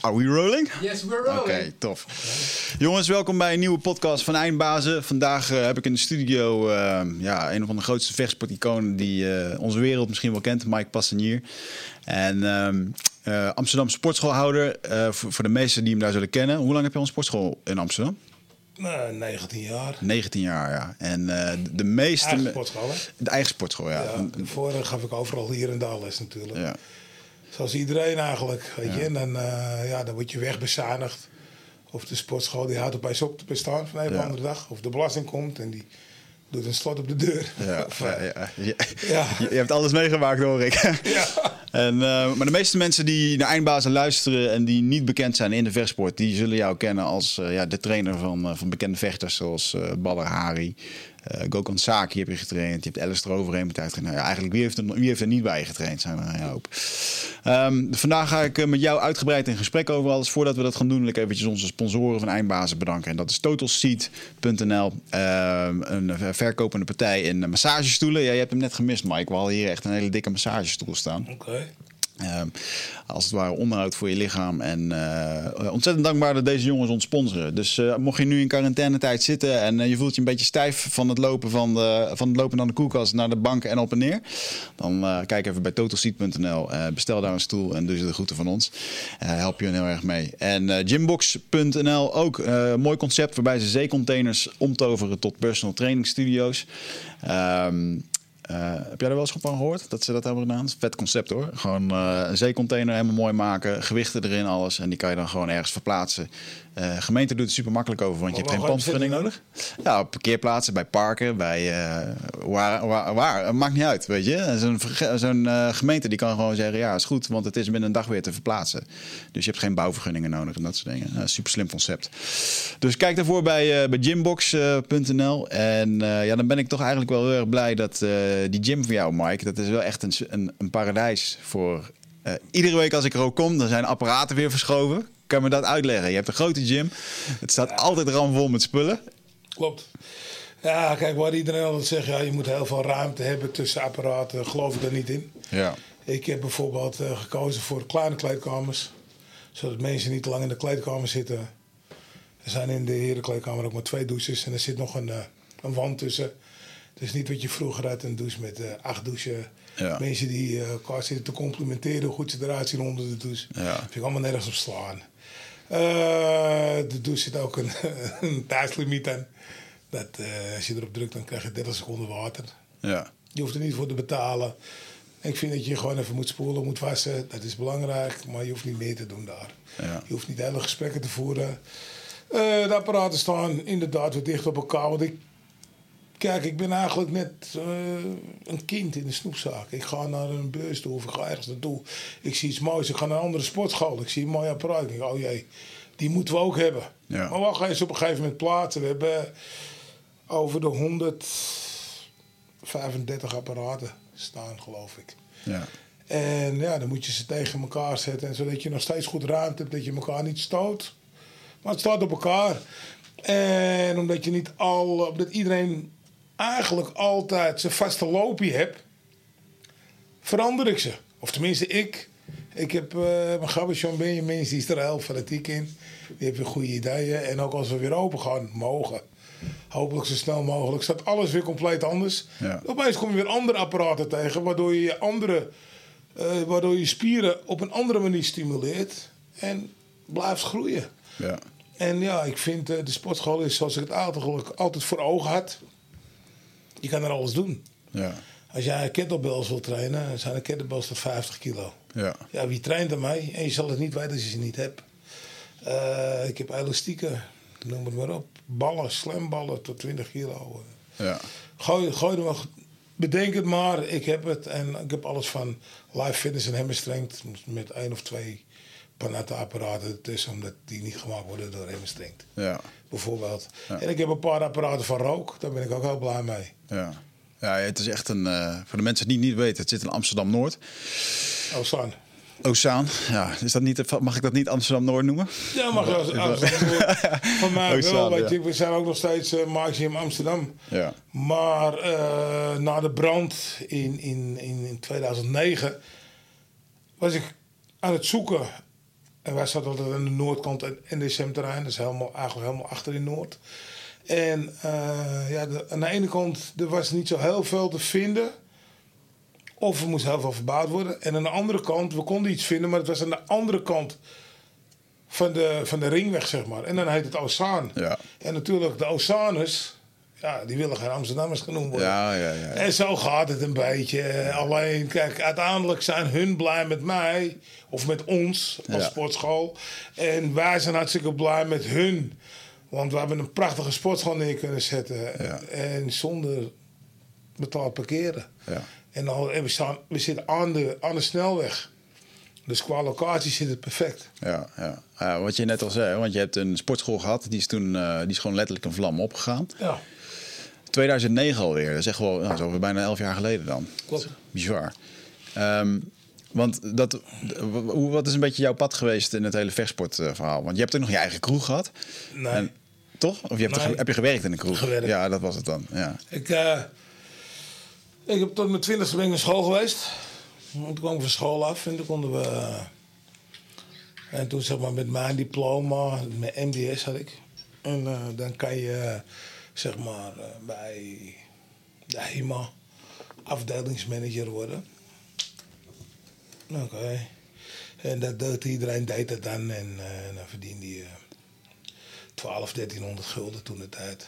Are we rolling? Yes, we're rolling. Oké, tof. Jongens, welkom bij een nieuwe podcast van Eindbazen. Vandaag uh, heb ik in de studio uh, ja, een van de grootste vechtsporticonen die uh, onze wereld misschien wel kent, Mike Passanier. En ehm, Amsterdam sportschoolhouder, voor, voor, de meesten die hem daar zullen kennen. Hoe lang heb je al een sportschool in Amsterdam? Nou, 19 jaar. 19 jaar, ja. En de meeste... Eigen sportschool, hè? De eigen sportschool, ja. ja voor gaf ik overal hier en daar les natuurlijk. Ja. Zoals iedereen eigenlijk, weet je. En dan, uh, ja, dan word je wegbezuinigd. Of de sportschool die houdt opeens op te bestaan van een of andere dag. Of de belasting komt en die doet een slot op de deur. Ja, of, ja, ja. Je, hebt alles meegemaakt hoor ik. Ja. En, uh, maar de meeste mensen die naar Eindbazen luisteren en die niet bekend zijn in de vechtsport, die zullen jou kennen als uh, ja, de trainer van, uh, van bekende vechters zoals Baller Hari, uh, Gokhan Saki heb je getraind. Je hebt Alice eroverheen met nou, ja, Eigenlijk, wie heeft, er, wie heeft er niet bij getraind? Zijn er een hoop. Um, vandaag ga ik uh, met jou uitgebreid in gesprek over alles. Voordat we dat gaan doen, wil ik eventjes onze sponsoren van Eindbazen bedanken. En dat is totalseat.nl. Uh, een verkopende partij in massagestoelen. Ja, je hebt hem net gemist, Mike. We hadden hier echt een hele dikke massagestoel staan. Oké. Uh, als het ware onderhoud voor je lichaam. En uh, ontzettend dankbaar dat deze jongens ons sponsoren. Dus uh, mocht je nu in quarantainetijd zitten en je voelt je een beetje stijf van het lopen van, de, van het lopen naar de koelkast naar de bank en op en neer. Dan kijk even bij totalseat.nl. bestel daar een stoel en doe ze de groeten van ons. help je heel erg mee. En gymbox.nl ook mooi concept waarbij ze zeecontainers omtoveren tot personal training studio's. Um, uh, heb jij er wel eens van gehoord dat ze dat hebben gedaan? Vet concept hoor. Gewoon uh, een zeecontainer helemaal mooi maken, gewichten erin, alles. En die kan je dan gewoon ergens verplaatsen. Uh, gemeente doet het super makkelijk over, want je hebt geen pandvergunning nodig. Ja, op parkeerplaatsen, bij parken, bij waar, waar, waar, maakt niet uit, weet je. Zo'n zo'n gemeente die kan gewoon zeggen, ja, is goed, want het is binnen een dag weer te verplaatsen. Dus je hebt geen bouwvergunningen nodig en dat soort dingen. super slim concept. Dus kijk daarvoor bij, bij gymbox.nl. en ja, dan ben ik toch eigenlijk wel heel erg blij dat eh, die gym van jou, Mike, dat is wel echt een, een, een paradijs voor. Iedere week als ik er ook kom, dan zijn apparaten weer verschoven. Kan me dat uitleggen? Je hebt een grote gym. Het staat altijd ramvol met spullen. Klopt. Ja, kijk, waar iedereen altijd zegt, ja, je moet heel veel ruimte hebben tussen apparaten, geloof ik daar niet in. Ja. Ik heb bijvoorbeeld uh, gekozen voor kleine kleedkamers, zodat mensen niet te lang in de kleedkamer zitten. Er zijn in de herenkleedkamer ook maar twee douches en er zit nog een, een wand tussen. Het is niet wat je vroeger had, een douche met uh, acht douchen. Ja. Mensen die elkaar zitten te complimenteren hoe goed ze eruit zien onder de douche. Ja. Vind ik allemaal nergens op slaan. Uh, de douche zit ook een, een tijdslimiet aan. Dat, als je erop drukt, dan krijg je 30 seconden water. Ja. Je hoeft er niet voor te betalen. Ik vind dat je gewoon even moet spoelen, moet wassen. Dat is belangrijk, maar je hoeft niet meer te doen daar. Ja. Je hoeft niet hele gesprekken te voeren. de apparaten staan inderdaad weer dicht op elkaar. Want ik Kijk, ik ben eigenlijk net uh, een kind in de snoepzaak. Ik ga naar een beurs toe of ik ga ergens naartoe. Ik zie iets moois. Ik ga naar een andere sportschool. Ik zie een mooi apparaat. Ik denk, oh jee, die moeten we ook hebben. Ja. Maar we gaan eens op een gegeven moment plaatsen. We hebben over de 135 apparaten staan, geloof ik. Ja. En ja, dan moet je ze tegen elkaar zetten. Zodat je nog steeds goed ruimte hebt, dat je elkaar niet stoot. Maar het staat op elkaar. En omdat je niet al, omdat iedereen eigenlijk altijd zijn vaste loopje heb, verander ik ze. Of tenminste, ik. Ik heb uh, mijn gabber Benjamin, die is er heel fanatiek in. Die heeft weer goede ideeën. En ook als we weer open gaan, mogen. Hopelijk zo snel mogelijk. Staat alles weer compleet anders. Ja. Opeens kom je weer andere apparaten tegen, waardoor je je andere, uh, waardoor je spieren op een andere manier stimuleert en blijft groeien. Ja. En ja, ik vind uh, de sportschool is zoals ik het altijd, altijd voor ogen had. Je kan er alles doen. Ja. Als jij kettlebells wil trainen, zijn de kettlebells tot 50 kilo. Ja. ja, wie traint er mij? En je zal het niet weten als je ze niet hebt. Uh, ik heb elastieken, noem het maar op. Ballen, slamballen tot 20 kilo. Ja. Gooi, gooi er maar. Bedenk het maar, ik heb het. En ik heb alles van live fitness en hammer strength. Met één of twee Panatta-apparaten ertussen, omdat die niet gemaakt worden door hammer strength. Ja. Bijvoorbeeld. Ja. En ik heb een paar apparaten van rook, daar ben ik ook heel blij mee. Ja. Ja, het is echt een. Uh, voor de mensen die het niet weten, het zit in Amsterdam Noord. Ozaan. Ozaan, ja. Is dat niet, mag ik dat niet Amsterdam Noord noemen? Ja, mag als Amsterdam Noord. Van mij wel. Weet je, we zijn ook nog steeds uh, Amsterdam. Ja. Maar uh, na de brand in, in, in 2009 was ik aan het zoeken En wij zaten altijd aan de noordkant en NDSM-terrein. Dat is helemaal, eigenlijk helemaal achter in Noord. En eh, ja, de- aan de ene kant er was niet zo heel veel te vinden. Of er moest heel veel verbouwd worden. En aan de andere kant, we konden iets vinden, maar het was aan de andere kant van de, van de ringweg, zeg maar. En dan heet het Ozaan. Ja. En natuurlijk, de Ozaners, ja, die willen geen Amsterdammers genoemd worden. Ja, ja, ja. En zo gaat het een beetje. Alleen, kijk, uiteindelijk zijn hun blij met mij. Of met ons als sportschool. En wij zijn hartstikke blij met hun. Want we hebben een prachtige sportschool neer kunnen zetten. En zonder betaald parkeren. Ja. En, al, en we, staan, we zitten aan de, aan de snelweg. Dus qua locatie zit het perfect. Ja, ja. Ja, wat je net al zei, want je hebt een sportschool gehad, die is toen eh, die is gewoon letterlijk een vlam opgegaan. Ja, 2009 alweer, dat is echt wel nou, zo bijna elf jaar geleden dan. klopt. Bizar. Ehm, want dat, wat is een beetje jouw pad geweest in het hele vechtsportverhaal? Want je hebt ook nog je eigen kroeg gehad. Nee. En, toch? Of je hebt, er Nee. heb je gewerkt in een kroeg? Gewerkt. Ja, dat was het dan. Ja. Ik, eh, ik heb tot mijn twintigste ben ik naar school geweest. En toen kwam ik van school af en toen konden we... eh, en toen zeg maar met mijn diploma, mijn MDS had ik. En eh, dan kan je zeg maar eh, bij de HEMA afdelingsmanager worden. Oké. En dat deed iedereen deed dat dan en eh, dan verdiende je 12, 1300 gulden toen de tijd.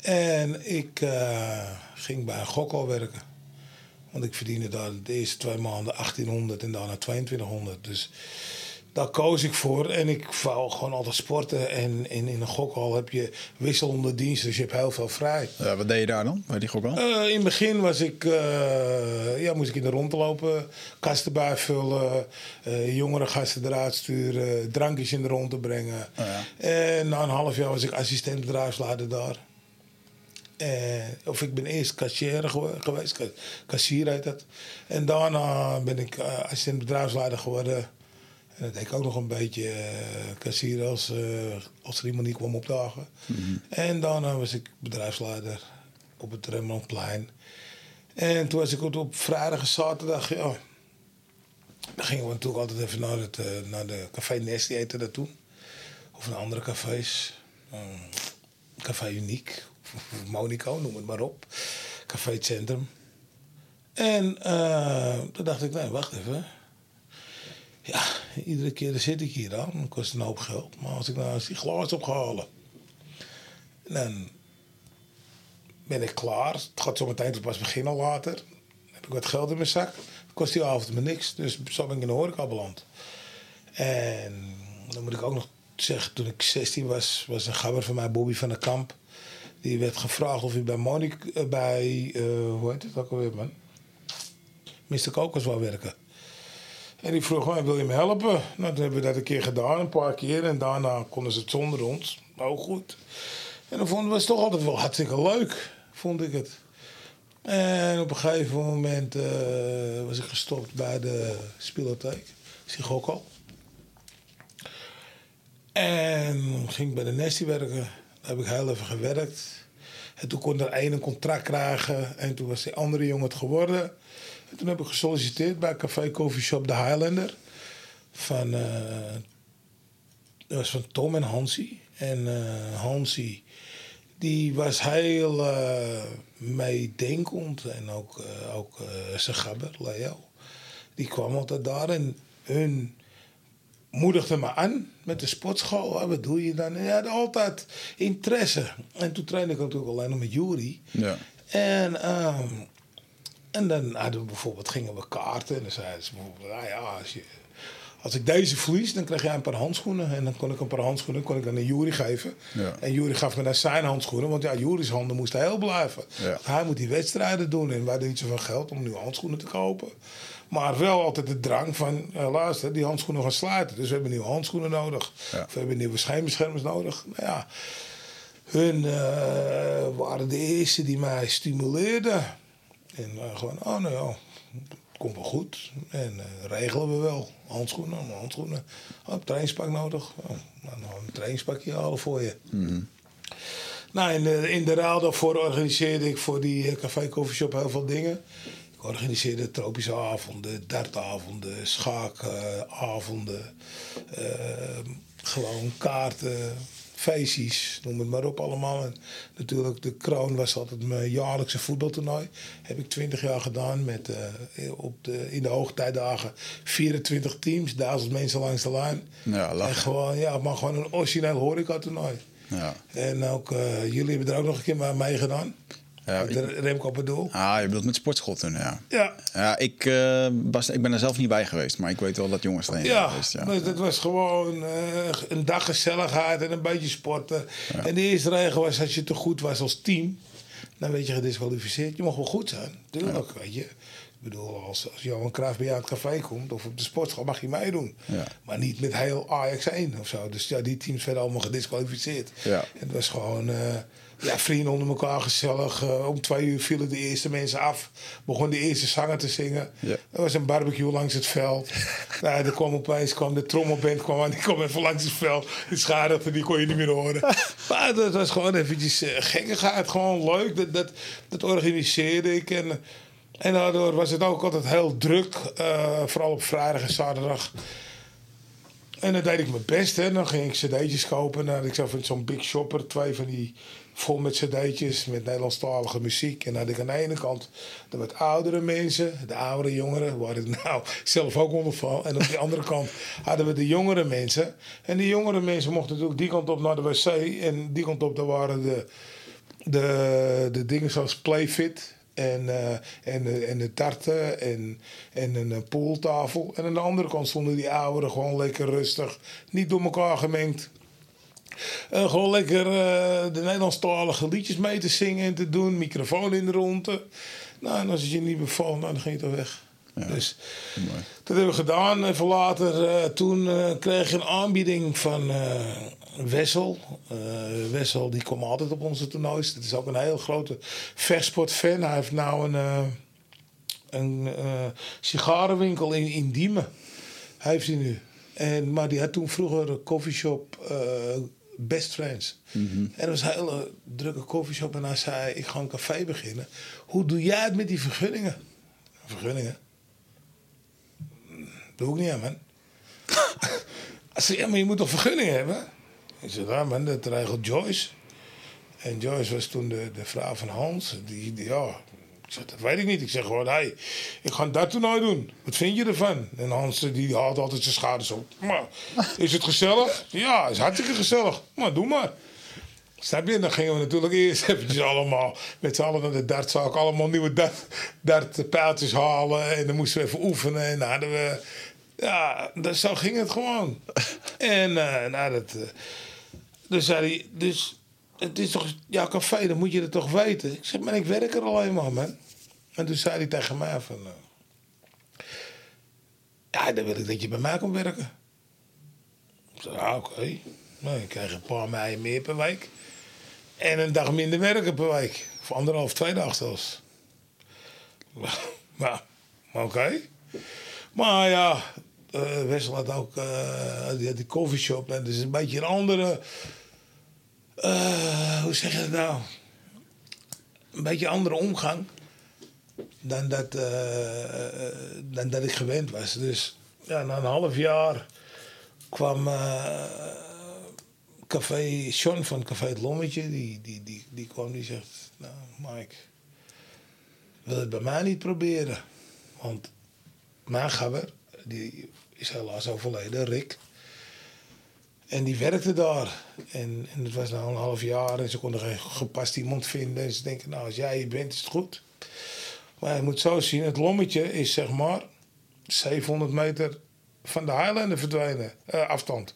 En ik eh, ging bij een gokkel werken. Want ik verdiende daar de eerste twee maanden 1800 en daarna 2200. Dus daar koos ik voor. En ik wou gewoon altijd sporten. En, en in een gokhal heb je wisselende diensten, dus je hebt heel veel vrij. Ja, wat deed je daar dan, bij die gokal? Eh, in het begin was ik, eh, ja, moest ik in de rond lopen, kasten bijvullen, eh, jongere gasten eruit sturen, drankjes in de rond te brengen. Oh ja. En na een half jaar was ik assistent bedrijfsleider daar. Of ik ben eerst kassier gewe- geweest, ka- kassier heet dat. En daarna ben ik assistent bedrijfsleider geworden. En dat deed ik ook nog een beetje eh, kassier als, eh, als er iemand niet kwam opdagen. En daarna was ik bedrijfsleider op het Rembrandtplein. En toen was ik op vrijdag en zaterdag, ja. Dan gingen we natuurlijk altijd even naar, het, eh, naar de Café Nest, dat toen. Of naar andere cafés. Eh, Café Uniek, of Monico, noem het maar op. Café Centrum. En eh, toen dacht ik, nee, wacht even. Ja, iedere keer zit ik hier dan. Dat kost een hoop geld. Maar als ik nou eens die glaas op ga halen. Dan ben ik klaar. Het gaat zo meteen pas beginnen later. Dan heb ik wat geld in mijn zak. Kost die avond me niks. Dus zo ben ik in de horeca beland. En dan moet ik ook nog zeggen, toen ik 16 was, was een gabber van mij, Bobby van der Kamp. Die werd gevraagd of hij bij Monique, eh, bij, eh, hoe heet het ook alweer man? Mr. Kokos wou werken. En die vroeg mij, wil je me helpen? Nou, toen hebben we dat een keer gedaan, een paar keer. En daarna konden ze het zonder ons. Nou, goed. En dan vonden we het toch altijd wel hartstikke leuk, vond ik het. En op een gegeven moment eh, was ik gestopt bij de spielotheek. Sigokal. En ging bij de Nestie werken. Daar heb ik heel even gewerkt. En toen kon er één een contract krijgen. En toen was die andere jongen het geworden. En toen heb ik gesolliciteerd bij Café Coffee Shop De Highlander. Van, eh, dat was van Tom en Hansie. En eh Hansie, die was heel eh meedenkend. En ook, ook zijn gabber, Leo. Die kwam altijd daar en hun moedigde me aan met de sportschool. Ah, Wat doe je dan? En hij had altijd interesse. En toen trainde ik natuurlijk alleen nog met Jury. Ja. En, ehm, en dan hadden we bijvoorbeeld, gingen we kaarten. En dan zeiden ze bijvoorbeeld, nou ja, als, je, als ik deze verlies, dan krijg jij een paar handschoenen. En dan kon ik een paar handschoenen kon ik aan Jury geven. Ja. En Jury gaf me dan zijn handschoenen. Want ja, Jury's handen moesten heel blijven. Ja. Hij moet die wedstrijden doen. En wij hadden niet zoveel geld om nieuwe handschoenen te kopen. Maar wel altijd de drang van, eh, luister, die handschoenen gaan sluiten. Dus we hebben nieuwe handschoenen nodig. Ja. Of we hebben nieuwe schijnbeschermers nodig. Nou ja, hun eh, waren de eerste die mij stimuleerden. En eh, gewoon, oh nou ja, het komt wel goed. En eh, regelen we wel. Handschoenen, handschoenen. Oh, een trainingspak nodig. Oh, nou, nou, een trainingspakje halen voor je. Nou, in de, in de ruil daarvoor organiseerde ik voor die eh, café coffeeshop heel veel dingen. Ik organiseerde tropische avonden, dartavonden, schaakavonden. eh, gewoon kaarten, feestjes, noem het maar op allemaal. En natuurlijk, de kroon was altijd mijn jaarlijkse voetbaltoernooi. Heb ik 20 jaar gedaan met eh, op de, in de hoogtijdagen 24 teams, duizend mensen langs de lijn. Ja, en gewoon, ja, maar gewoon een origineel horecatoernooi. Ja. En ook, eh, jullie hebben er ook nog een keer mee meegedaan. Remco bedoel. Ah, je bedoelt met sportschool toen, ja. Ja, Ja, ik, eh, was, ik ben er zelf niet bij geweest, maar ik weet wel dat jongens erin Ja, geweest. Ja. dat was gewoon eh, een dag gezelligheid en een beetje sporten. En de eerste regel was als je te goed was als team, dan werd je gedisqualificeerd. Je mocht wel goed zijn, natuurlijk, weet je. Bedoel, als, als Johan Cruijff bij jou aan het café komt of op de sportschool mag je meedoen. Ja. Maar niet met heel Ajax 1 of zo. Dus ja, die teams werden allemaal gedisqualificeerd. Ja. En het was gewoon... eh, ja, vrienden onder elkaar gezellig. Eh, om twee uur vielen de eerste mensen af. Begon de eerste zanger te zingen. Ja. Er was een barbecue langs het veld. nou, er kwam opeens kwam de trommelband kwam aan. Die kwam even langs het veld. Die schadigde, die kon je niet meer horen. maar dat was gewoon eventjes uh, gekkigheid. Gewoon leuk. Dat, dat, dat organiseerde ik. En, en daardoor was het ook altijd heel druk. eh, vooral op vrijdag en zaterdag. En dan deed ik mijn best. Hè. Dan ging ik cd'tjes kopen. Dan had ik van zo'n Big Shopper. Twee van die vol met cd'tjes met Nederlandstalige muziek. En dan had ik aan de ene kant de wat oudere mensen. De oudere jongeren, waar ik nou zelf ook onder val. En op die andere kant hadden we de jongere mensen. En die jongere mensen mochten natuurlijk die kant op naar de wc. En die kant op, daar waren de, de, de dingen zoals Playfit. En, eh, en, de- en de tarten en, en een eh, pooltafel. En aan de andere kant stonden die ouderen gewoon lekker rustig. Niet door elkaar gemengd. En gewoon lekker eh, de Nederlandstalige liedjes mee te zingen en te doen. Microfoon in de ronde. Nou, en als het je niet bevalt, nou, dan ging je toch weg. Dus Mooi. dat hebben we gedaan. Even later, eh, toen eh, kreeg je een aanbieding van eh, Wessel. Eh, Wessel die komt altijd op onze toernoois. Het is ook een heel grote vechtsportfan. Hij heeft nou een, eh, een eh, sigarenwinkel in, in Diemen. Hij heeft hij nu. En, maar die had toen vroeger een coffeeshop Best Friends. En dat was een hele drukke coffeeshop. En hij zei, ik ga een café beginnen. Hoe doe jij het met die vergunningen? Vergunningen? Doe ik niet aan, man. Hij zei, ja, maar je moet toch vergunningen hebben? Ik zei, ja, man, dat regelt Joyce. En Joyce was toen de, de vrouw van Hans. Die, ja, ik zeg, dat weet ik niet. Ik zeg gewoon, hey, ik ga dat toernooi doen. Wat vind je ervan? En Hans die haalt altijd zijn schouders op. Maar, is het gezellig? Ja, is hartstikke gezellig. Maar doe maar. Snap je? Dan gingen we natuurlijk eerst eventjes allemaal met z'n allen naar de dartzaak. Allemaal nieuwe dart, dartpijltjes halen. En dan moesten we even oefenen. En dan hadden we... Ja, dat, zo ging het gewoon. En eh nou, dat... eh, dus zei hij... Dus, het is toch... Ja, café, dan moet je het toch weten. Ik zeg, maar ik werk er alleen maar, man. En toen zei hij tegen mij van... eh, ja, dan wil ik dat je bij mij komt werken. Ik zei, oké. Nou, ik krijg een paar mei meer per week. En een dag minder werken per week. Of anderhalf, twee dagen zelfs. Maar oké. Maar ja, eh Wessel had ook eh, die, had die coffeeshop. En is een beetje een andere... eh, hoe zeg je dat nou? Een beetje andere omgang. Dan dat, dan dat ik gewend was. Dus ja, na een half jaar kwam Café Sean van Café Het Lommetje. Die, die, die, die kwam die zegt, nou Mike, wil het bij mij niet proberen? Want mijn gabber, die is helaas overleden, Rick. En die werkte daar. En, en het was nou een half jaar en ze konden geen gepast iemand vinden. En ze denken, nou als jij hier bent is het goed. Maar je moet zo zien, het lommetje is zeg maar 700 meter van de Highlander verdwenen, eh, afstand.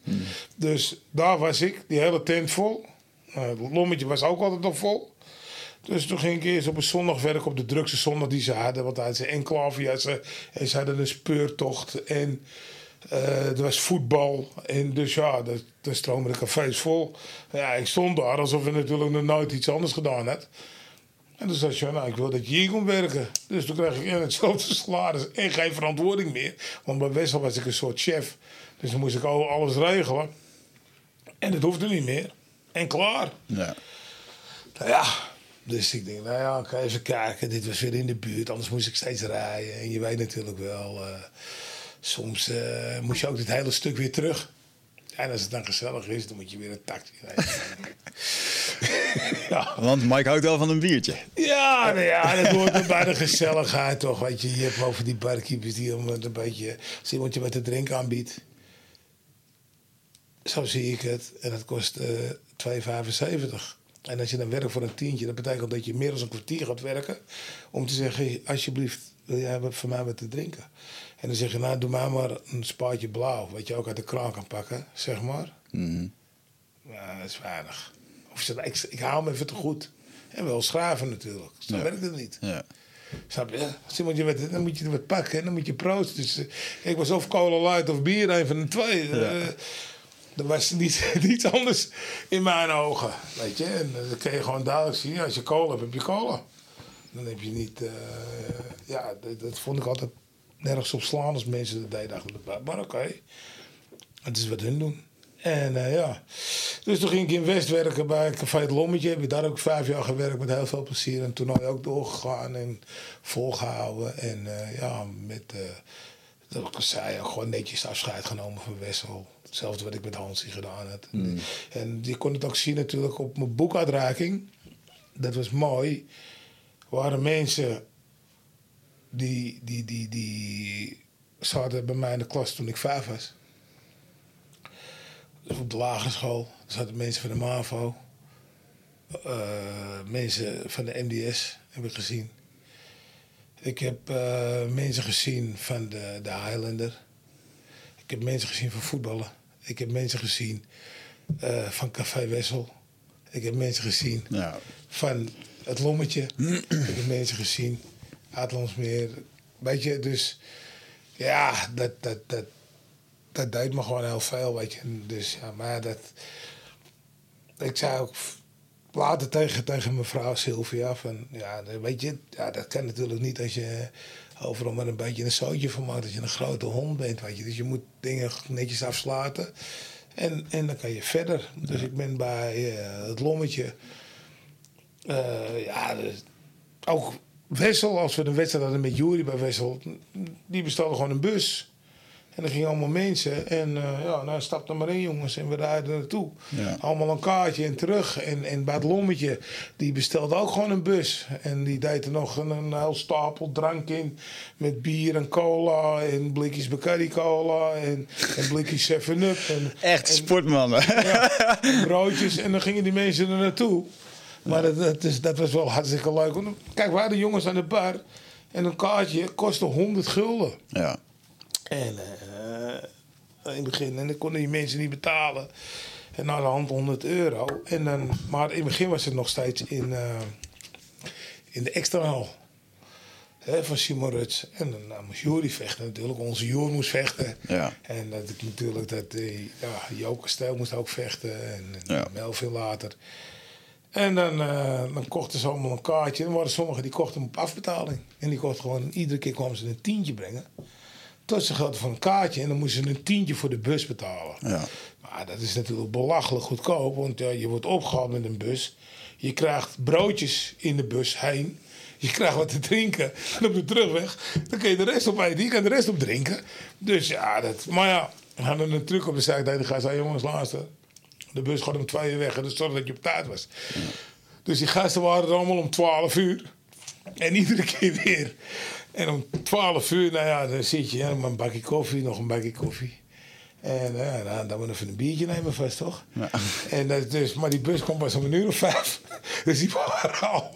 Dus daar was ik, die hele tent vol. Eh, het lommetje was ook altijd nog vol. Dus toen ging ik eerst op een zondag werken op de drukste zondag die ze hadden. Want hij ze enclave, ze, en ze hadden een speurtocht en eh, er was voetbal. En dus ja, dan stroomden de cafés vol. Ja, ik stond daar alsof ik natuurlijk nog nooit iets anders gedaan had. En toen zei ze, nou, ik wil dat je hier komt werken. Dus toen kreeg ik en hetzelfde salaris en geen verantwoording meer. Want bij Wessel was ik een soort chef. Dus dan moest ik al alles regelen. En dat hoefde niet meer. En klaar. Ja. Nou ja, Dus ik denk, nou ja, ik ga even kijken. Dit was weer in de buurt, anders moest ik steeds rijden. En je weet natuurlijk wel, eh, soms eh, moest je ook dit hele stuk weer terug. En als het dan gezellig is, dan moet je weer een taxi rijden. ja. Want Mike houdt wel van een biertje. Ja, nou ja, dat hoort bij de gezelligheid toch. Weet je, je hebt over die barkeepers die een beetje... Als iemand je wat te drinken aanbiedt. Zo zie ik het. En dat kost uh, 2,75. En als je dan werkt voor een tientje, dat betekent dat je meer dan een kwartier gaat werken. Om te zeggen, alsjeblieft, wil jij voor mij wat te drinken? En dan zeg je, nou, doe mij maar een spaatje blauw. Wat je ook uit de kraan kan pakken, zeg maar. Mm Ja, dat is weinig. Of zeg, ik, ik haal hem even te goed. En wel schraven natuurlijk. Zo Ja. werkt het niet. Ja. Snap je? Als iemand je wat, dan moet je er wat pakken en dan moet je proosten. Dus, eh, ik was of cola light of bier, een van de twee. Eh, er was niet, niets anders in mijn ogen. Weet je? En eh, dan kun je gewoon duidelijk zien. Als je cola hebt, heb je cola. Dan heb je niet... eh, ja, dat, dat vond ik altijd nergens op slaan als mensen dat deden. Dacht ik, Maar oké, het is wat hun doen. En eh, ja, dus toen ging ik in West werken bij Café het Lommetje. Heb ik daar ook vijf jaar gewerkt met heel veel plezier. En toen ook doorgegaan en volgehouden. En ja, met, dat ik zei, gewoon netjes afscheid genomen van Wessel. Hetzelfde wat ik met Hansie gedaan had. En je kon het ook zien natuurlijk op mijn boekuitreiking. Dat was mooi. Er waren mensen die, die, die, die zaten bij mij in de klas toen ik vijf was. Dus op de lagere school zaten mensen van de MAVO. eh, mensen van de MDS heb ik gezien. Ik heb eh, mensen gezien van de, de Highlander. Ik heb mensen gezien van voetballen. Ik heb mensen gezien eh, van Café Wessel. Ik heb mensen gezien Ja. van het lommetje. ik heb mensen gezien uit Landsmeer. Weet je, dus ja, dat, dat, dat, dat deed me gewoon heel veel, weet je. Dus ja, maar dat... Ik zei ook later tegen, tegen mevrouw Sylvia van... Ja, weet je, ja, dat kan natuurlijk niet als je overal maar een beetje een zootje van maakt. Dat je een grote hond bent, weet je. Dus je moet dingen netjes afsluiten. En, en dan kan je verder. Dus ik ben bij eh, het lommetje... eh, ja, dus ook Wessel, als we een wedstrijd hadden met Jury bij Wessel, die bestelde gewoon een bus. En er gingen allemaal mensen. En eh, ja, nou stap er maar in, jongens. En we rijden naartoe. Ja. Allemaal een kaartje en terug. En, en bij het lommetje, die bestelde ook gewoon een bus. En die deed er nog een, een heel stapel drank in. Met bier en cola. En blikjes Bacardi cola. En, en blikjes 7-Up. En, Echt en- sportmannen. ja, en broodjes. En dan gingen die mensen er naartoe. Maar dat, dat, is, dat was wel hartstikke leuk. Kijk, waar de jongens aan de bar. En een kaartje kostte 100 gulden. Ja. En eh, in het begin. En dan konden die mensen niet betalen. En naar de hand 100 euro. En dan, maar in het begin was het nog steeds in, eh, in de extra hal. Hè, van Simon Ruts. En dan nou, moest Jury vechten natuurlijk. Onze Joer moest vechten. Ja. En dat ik natuurlijk dat ja, Joke Stijl moest ook vechten. En, en Ja. Melvin later. En dan, eh, dan kochten ze allemaal een kaartje. En waren sommigen die kochten hem op afbetaling. En die kochten gewoon, iedere keer kwamen ze een tientje brengen. Tot ze geld voor een kaartje. En dan moesten ze een tientje voor de bus betalen. Ja. Maar dat is natuurlijk belachelijk goedkoop. Want ja, je wordt opgehaald met een bus. Je krijgt broodjes in de bus heen. Je krijgt wat te drinken. En op de terugweg, dan kun je de rest op eten. Je kan de rest op drinken. Dus ja, dat... Maar ja, we hadden een truc op de zaak. Die gasten zei, jongens, luister. De bus gaat om twee uur weg. En dus zorg dat je op tijd was. Dus die gasten waren er allemaal om 12 uur. En iedere keer weer. En om 12 uur, nou ja, dan zit je met een bakje koffie, nog een bakje koffie. En ja, nou, dan moet je even een biertje nemen vast, toch? En dat, dus, maar die bus kwam pas om een uur of vijf. Dus die waren al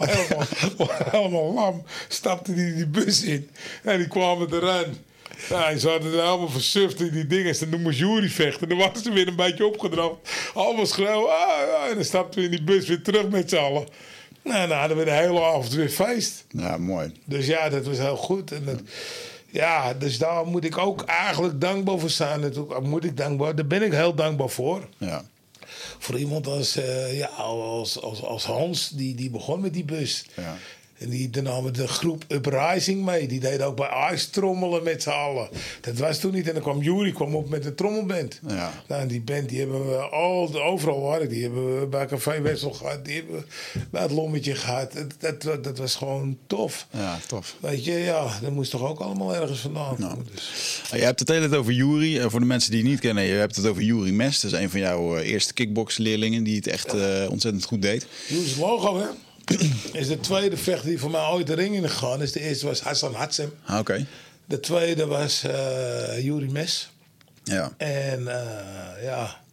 helemaal, lam. Stapten die die bus in. En die kwamen eraan. Ja, ze hadden er helemaal versuft in die dingen. En toen moest Jury vechten. Dan waren ze weer een beetje opgedroogd. Allemaal schreeuwen. Ah, ah, en dan stapten we in die bus weer terug met z'n allen. Nou, dan hadden we de hele avond weer feest. Ja, mooi. Dus ja, dat was heel goed. En dat, ja, dus daar moet ik ook eigenlijk dankbaar voor zijn. Natuurlijk moet ik dankbaar. Daar ben ik heel dankbaar voor. Ja. Voor iemand als, eh, ja, als, als, als Hans, die, die begon met die bus. Ja. En die namen de groep Uprising mee. Die deden ook bij Ice trommelen met z'n allen. Dat was toen niet. En dan kwam Jury kwam op met de trommelband. Ja. Nou, en die band die hebben we al, overal waren. Die hebben we bij Café Wessel gehad. Die hebben we bij het Lommetje gehad. Dat, dat, dat was gewoon tof. Ja, tof. Weet je, ja, dat moest toch ook allemaal ergens vandaan komen. Dus. Je hebt het hele tijd over Jury. Voor de mensen die het niet kennen, je hebt het over Jury Mes. Dat is een van jouw eh, eerste kickboxleerlingen die het echt eh, ontzettend goed deed. Jury's logo, hè? Is de tweede vechter die voor mij ooit de ring in gegaan is. De eerste was Hassan Hatsem. Ah, Oké. De tweede was eh Jury Mes. Ja. En eh, ja.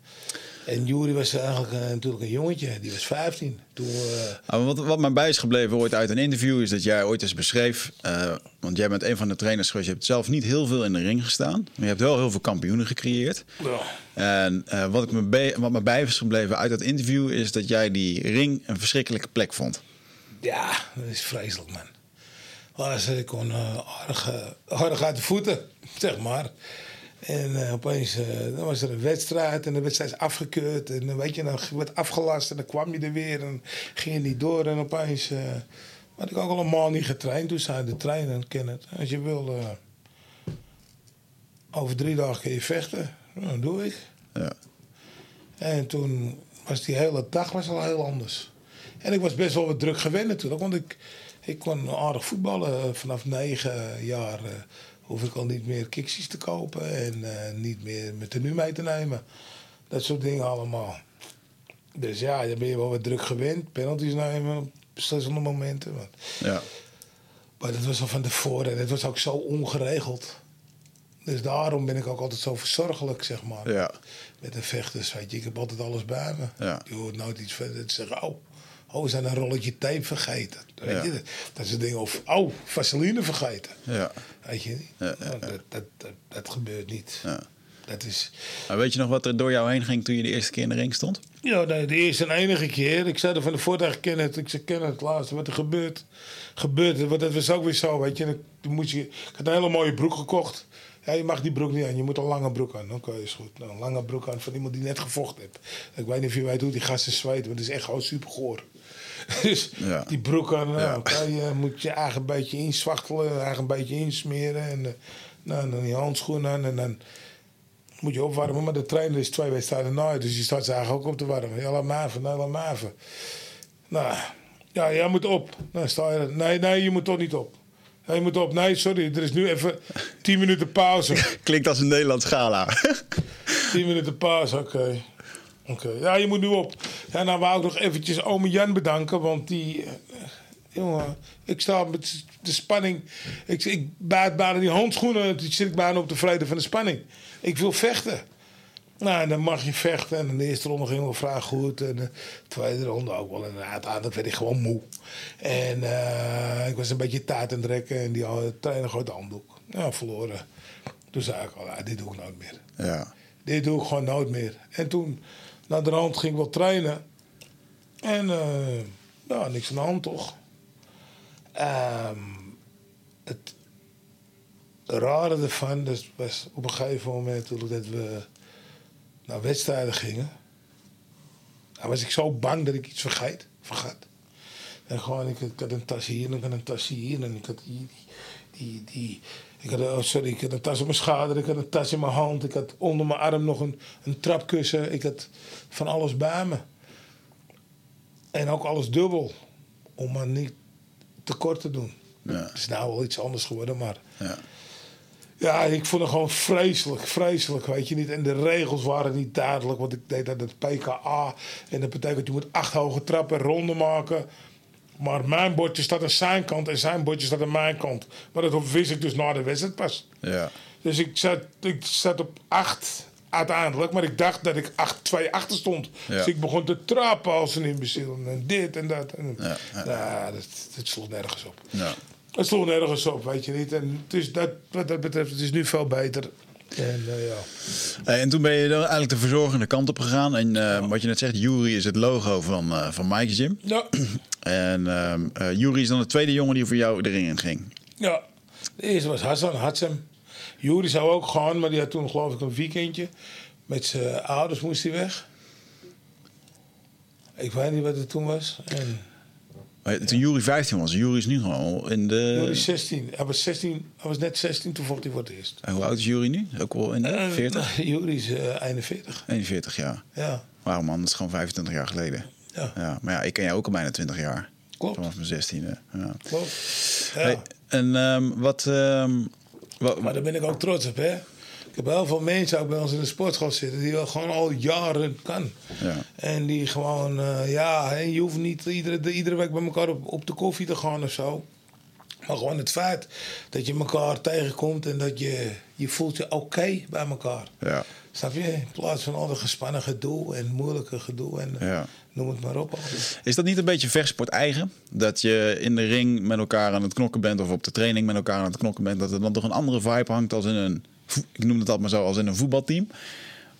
En Jury was eigenlijk eh, natuurlijk een jongetje. Die was 15. Toen, eh, Ah, wat, wat mij bij is gebleven ooit uit een interview is dat jij ooit eens beschreef. eh, want jij bent een van de trainers geweest. Je hebt zelf niet heel veel in de ring gestaan. Maar je hebt wel heel veel kampioenen gecreëerd. ja. En eh, wat, ik me bij, wat me bij is gebleven uit dat interview is dat jij die ring een verschrikkelijke plek vond. Ja, dat is vreselijk, man. Was, ik kon eh, aardig, aardig uit de voeten, zeg maar. En eh, opeens eh, dan was er een wedstrijd en de wedstrijd is afgekeurd. En dan weet je, dan werd afgelast en dan kwam je er weer en ging je niet door. En opeens eh, had ik ook al een maand niet getraind. Toen zei de trainer, ken het. Als je wil, eh, over drie dagen kun je vechten. Nou, dat doe ik. Ja. En toen was die hele dag was al heel anders. En ik was best wel wat druk gewend natuurlijk. Want ik, ik kon aardig voetballen. Vanaf negen jaar eh, hoef ik al niet meer kiksies te kopen. En eh, niet meer mijn tenue mee te nemen. Dat soort dingen allemaal. Dus ja, dan ben je wel wat druk gewend. Penalties nemen op beslissende momenten. Want, Ja. maar dat was al van tevoren. En het was ook zo ongeregeld. Dus daarom ben ik ook altijd zo verzorgelijk, zeg maar Ja. met de vechters. Weet je, ik heb altijd alles bij me. Ja. Je hoort nooit iets verder te zeggen. Oh, oh we zijn een rolletje tape vergeten. Weet Ja. je, dat, dat is een ding. Of, oh, vaseline vergeten. Ja. Weet je? Ja, Nou, Dat, dat, dat, dat gebeurt niet. Ja. Dat is... Maar weet je nog wat er door jou heen ging toen je de eerste keer in de ring stond? Ja, de, de eerste en enige keer. Ik zei er van de voordag, het. Ik zei, het laatste. Wat er gebeurt, gebeurt. het. Want dat was ook weer zo, weet je. Toen moest je. Ik had een hele mooie broek gekocht. Ja, je mag die broek niet aan. Je moet een lange broek aan. Oké, is goed. Nou, een lange broek aan van iemand die net gevochten heeft. Ik weet niet of je weet hoe die gasten zweten. Want het is echt gewoon super goor. Dus Ja. die broek aan, nou, je moet je eigen beetje inswachtelen, eigen beetje insmeren. En eh, nou, dan die handschoenen aan en dan moet je opwarmen. Maar de trainer is twee wedstrijden na, dus je staat ze eigenlijk ook op te warmen. Ja, laat maar even, nee, laat maar even. Nou, ja, jij moet op. Nou, sta je. Nee, nee, je moet toch niet op. Ja, je moet op. Nee, sorry, er is nu even 10 minuten pauze. Klinkt als een Nederlands gala. 10 minuten pauze, oké. Oké, ja, je moet nu op. Ja, nou wou ik nog eventjes ome Jan bedanken, want die... eh, jongen, ik sta met de spanning... Ik, ik buit bijna die handschoenen, die zit ik bijna op de vrede van de spanning. Ik wil vechten. Nou, en dan mag je vechten. En de eerste ronde ging wel vrij goed. En de tweede ronde ook wel. En uiteindelijk werd ik gewoon moe. En eh, ik was een beetje taart aan het rekken. En die had- trainer gooit de handdoek. Ja, verloren. Toen zei ik al, ja, dit doe ik nooit meer. ja. Dit doe ik gewoon nooit meer. En toen, naar de hand ging ik wel trainen. En, eh nou, niks aan de hand toch. Ehm, het rare ervan dus was op een gegeven moment dat we naar wedstrijden gingen. Dan was ik zo bang dat ik iets vergeet, vergat. En gewoon, ik, had een tas hier en ik had een tas hier en ik had die, die ik had, oh sorry, ik had een tas op mijn schouder, ik had een tas in mijn hand, ik had onder mijn arm nog een, een trapkussen, ik had van alles bij me. En ook alles dubbel, om maar niet tekort te doen. Ja. Het is nou wel iets anders geworden, maar ja. ja, ik vond het gewoon vreselijk, vreselijk, weet je niet. En de regels waren niet duidelijk, want ik deed dat het PKA. En dat betekent je moet acht hoge trappen ronde maken. Maar mijn bordje staat aan zijn kant en zijn bordje staat aan mijn kant. Maar dat wist ik dus na de wedstrijd pas. ja. Dus ik zat, ik zat op acht uiteindelijk, maar ik dacht dat ik acht, twee achter stond. Ja. Dus ik begon te trappen als een imbecil. En dit en dat. En, Ja, ja. Nou, dat, dat sloeg nergens op. ja. Het sloeg nergens op, weet je niet. En het is dat, wat dat betreft, het is nu veel beter. En eh, ja. Eh, En toen ben je dan eigenlijk de verzorgende kant op gegaan. En eh, wat je net zegt, Jury is het logo van, eh van Mike's Gym. Ja, En eh, Jury is dan de tweede jongen die voor jou erin in ging. ja. De eerste was Hassan, Hatsem. Juri zou ook gaan, maar die had toen geloof ik een weekendje. Met zijn ouders moest hij weg. Ik weet niet wat het toen was. En Maar Toen Jury 15 was, Jury is nu gewoon in de... Jury 16. Hij was, 16. hij was net 16, toen vocht hij voor het eerst. En hoe oud is Jury nu? Ook wel in de Eh, 40? nou, Jury is eh 41. 41 jaar. Ja, Wauw man, dat is gewoon 25 jaar geleden. ja, Ja, maar ja, ik ken jou ook al bijna 20 jaar. klopt. Vanaf mijn 16e. Ja. klopt. Ja. Hey, en ehm, wat... wat Maar daar ben ik ook trots op, hè. Ik heb heel veel mensen ook bij ons in de sportschool zitten... die wel gewoon al jaren kan. ja. En die gewoon, eh, ja, je hoeft niet iedere, de- iedere week bij elkaar op, op de koffie te gaan of zo. Maar gewoon het feit dat je elkaar tegenkomt en dat je, je voelt je oké bij elkaar. Ja. Snap je? In plaats van al dat gespannen gedoe en moeilijke gedoe en eh, Ja. noem het maar op. Is dat niet een beetje vechtsport eigen? Dat je in de ring met elkaar aan het knokken bent of op de training met elkaar aan het knokken bent, dat er dan toch een andere vibe hangt als in een, ik noem het altijd maar zo, als in een voetbalteam,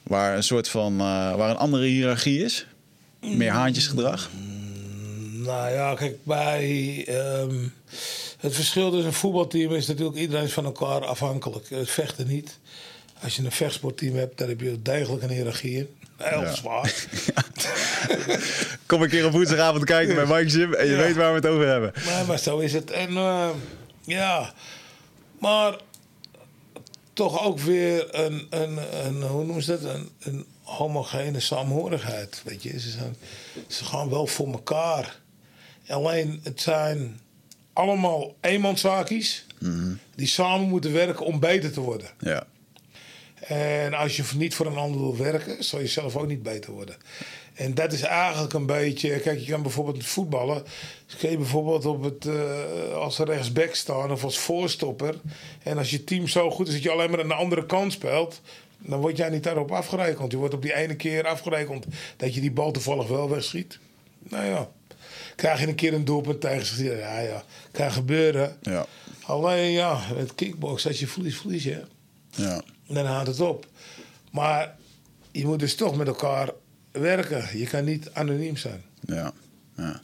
waar een soort van, eh, waar een andere hiërarchie is, meer haantjesgedrag. Nou ja, kijk, bij ehm, het verschil tussen een voetbalteam is natuurlijk iedereen is van elkaar afhankelijk. Het vechten niet. Als je een vechtsportteam hebt, dan heb je degelijk een hiërarchie in. Heel Ja. zwaar. Kom een keer op woensdagavond kijken bij Mike Jim en je Ja. weet waar we het over hebben. Nee, maar zo is het. En eh, ja, maar toch ook weer een, een, een hoe noemen ze dat? Een, een homogene saamhorigheid. Weet je, ze, zijn, ze gaan wel voor elkaar. Alleen het zijn allemaal eenmanszaakjes die samen moeten werken om beter te worden. Ja, En als je niet voor een ander wil werken, zal je zelf ook niet beter worden. En dat is eigenlijk een beetje. Kijk, je kan bijvoorbeeld voetballen. Dus kun je bijvoorbeeld op het, eh, als rechtsback staan of als voorstopper. En als je team zo goed is dat je alleen maar aan de andere kant speelt. Dan word jij niet daarop afgerekend. Je wordt op die ene keer afgerekend dat je die bal toevallig wel wegschiet. Nou ja, krijg je een keer een doelpunt tegen zich. Ja, ja, kan gebeuren. ja, Alleen ja, met kickbox, als je verlies je. ja. Dan houdt het op. Maar je moet dus toch met elkaar werken. Je kan niet anoniem zijn. Ja, ja.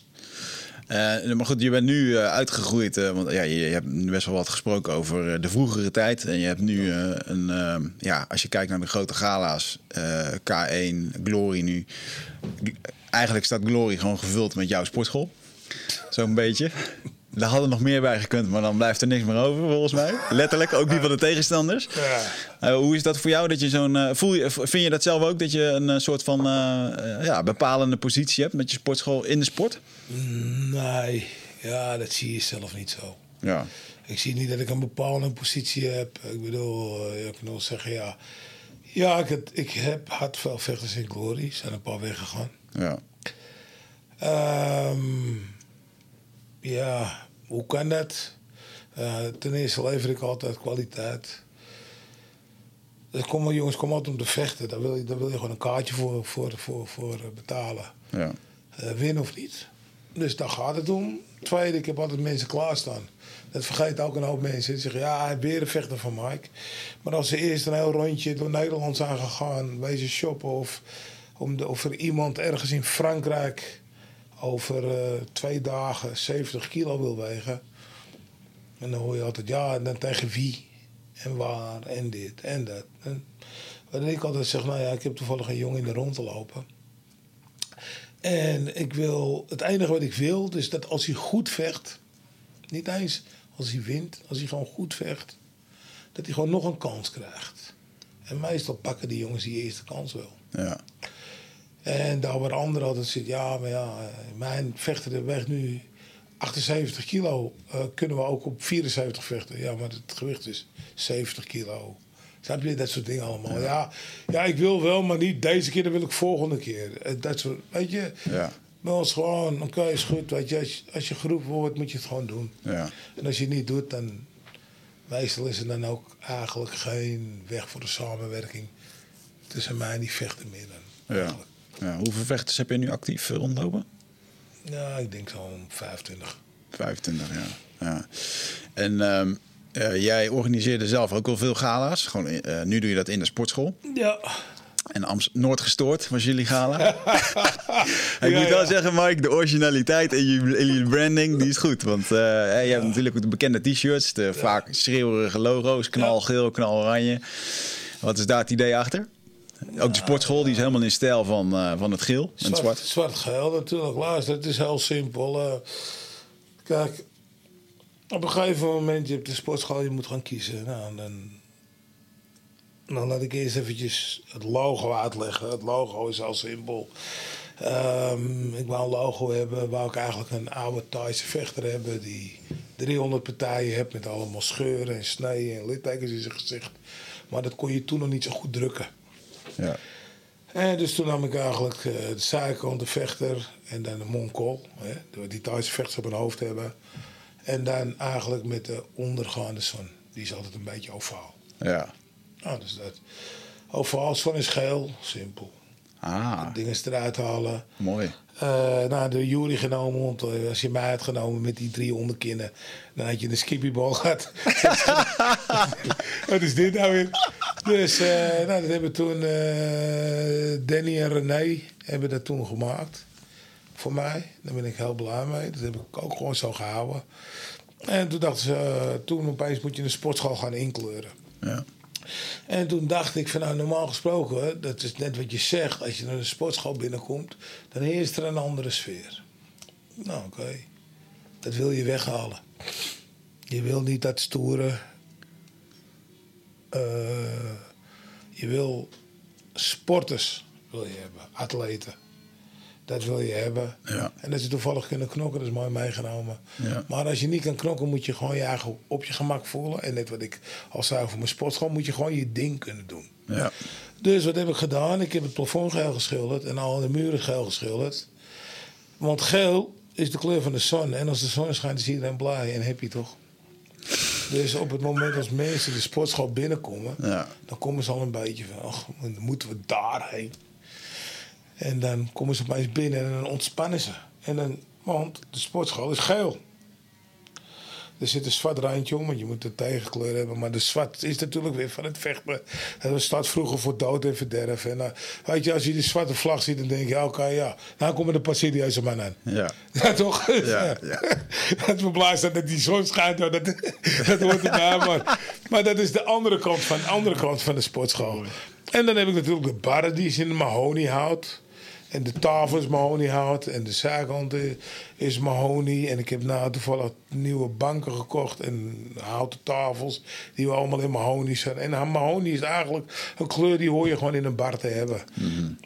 Eh, maar goed, je bent nu eh, uitgegroeid. eh, want ja, je, je hebt best wel wat gesproken over de vroegere tijd. En je hebt nu een. eh, ja, als je kijkt naar de grote gala's, eh, K1, Glory nu. Eigenlijk staat Glory gewoon gevuld met jouw sportschool. Zo'n beetje. Daar hadden nog meer bij gekund, maar dan blijft er niks meer over, volgens mij. Letterlijk, ook niet van de tegenstanders. Ja. Eh, hoe is dat voor jou? Dat je zo'n, eh, voel je, vind je dat zelf ook dat je een eh, soort van ja, bepalende positie hebt met je sportschool in de sport? Nee, ja, dat zie je zelf niet zo. Ja, Ik zie niet dat ik een bepaalde positie heb. Ik bedoel, ik kan wel zeggen, ja. Ja, ik, het, ik heb had veel vechters in Glory. zijn een paar weggegaan. ja, Ehm, ja, hoe kan dat? Eh, ten eerste lever ik altijd kwaliteit. Er komen jongens komen altijd om te vechten. Daar wil je, daar wil je gewoon een kaartje voor, voor, voor, voor eh, betalen. ja, Eh win of niet. Dus daar gaat het om. Tweede, ik heb altijd mensen klaarstaan. Dat vergeet ook een hoop mensen. Die zeggen, ja, hij heeft weer een vechter van Mike. Maar als ze eerst een heel rondje door Nederland zijn gegaan... wezen shoppen of, om de, of er iemand ergens in Frankrijk... over eh, twee dagen 70 kilo wil wegen... en dan hoor je altijd, ja, en dan tegen wie en waar en dit en dat. En waarin ik altijd zeg, nou ja, ik heb toevallig een jongen in de rond te lopen... En ik wil, het enige wat ik wil, is dat als hij goed vecht, niet eens als hij wint, als hij gewoon goed vecht, dat hij gewoon nog een kans krijgt. En meestal pakken die jongens die eerste kans wel. ja, En daar waar anderen altijd zitten, ja, maar ja, eh, mijn vechter weegt nu 78 kilo. eh, kunnen we ook op 74 vechten? Ja, maar het gewicht is 70 kilo. Snap je? Dat soort dingen allemaal. Ja. Ja, ik wil wel, maar niet deze keer, dan wil ik volgende keer. Eh, Dat soort, weet je? ja, Maar als gewoon, oké, is goed. Weet je, als, je- als je geroepen wordt, moet je het gewoon doen. ja, En als je het niet doet, dan meestal is er dan ook eigenlijk geen weg voor de samenwerking tussen mij en die vechter meer. Dan, ja. eigenlijk. Ja. Hoeveel vechters heb je nu actief eh, rondlopen? Ja, ik denk zo'n 25. 25, ja. ja. En ehm, eh, jij organiseerde zelf ook wel veel gala's. Gewoon, eh, nu doe je dat in de sportschool. Ja. En Amst Noord gestoord was jullie gala. ik Ja, moet wel ja. zeggen, Mike, de originaliteit en je branding, die is goed. Want je hebt natuurlijk de bekende t-shirts, de vaak schreeuwerige logo's, knalgeel, knaloranje. Wat is daar het idee achter? Ook de sportschool, die is helemaal in stijl van, eh, van het geel en het zwart. Zwart-geel natuurlijk. Luister, het is heel simpel. eh. Kijk, op een gegeven moment, je hebt de sportschool, je moet gaan kiezen. Nou, dan, dan laat ik eerst eventjes het logo uitleggen. Het logo is al simpel. Ehm, ik wou een logo hebben, wou ik eigenlijk een oude Thaise vechter hebben die 300 partijen heeft met allemaal scheuren en snijden en littekens in zijn gezicht. Maar dat kon je toen nog niet zo goed drukken. Ja. En dus toen nam ik eigenlijk eh, de zijkant, de vechter en dan de monkool. Hè, die Thaise vechters op hun hoofd hebben. En dan eigenlijk met de ondergaande zon. Die is altijd een beetje ovaal. Ja. Nou, dus dat. Ovaal, zon is geel, simpel. Ah, Dingen eruit halen. mooi. Eh nou, de jury genomen, want eh, als je mij had genomen met die drie onderkinnen, dan had je een skippybal gehad. Wat is dit nou weer? Dus, eh, nou, dat hebben toen Danny en René hebben dat toen gemaakt. Voor mij. Daar ben ik heel blij mee. Dat heb ik ook gewoon zo gehouden. En toen dachten ze, toen opeens moet je een sportschool gaan inkleuren. Ja. En toen dacht ik van nou, normaal gesproken, dat is net wat je zegt, als je naar een sportschool binnenkomt, dan heerst er een andere sfeer. Nou, oké. Dat wil je weghalen. Je wil niet dat stoere. eh, je wil sporters wil je hebben, atleten. Dat wil je hebben. Ja. En dat ze toevallig kunnen knokken, dat is mooi meegenomen. Ja. Maar als je niet kan knokken, moet je gewoon je eigen op je gemak voelen. En net wat ik al zei over mijn sportschool, moet je gewoon je ding kunnen doen. Ja. Dus wat heb ik gedaan? Ik heb het plafond geel geschilderd en al de muren geel geschilderd. Want geel is de kleur van de zon. En als de zon schijnt, is iedereen blij en happy toch? Dus op het moment als mensen de sportschool binnenkomen, Ja. dan komen ze al een beetje van, ach, moeten we daarheen. En dan komen ze opeens binnen en dan ontspannen ze. En dan, want de sportschool is geel. Er zit een zwart randje om, want je moet een tegenkleur hebben. Maar de zwart is natuurlijk weer van het vechten. En dat staat vroeger voor dood en verderf. En uh, weet je, als je die zwarte vlag ziet, dan denk je, oké, ja. Nou komen de pas serieuze man aan. Ja. Ja, toch? Ja, ja. Blij zijn dat die zon schijnt. Dat, dat hoort erbij. Maar, maar dat is de andere kant van, andere kant van de sportschool. En dan heb ik natuurlijk de barren die is in mahoniehout. En de tafel is mahoniehout. En de zijkant is mahonie. En ik heb nou toevallig nieuwe banken gekocht. En houten tafels. Die we allemaal in mahonie zijn. En mahonie is eigenlijk een kleur die hoor je gewoon in een bar te hebben.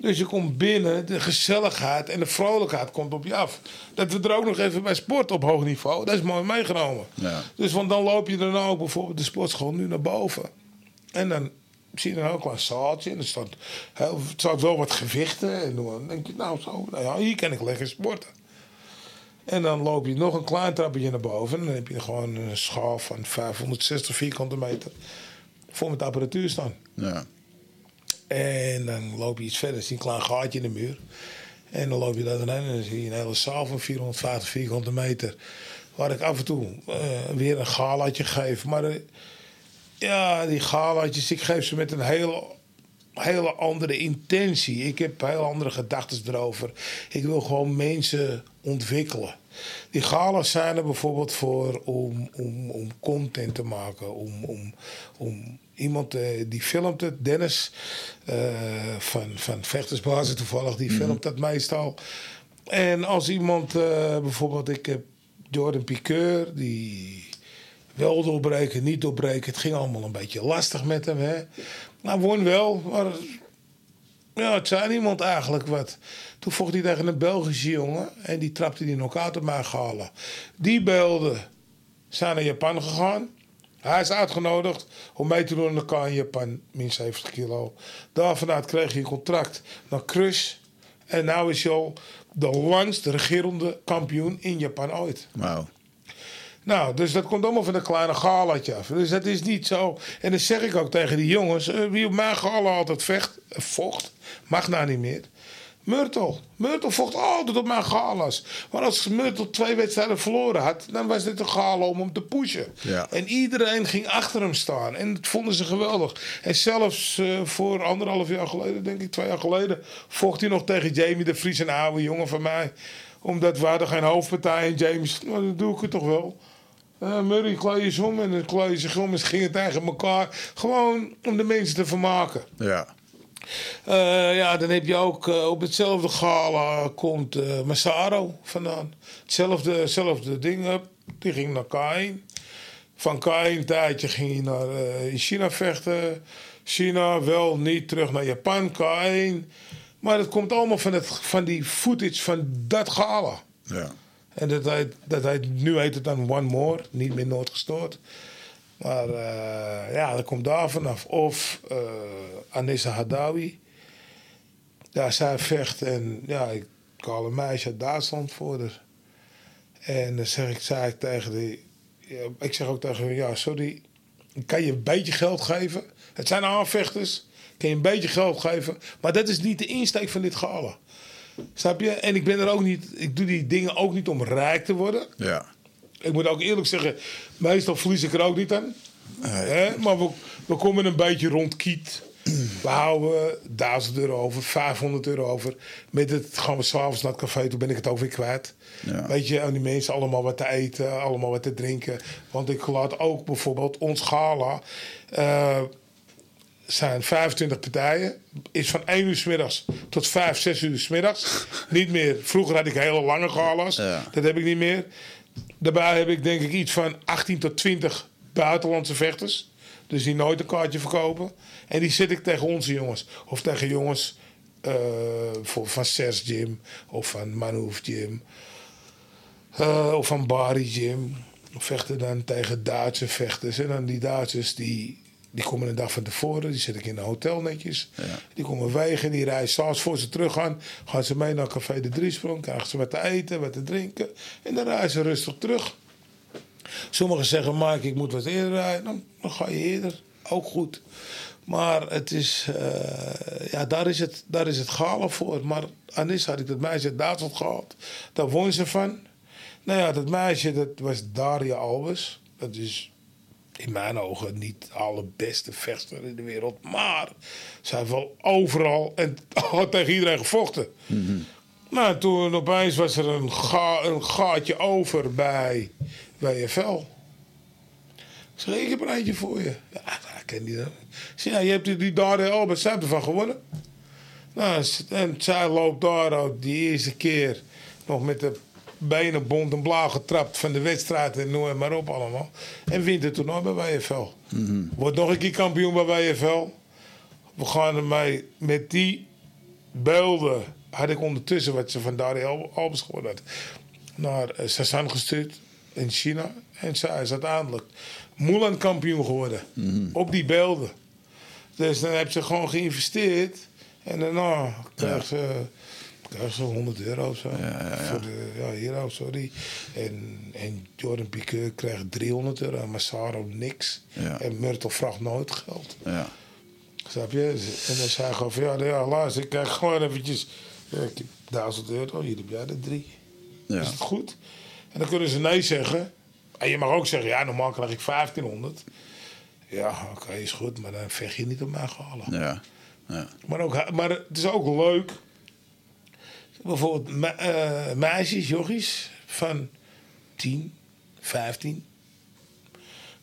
Dus je komt binnen. De gezelligheid en de vrolijkheid komt op je af. Dat we er ook nog even bij sport op hoog niveau. Dat is mooi meegenomen. Ja. Dus want dan loop je daarna ook bijvoorbeeld de sportschool nu naar boven. En dan zie je dan ook wel een zaaltje. En er staat, heel, er staat wel wat gewichten. En dan denk je, nou zo, nou ja, hier kan ik lekker sporten. En dan loop je nog een klein trappetje naar boven. En dan heb je gewoon een schaal van 560 vierkante meter. Vol met apparatuur staan. Ja. En dan loop je iets verder, zie je een klein gaatje in de muur. En dan loop je daar doorheen en dan zie je een hele zaal van 450 vierkante meter. Waar ik af en toe eh, weer een galaatje geef. Maar eh, ja, die galaatjes, ik geef ze met een hele, hele andere intentie. Ik heb heel andere gedachten erover. Ik wil gewoon mensen ontwikkelen. Die galas zijn er bijvoorbeeld voor om, om, om content te maken. Om, om, om iemand eh, die filmt het, Dennis eh, van, van Vechtersbasis toevallig, die filmt dat meestal. En als iemand eh, bijvoorbeeld, ik heb Jordan Piqueur, die wel doorbreken, niet doorbreken. Het ging allemaal een beetje lastig met hem. Hè? Nou, won wel, maar ja, het zei niemand eigenlijk wat. Toen vocht hij tegen een Belgische jongen en die trapte die knock-out op mij gehalen. Die beelden zijn naar Japan gegaan. Hij is uitgenodigd om mee te doen aan de in Japan, min 70 kilo. Daar vanuit kreeg hij een contract naar Crush. En nu is hij al de langst regerende kampioen in Japan ooit. Wauw. Nou, dus dat komt allemaal van een kleine galaatje af. Dus dat is niet zo. En dan zeg ik ook tegen die jongens: eh, wie op mijn gala altijd vecht, eh, vocht, mag nou niet meer. Myrtle. Myrtle vocht altijd op mijn galas. Maar als Myrtle twee wedstrijden verloren had, dan was dit een gala om hem te pushen. Ja. En iedereen ging achter hem staan. En dat vonden ze geweldig. En zelfs eh, voor anderhalf jaar geleden, denk ik, twee jaar geleden, vocht hij nog tegen Jamie de Vries, een oude jongen van mij. Omdat we hadden geen hoofdpartij. En James, nou, dan doe ik het toch wel. Eh, Murray je zich om en je zich om en ze gingen tegen elkaar. Gewoon om de mensen te vermaken. Ja. Eh, ja, dan heb je ook eh, op hetzelfde gala komt Massaro vandaan. Hetzelfde, hetzelfde ding. Up. Die ging naar K1. Van K1 een tijdje ging hij naar in China vechten. China wel niet terug naar Japan, K1. Maar het komt allemaal van, het, van die footage van dat gala. Ja. En dat dat heet, nu heet het dan One More, niet meer Nooit Gestoord. Maar eh, ja, dat komt daar vanaf. Of uh, Anissa Hadawi. Ja, zij vecht en ja, ik haal een meisje uit Duitsland voor haar. En dan zeg ik, zei ik tegen die... Ik zeg ook tegen ja, sorry, kan je een beetje geld geven? Het zijn aanvechters, kan je een beetje geld geven? Maar dat is niet de insteek van dit gala. Snap je? En ik ben er ook niet, ik doe die dingen ook niet om rijk te worden. Ja. Ik moet ook eerlijk zeggen, meestal verlies ik er ook niet aan. Hè? Maar we, we komen een beetje rond kiet. We houden 1000 euro over, 500 euro over. Met het gaan we s'avonds naar het café, toen ben ik het ook weer kwijt. Ja. Weet je, aan die mensen allemaal wat te eten, allemaal wat te drinken. Want ik laat ook bijvoorbeeld ons gala. eh, zijn 25 partijen. Is van 1 uur s middags tot 5, 6 uur s middags. niet meer. Vroeger had ik hele lange galas. Ja. Dat heb ik niet meer. Daarbij heb ik denk ik iets van 18 tot 20 buitenlandse vechters. Dus die nooit een kaartje verkopen. En die zit ik tegen onze jongens. Of tegen jongens voor, van Sers Gym. Of van Manhoef Gym. Eh, of van Bari Gym. Vechten dan tegen Duitse vechters. En dan die Duitsers die, die komen een dag van tevoren. Die zit ik in een hotel netjes. Die komen wegen. Die rijden s'avonds voor ze terug gaan. Gaan ze mee naar Café de Driesprong. Krijgen ze wat te eten, wat te drinken. En dan rijden ze rustig terug. Sommigen zeggen, Mike, ik moet wat eerder rijden. Dan, dan ga je eerder. Ook goed. Maar het is, eh, ja, daar is het, daar is het galen voor. Maar Anis had ik dat meisje uit Duitsland gehad. Daar won ze van. Nou ja, dat meisje, dat was Daria Albers. Dat is in mijn ogen niet de allerbeste vechter in de wereld. Maar zij heeft wel overal en had tegen iedereen gevochten. Nou, toen opeens was er een, ga, een gaatje over bij WFL. Ik zeg, ik heb er eentje voor je. Ja, ik ken die dan. Ik zeg, ja, je hebt die, die Daria Albert, heeft ervan gewonnen. Nou, en zij loopt daar ook die eerste keer nog met de benen bont en blauw getrapt van de wedstrijd en noem maar op allemaal. En wint het toernooi bij WFL. Wordt nog een keer kampioen bij WFL. We gaan ermee met die beelden. Had ik ondertussen wat ze van Daria Al- Albers gewonnen had. Naar eh, Sassan gestuurd in China. En zij is uiteindelijk Mulan kampioen geworden. Op die beelden. Dus dan heb ze gewoon geïnvesteerd. En daarna krijgt ze, krijgt ze 100 euro of zo. Voor de, ja, euro, sorry. En, en Jordan Piqueur krijgt 300 euro. En Massaro niks. En Myrtle vraagt nooit geld. Ja. Snap je? En dan zei hij gewoon van ja, nou ja, luister, ik krijg gewoon eventjes. Ja, ik heb 1000 euro, hier heb jij er drie. Ja. Is het goed? En dan kunnen ze nee zeggen. En je mag ook zeggen, ja, normaal krijg ik 1500. Ja, oké, is goed, maar dan vecht je niet op mij gehaald. Ja. Ja. Maar, ook, maar het is ook leuk. Bijvoorbeeld me- eh, meisjes, jochies van 10, 15.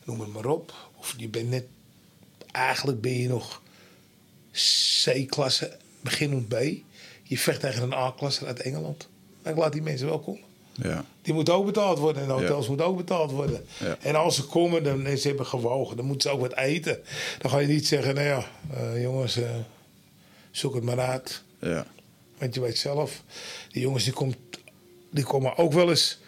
Noem het maar op. Of je bent net... Eigenlijk ben je nog C-klasse, beginnend B. Je vecht tegen een A-klasse uit Engeland. Maar ik laat die mensen wel komen. Ja. Die moeten ook betaald worden en de hotels Ja. moeten ook betaald worden. Ja. En als ze komen dan, en ze hebben gewogen, dan moeten ze ook wat eten. Dan ga je niet zeggen, nou ja, eh, jongens, eh, zoek het maar uit. Ja. Want je weet zelf, die jongens die, komt, die komen ook wel eens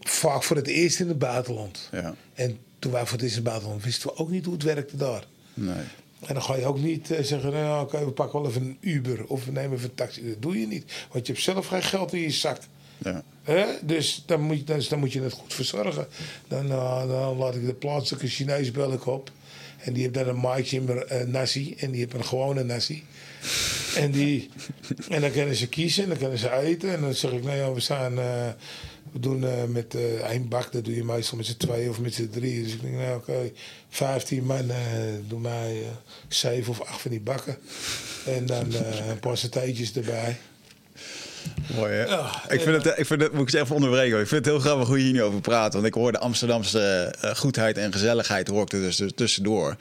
vaak voor het eerst in het buitenland. Ja. En toen wij voor het eerst in het buitenland wisten we ook niet hoe het werkte daar. Nee. En dan ga je ook niet eh, zeggen, nou oké, we pakken wel even een Uber of we nemen even een taxi. Dat doe je niet, want je hebt zelf geen geld in je zak. Ja. Hè? Dus, dan moet je, dus dan moet je het goed verzorgen. Dan, eh, dan laat ik de plaatselijke Chinees bel ik op. En die heeft dan een maatje eh, nasi. En die heeft een gewone nasi. En, die, en dan kunnen ze kiezen en dan kunnen ze eten. En dan zeg ik, nou ja, we zijn... eh, we doen eh, met eh één bak, dat doe je meestal met z'n tweeën of met z'n drieën. Dus ik denk, nou oké, 15 man, eh doe mij eh, zeven of acht van die bakken. En dan eh, een paar satéetjes erbij. Mooi, hè? Ja, ik, vind het, ik vind het, moet ik eens even onderbreken. Ik vind het heel grappig hoe je hier nu over praat. Want ik hoor de Amsterdamse eh, goedheid en gezelligheid hoor ik er dus dus tussendoor.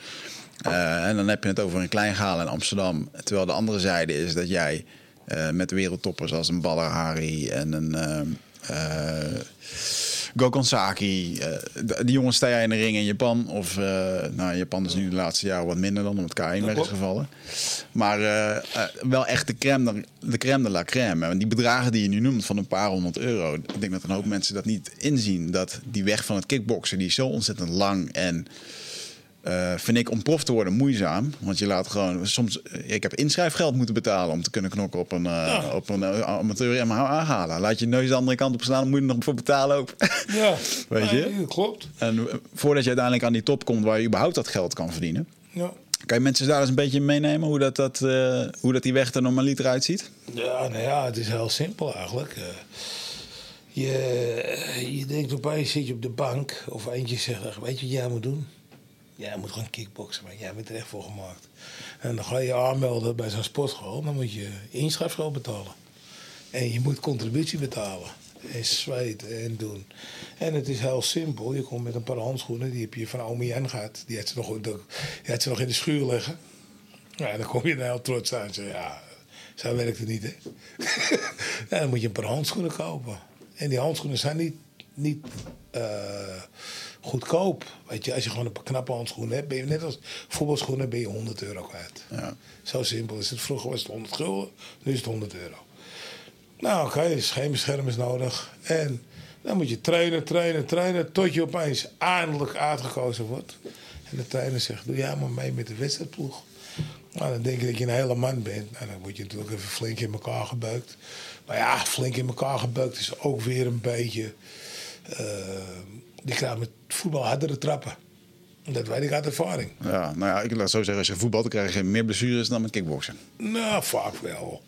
Eh, en dan heb je het over een klein in Amsterdam. Terwijl de andere zijde is dat jij eh, met wereldtoppers als een Baller Hari en een... Saki. d- die jongens sta jij in de ring in Japan. Of, nou, Japan is nu de laatste jaren wat minder dan, omdat K1 weg is gevallen. Maar wel echt de crème, de, de crème de la crème. En die bedragen die je nu noemt van een paar honderd euro. Ik denk dat een hoop mensen dat niet inzien. Dat die weg van het kickboksen, die is zo ontzettend lang en... eh, vind ik om prof te worden moeizaam. Want je laat gewoon soms. eh, Ik heb inschrijfgeld moeten betalen om te kunnen knokken op een, eh, op een eh, amateur halen. Laat je neus de andere kant op staan, dan moet je er nog voor betalen ook. Ja, Weet je? Klopt. en voordat je uiteindelijk aan die top komt waar je überhaupt dat geld kan verdienen. Ja. Kan je mensen daar eens een beetje meenemen hoe dat, dat, hoe dat die weg er normaliter uitziet? Ja, nou ja, het is heel simpel eigenlijk. Je, je denkt opeens, zit je op de bank of eentje zegt, "Ach, weet je wat jij moet doen? Jij moet gewoon kickboksen, maar jij bent er echt voor gemaakt. En dan ga je aanmelden bij zo'n sportschool, dan moet je inschrijfgeld betalen. En je moet contributie betalen. En zweten en doen. En het is heel simpel. Je komt met een paar handschoenen, die heb je van Omi Jan gehad. Die had ze nog, ze nog in de schuur liggen. Ja, dan kom je er heel trots aan en zeg ja, zo werkt het niet, hè. dan moet je een paar handschoenen kopen. En die handschoenen zijn niet, niet eh, goedkoop. Weet je, als je gewoon een paar knappe handschoenen hebt, ben je net als voetbalschoenen, ben je 100 euro kwijt. Ja. Zo simpel is het. Vroeger was het 100 gulden, nu is het 100 euro. Nou, oké, okay, scheenbescherm is nodig. En dan moet je trainen, trainen, trainen, tot je opeens eindelijk uitgekozen wordt. En de trainer zegt, doe jij maar mee met de wedstrijdploeg. Nou, dan denk je dat je een hele man bent. Nou, dan word je natuurlijk even flink in elkaar gebeukt. Maar ja, flink in elkaar gebeukt is ook weer een beetje... eh, die krijgt met voetbal hardere trappen. Dat weet ik uit ervaring. Ja, nou ja, ik laat het zo zeggen, als je voetbalt, dan krijg je meer blessures dan met kickboksen. Nou, vaak wel.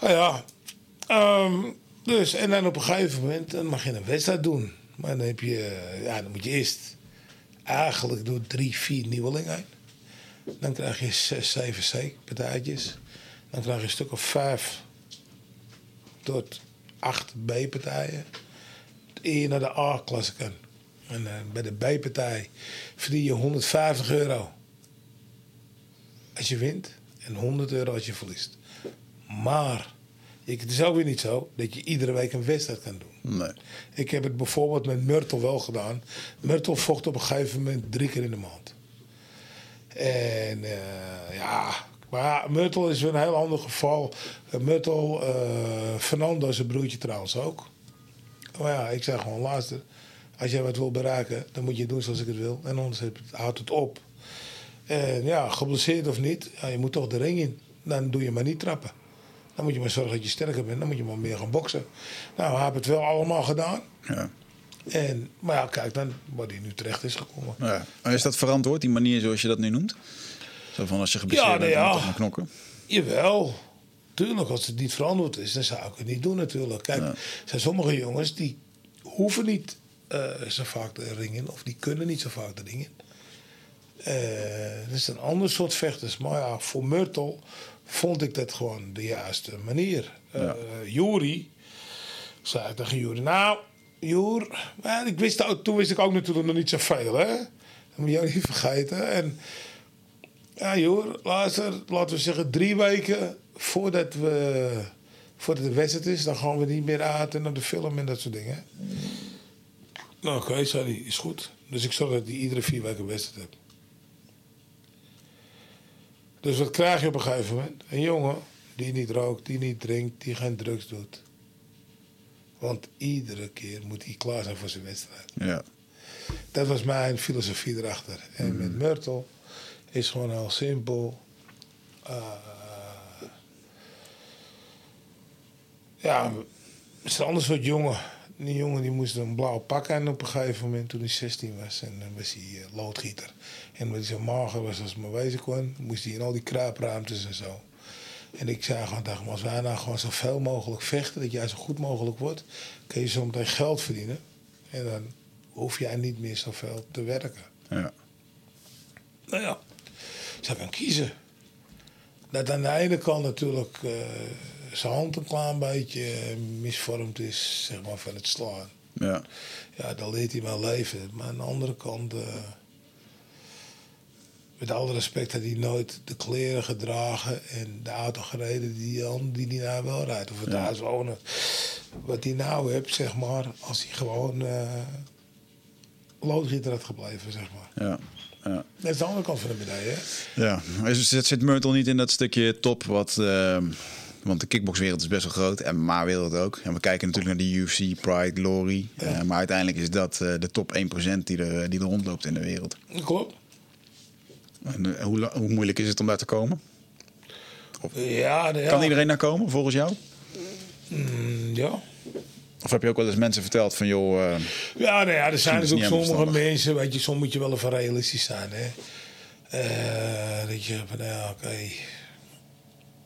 Nou ja, ehm, dus en dan op een gegeven moment dan mag je een wedstrijd doen. Maar dan heb je, ja, dan moet je eerst eigenlijk door drie, vier nieuwelingen heen. Dan krijg je zes, zeven C-partijtjes. Dan krijg je een stuk of vijf tot acht B-partijen. Eer je naar de A-klasse kan. En eh, bij de B-partij verdien je 150 euro als je wint en 100 euro als je verliest. Maar ik, het is ook weer niet zo dat je iedere week een wedstrijd kan doen. Nee. Ik heb het bijvoorbeeld met Myrtle wel gedaan. Myrtle vocht op een gegeven moment drie keer in de maand. En eh, ja, maar Myrtle is weer een heel ander geval. Uh, Myrtle, eh, Fernando, zijn broertje trouwens ook. Maar ja, ik zeg gewoon, luister, als jij wat wil bereiken, dan moet je doen zoals ik het wil. En anders houdt het op. En ja, geblesseerd of niet, ja, je moet toch de ring in. Dan doe je maar niet trappen. Dan moet je maar zorgen dat je sterker bent. Dan moet je maar meer gaan boksen. Nou, we hebben het wel allemaal gedaan. Ja. En, maar ja, kijk dan waar hij nu terecht is gekomen. Ja. Maar is dat verantwoord, die manier zoals je dat nu noemt? Zo van als je geblesseerd Ja, bent, nou dan ja. knokken. Jawel. Tuurlijk, als het niet verantwoord is, dan zou ik het niet doen natuurlijk. Kijk, er zijn sommige jongens die hoeven niet eh, zo vaak de ring in. Of die kunnen niet zo vaak de ring in. Eh, dat is een ander soort vechters. Maar ja, voor Myrtle vond ik dat gewoon de juiste manier. Ja. Juri, zei ik tegen Juri, nou, maar ik wist toen wist ik ook natuurlijk nog niet zoveel, hè. Dat moet je ook niet vergeten. En ja, Joer, luister, laten we zeggen drie weken voordat, we, voordat de wedstrijd is, dan gaan we niet meer uit en naar de film en dat soort dingen. Nou, oké, zei hij, is goed. Dus ik zorg dat hij iedere vier weken wedstrijd hebt. Dus wat krijg je op een gegeven moment? Een jongen die niet rookt, die niet drinkt, die geen drugs doet. Want iedere keer moet hij klaar zijn voor zijn wedstrijd. Ja. Dat was mijn filosofie erachter. En met Myrtle is gewoon heel simpel. Eh, ja, het is een ander soort jongen. Die jongen die moest een blauw pak aan op een gegeven moment toen hij 16 was. En dan was hij eh, loodgieter. En omdat hij zo mager was als maar wezen kon, moest hij in al die kruipruimtes en zo. En ik zei gewoon tegen hem, als wij nou gewoon zoveel mogelijk vechten, dat jij zo goed mogelijk wordt, kun je zo meteen geld verdienen. En dan hoef jij niet meer zoveel te werken. Ja. Nou ja, zou kan kiezen. Dat aan de ene kant natuurlijk eh, zijn hand een klein beetje misvormd is, zeg maar, van het slaan. Ja. Ja, dan leert hij wel leven. Maar aan de andere kant, eh, met alle respect, had hij nooit de kleren gedragen en de auto gereden die, die hij nou wel rijdt. Of het Ja. huis wonen. wat hij nou hebt, zeg maar, als hij gewoon eh loodgieter had gebleven, zeg maar. Ja. Ja. Dat is de andere kant van de medaille, hè? Ja, zit, zit Myrtle niet in dat stukje top wat... ehm, want de kickboxwereld is best wel groot en MMA-wereld ook. En we kijken natuurlijk naar de UFC, Pride, Glory. Eh, maar uiteindelijk is dat eh, de top 1% die er, die er rondloopt in de wereld. Klopt. En, eh, hoe, moeilijk is het om daar te komen? Ja, nou ja. Kan iedereen daar komen, volgens jou? Mm, ja. Of heb je ook wel eens mensen verteld van, joh... eh, Ja, nou ja, er zijn natuurlijk niet sommige mensen, weet je, soms moet je wel even realistisch zijn, hè. Eh, dat je, van, nou ja, oké,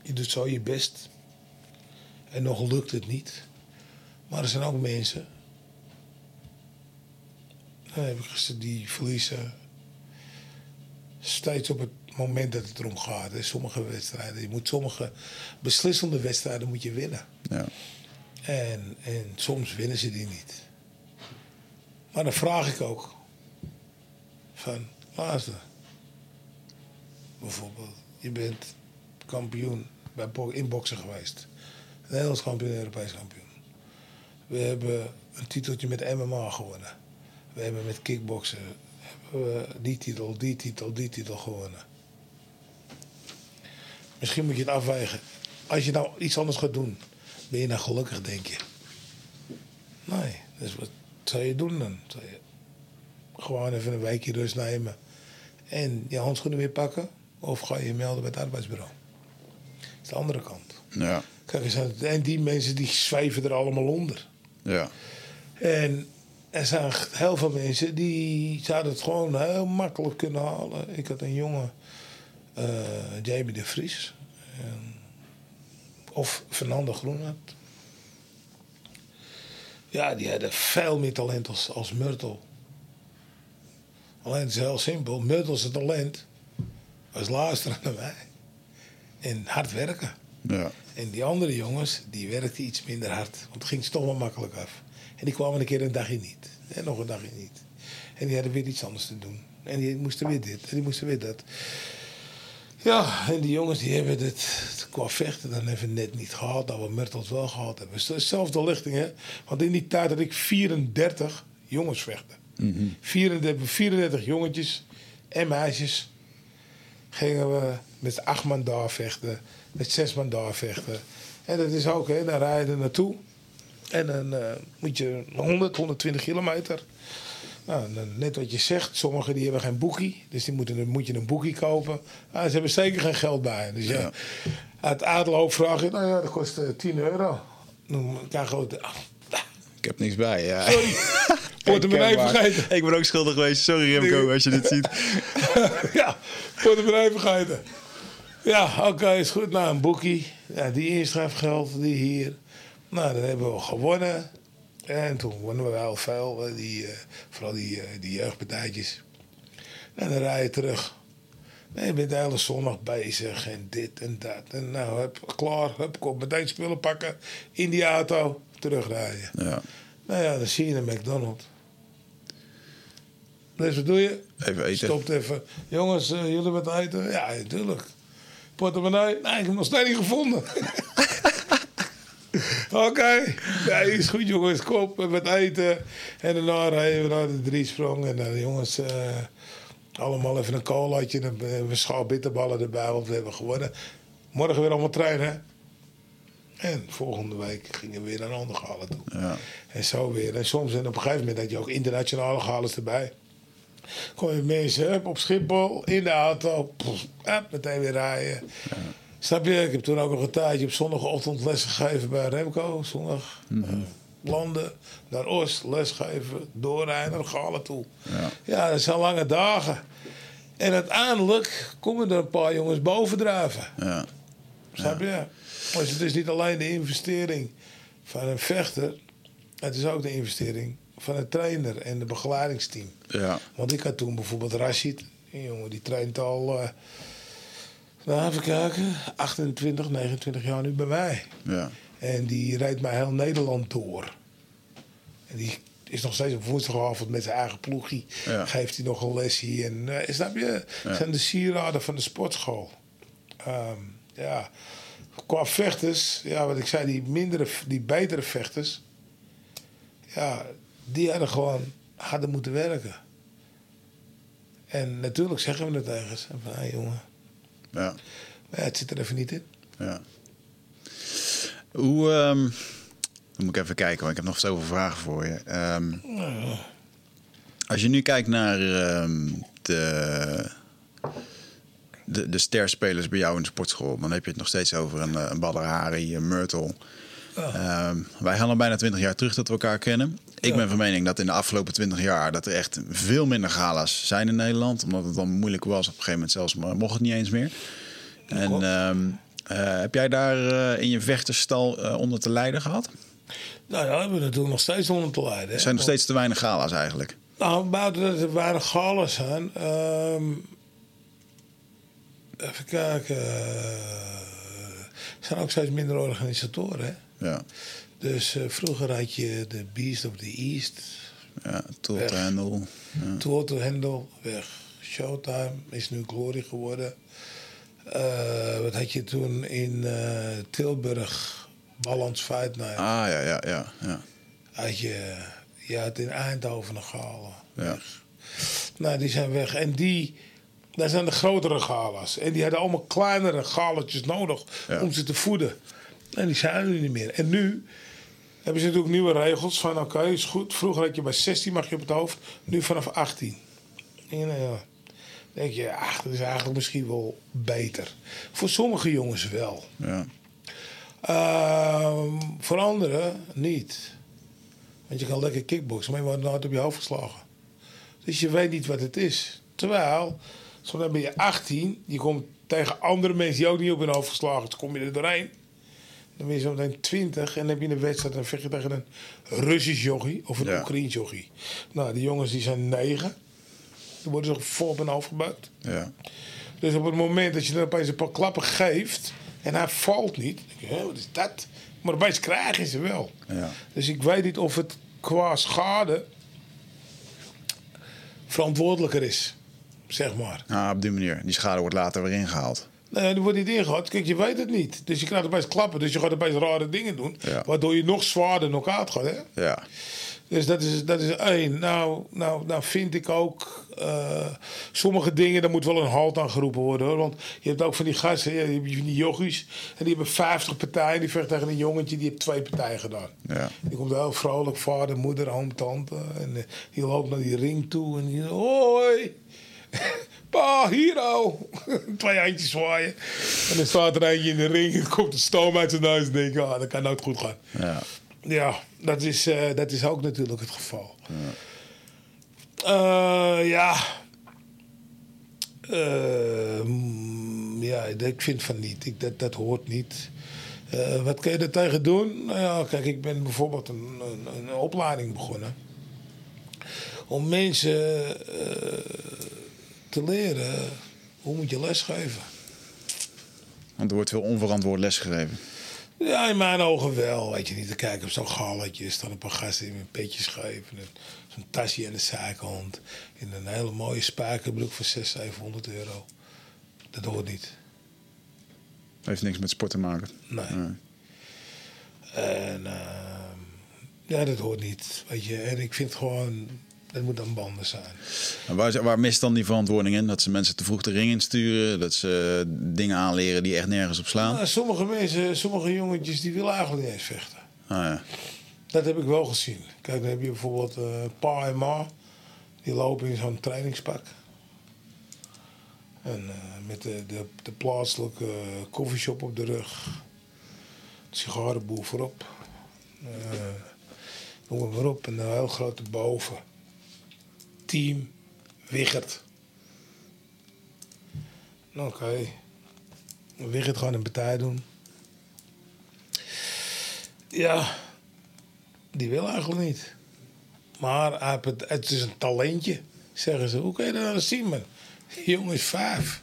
je doet zo je best en nog lukt het niet. Maar er zijn ook mensen, dan heb ik gezien, die verliezen steeds op het moment dat het erom gaat. Sommige wedstrijden, je moet sommige beslissende wedstrijden moet je winnen. ja. En, en soms winnen ze die niet. Maar dan vraag ik ook van, luister. Bijvoorbeeld, je bent kampioen bij bo- in boksen geweest. Nederlands kampioen, Europees kampioen. We hebben een titeltje met MMA gewonnen. We hebben met kickboksen hebben we die titel, die titel, die titel gewonnen. Misschien moet je het afwegen. Als je nou iets anders gaat doen, ben je nou gelukkig, denk je? Nee, dus wat zou je doen dan? Zou je gewoon even een weekje rust nemen en je handschoenen weer pakken? Of ga je je melden bij het arbeidsbureau? Dat is de andere kant. Ja. Kijk, er zijn, en die mensen die zweven er allemaal onder. Ja. En er zijn heel veel mensen die zouden het gewoon heel makkelijk kunnen halen. Ik had een jongen, eh Jamie de Vries. En- of Fernando Groenhart. Ja, die hadden veel meer talent als, als Myrtle. Alleen het is heel simpel. Myrtle's talent was luisteren naar mij. En hard werken. Ja. En die andere jongens, die werkten iets minder hard. Want het ging ze toch wel makkelijk af. En die kwamen een keer een dagje niet. En nog een dagje niet. En die hadden weer iets anders te doen. En die moesten weer dit. En die moesten weer dat. Ja, en die jongens die hebben het qua vechten dan even net niet gehad. Dat we Mertels wel gehad hebben. Het is dezelfde lichting, hè. Want in die tijd had ik 34 jongens vechten. 34, 34 jongetjes en meisjes gingen we met acht man daar vechten, met zes man daar vechten. En dat is ook, hè, dan rij je er naartoe. En dan eh, moet je 100, 120 kilometer. Nou, net wat je zegt, sommigen die hebben geen boekie. Dus die moeten, moet je een boekie kopen. Ah, ze hebben zeker geen geld bij. Dus ja, Ja. uit vraag je, nou ja, dat kost eh, 10 euro. Dan krijg je Ik heb niks bij, ja. Sorry, portemonnee vergeten. Ik ben ook schuldig geweest. Sorry Remco, als je dit ziet. ja, portemonnee vergeten. Ja, oké, is goed. Nou, een boekie. Ja, die inschrijfgeld, die hier. Nou, dan hebben we gewonnen. En toen wonnen we wel veel, die, eh, vooral die, eh, die jeugdpartijtjes. En dan rij je terug. En je bent de hele zondag bezig en dit en dat. En nou, hup, klaar, hup, kom meteen spullen pakken, in die auto, terugrijden. Ja. Nou ja, dan zie je een McDonald's. Dus wat doe je? Even eten. Stopt even. Jongens, eh, jullie wat eten? Ja, natuurlijk. Portemonnee? Nee, ik heb hem nog steeds niet gevonden. Oké. Ja, is goed jongens. Kom, we wat eten. En daarna rijden we naar de driesprong. En dan jongens, eh, allemaal even een colaatje. En we een schaal bitterballen erbij, want we hebben gewonnen. Morgen weer allemaal trainen. En volgende week gingen we weer naar een ander gehalen toe. Ja. En zo weer. En soms en op een gegeven moment had je ook internationale galers erbij. Kom je mensen op Schiphol in de auto. Pff, meteen weer rijden. Snap je? Ik heb toen ook nog een tijdje op zondagochtend les gegeven bij Remco. Zondag eh, landen, naar Oost, lesgeven, doorrijden naar Galen toe. Ja. ja, dat zijn lange dagen. En uiteindelijk komen er een paar jongens bovendrijven. Ja. Snap je? Dus het is niet alleen de investering van een vechter. Het is ook de investering van een trainer en de begeleidingsteam. Ja. Want ik had toen bijvoorbeeld Rashid. Een jongen die traint al... eh nou, even kijken. 28, 29 jaar nu bij mij. Ja. En die rijdt mij heel Nederland door. En die is nog steeds op woensdagavond met zijn eigen ploegie. Ja. Geeft hij nog een lesje. En uh, snap je? Ja. zijn de sieraden van de sportschool. Ehm, ja. Qua vechters, ja, wat ik zei, die mindere, die betere vechters, ja, die hadden gewoon harder moeten werken. En natuurlijk zeggen we het ze. Van, hey, jongen, Ja. maar het zit er even niet in. Ja. Hoe. ehm, dan moet ik even kijken, want ik heb nog zoveel vragen voor je. Ehm, als je nu kijkt naar ehm, de, de, de sterspelers bij jou in de sportschool, dan heb je het nog steeds over een, eh, een Badr Hari, een Myrtle. Wij gaan al bijna 20 jaar terug dat we elkaar kennen. Ik Ja. ben van mening dat in de afgelopen 20 jaar dat er echt veel minder gala's zijn in Nederland. Omdat het dan moeilijk was. Op een gegeven moment zelfs maar mocht het niet eens meer. En ehm, eh, heb jij daar eh, in je vechterstal eh, onder te lijden gehad? Nou ja, we hebben natuurlijk nog steeds onder te lijden. hè. Er zijn nog steeds te weinig gala's eigenlijk. Nou, buiten dat er weinig galen zijn. ehm, even kijken. Er zijn ook steeds minder organisatoren. Hè? Ja, Dus eh, vroeger had je de Beast of the East. ja tot Weg. handel. Ja. Total Handle, weg. Showtime is nu Glory geworden. Eh, wat had je toen in eh, Tilburg? Balance Fight Night. Ah, ja, ja, ja. ja. Had je, je had in Eindhoven een gala. Ja. Nou, die zijn weg. En die, dat zijn de grotere gala's. En die hadden allemaal kleinere galetjes nodig Ja. om ze te voeden. En die zijn er niet meer. En nu hebben ze natuurlijk nieuwe regels van oké, is goed. Vroeger had je bij 16 mag je op het hoofd, nu vanaf 18. En nou denk je, ach, dat is eigenlijk misschien wel beter. Voor sommige jongens wel. ja. Ehm, voor anderen niet. Want je kan lekker kickboksen, maar je wordt nooit op je hoofd geslagen. Dus je weet niet wat het is. Terwijl, zo dan ben je 18, je komt tegen andere mensen die ook niet op hun hoofd geslagen, dan kom je er doorheen. Dan ben je zo meteen 20 en dan heb je een wedstrijd en dan vecht je tegen een Russisch jochie of een Ja. Oekraïens jochie. Nou, die jongens die zijn 9. Dan worden ze vol op hun hoofd gebukt. ja. Dus op het moment dat je dan opeens een paar klappen geeft en hij valt niet, denk je, "Hè, wat is dat? Maar opeens krijgen ze wel. Ja. Dus ik weet niet of het qua schade verantwoordelijker is, zeg maar. Ah, op die manier. Die schade wordt later weer ingehaald. Nee, die wordt niet ingehaald. Kijk, je weet het niet. Dus je krijgt opeens klappen, dus je gaat opeens rare dingen doen, Ja. waardoor je nog zwaarder knock-out gaat. Hè? Ja. Dus dat is, dat is één. Nou, nou, nou vind ik ook eh, sommige dingen, daar moet wel een halt aan geroepen worden. Hoor. Want je hebt ook van die gasten, die, van jochies. En die hebben 50 partijen. Die vecht tegen een jongetje, die heeft twee partijen gedaan. Ja. Die komt heel vrolijk, vader, moeder, oom, tante. En eh, die loopt naar die ring toe en die hoi. Pa, hero. Twee handjes zwaaien. En dan staat er eentje in de ring en komt de stoom uit zijn neus. En denk ik, ah, dat kan nooit goed gaan. Ja. Ja, dat is, eh, dat is ook natuurlijk het geval. Ja, ja. Eh, mm, ja, ik vind van niet. Ik, dat, dat hoort niet. Eh, wat kan je er tegen doen? Nou ja, kijk, ik ben bijvoorbeeld een, een, een opleiding begonnen. Om mensen te leren hoe moet je lesgeven. Want er wordt veel onverantwoord lesgegeven. Ja, in mijn ogen wel. Weet je niet te kijken op zo'n galletje. staan een paar gasten in een petje geven. en Zo'n tasje aan de zijkant. In een hele mooie spijkerbroek voor 600, 700 euro. Dat hoort niet. Heeft niks met sport te maken. Nee. Nee. En ehm, ja, dat hoort niet. Weet je. En ik vind gewoon, dat moet aan banden zijn. En waar, waar mist dan die verantwoording in? Dat ze mensen te vroeg de ring insturen? Dat ze dingen aanleren die echt nergens op slaan? Nou, sommige mensen, sommige jongetjes, die willen eigenlijk niet eens vechten. Ah, ja. Dat heb ik wel gezien. Kijk, dan heb je bijvoorbeeld eh, pa en ma. Die lopen in zo'n trainingspak. En eh, met de, de, de plaatselijke koffieshop op de rug. Sigarenboel voorop. Eh noem maar op. En een heel grote boven. Team Wiggert. Nou, Oké. Wiggert gewoon een partij doen. Ja, die wil eigenlijk niet. Maar hij heeft het, het is een talentje, zeggen ze. Hoe kun je dat nou zien, man? Die jongen is vijf.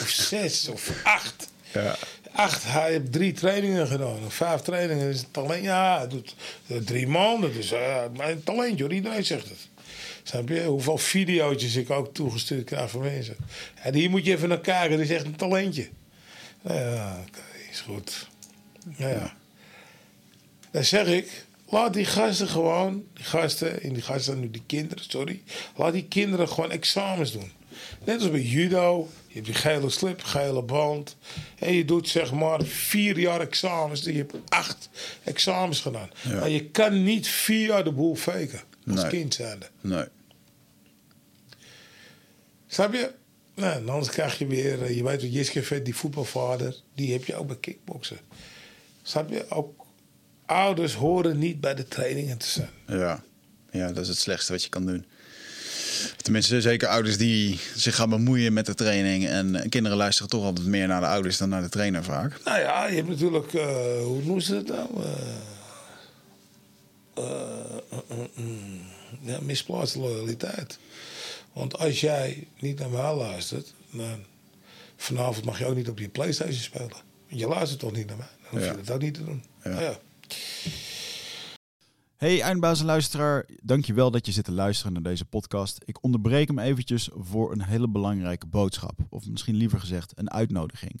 Of zes, of acht. Ja. Acht, hij heeft drie trainingen gedaan. Of vijf trainingen, dat is een talent. Ja, doet eh, drie maanden. Dus uh, een talentje, hoor. Iedereen zegt het. Snap je? Hoeveel video's ik ook toegestuurd krijg van mensen. En hier moet je even naar kijken. Dat is echt een talentje. Ja, oké. is goed. Ja, ja. Dan zeg ik, laat die gasten gewoon, die gasten, en die gasten nu die kinderen, sorry. Laat die kinderen gewoon examens doen. Net als bij judo, je hebt die gele slip, gele band. En je doet zeg maar vier jaar examens. Je hebt acht examens gedaan. Ja. Maar je kan niet vier jaar de boel faken. Als Nee. kind zijnde. Nee. Snap je? Nou, anders krijg je weer, eh, je weet wat Jiske Vet, die voetbalvader, die heb je ook bij kickboksen. Snap je? Ook ouders horen niet bij de trainingen te zijn. Ja. ja, dat is het slechtste wat je kan doen. Tenminste, zeker ouders die zich gaan bemoeien met de training. En kinderen luisteren toch altijd meer naar de ouders dan naar de trainer vaak. Nou ja, je hebt natuurlijk, eh, hoe noemen ze het nou? Eh, eh, eh, eh, ja, misplaatste loyaliteit. Want als jij niet naar mij luistert, dan vanavond mag je ook niet op je Playstation spelen. Want je luistert toch niet naar mij? Dan hoef Ja. je dat ook niet te doen. Ja. Nou ja. Hey eindbaas en luisteraar, dankjewel dat je zit te luisteren naar deze podcast. Ik onderbreek hem eventjes voor een hele belangrijke boodschap. Of misschien liever gezegd een uitnodiging.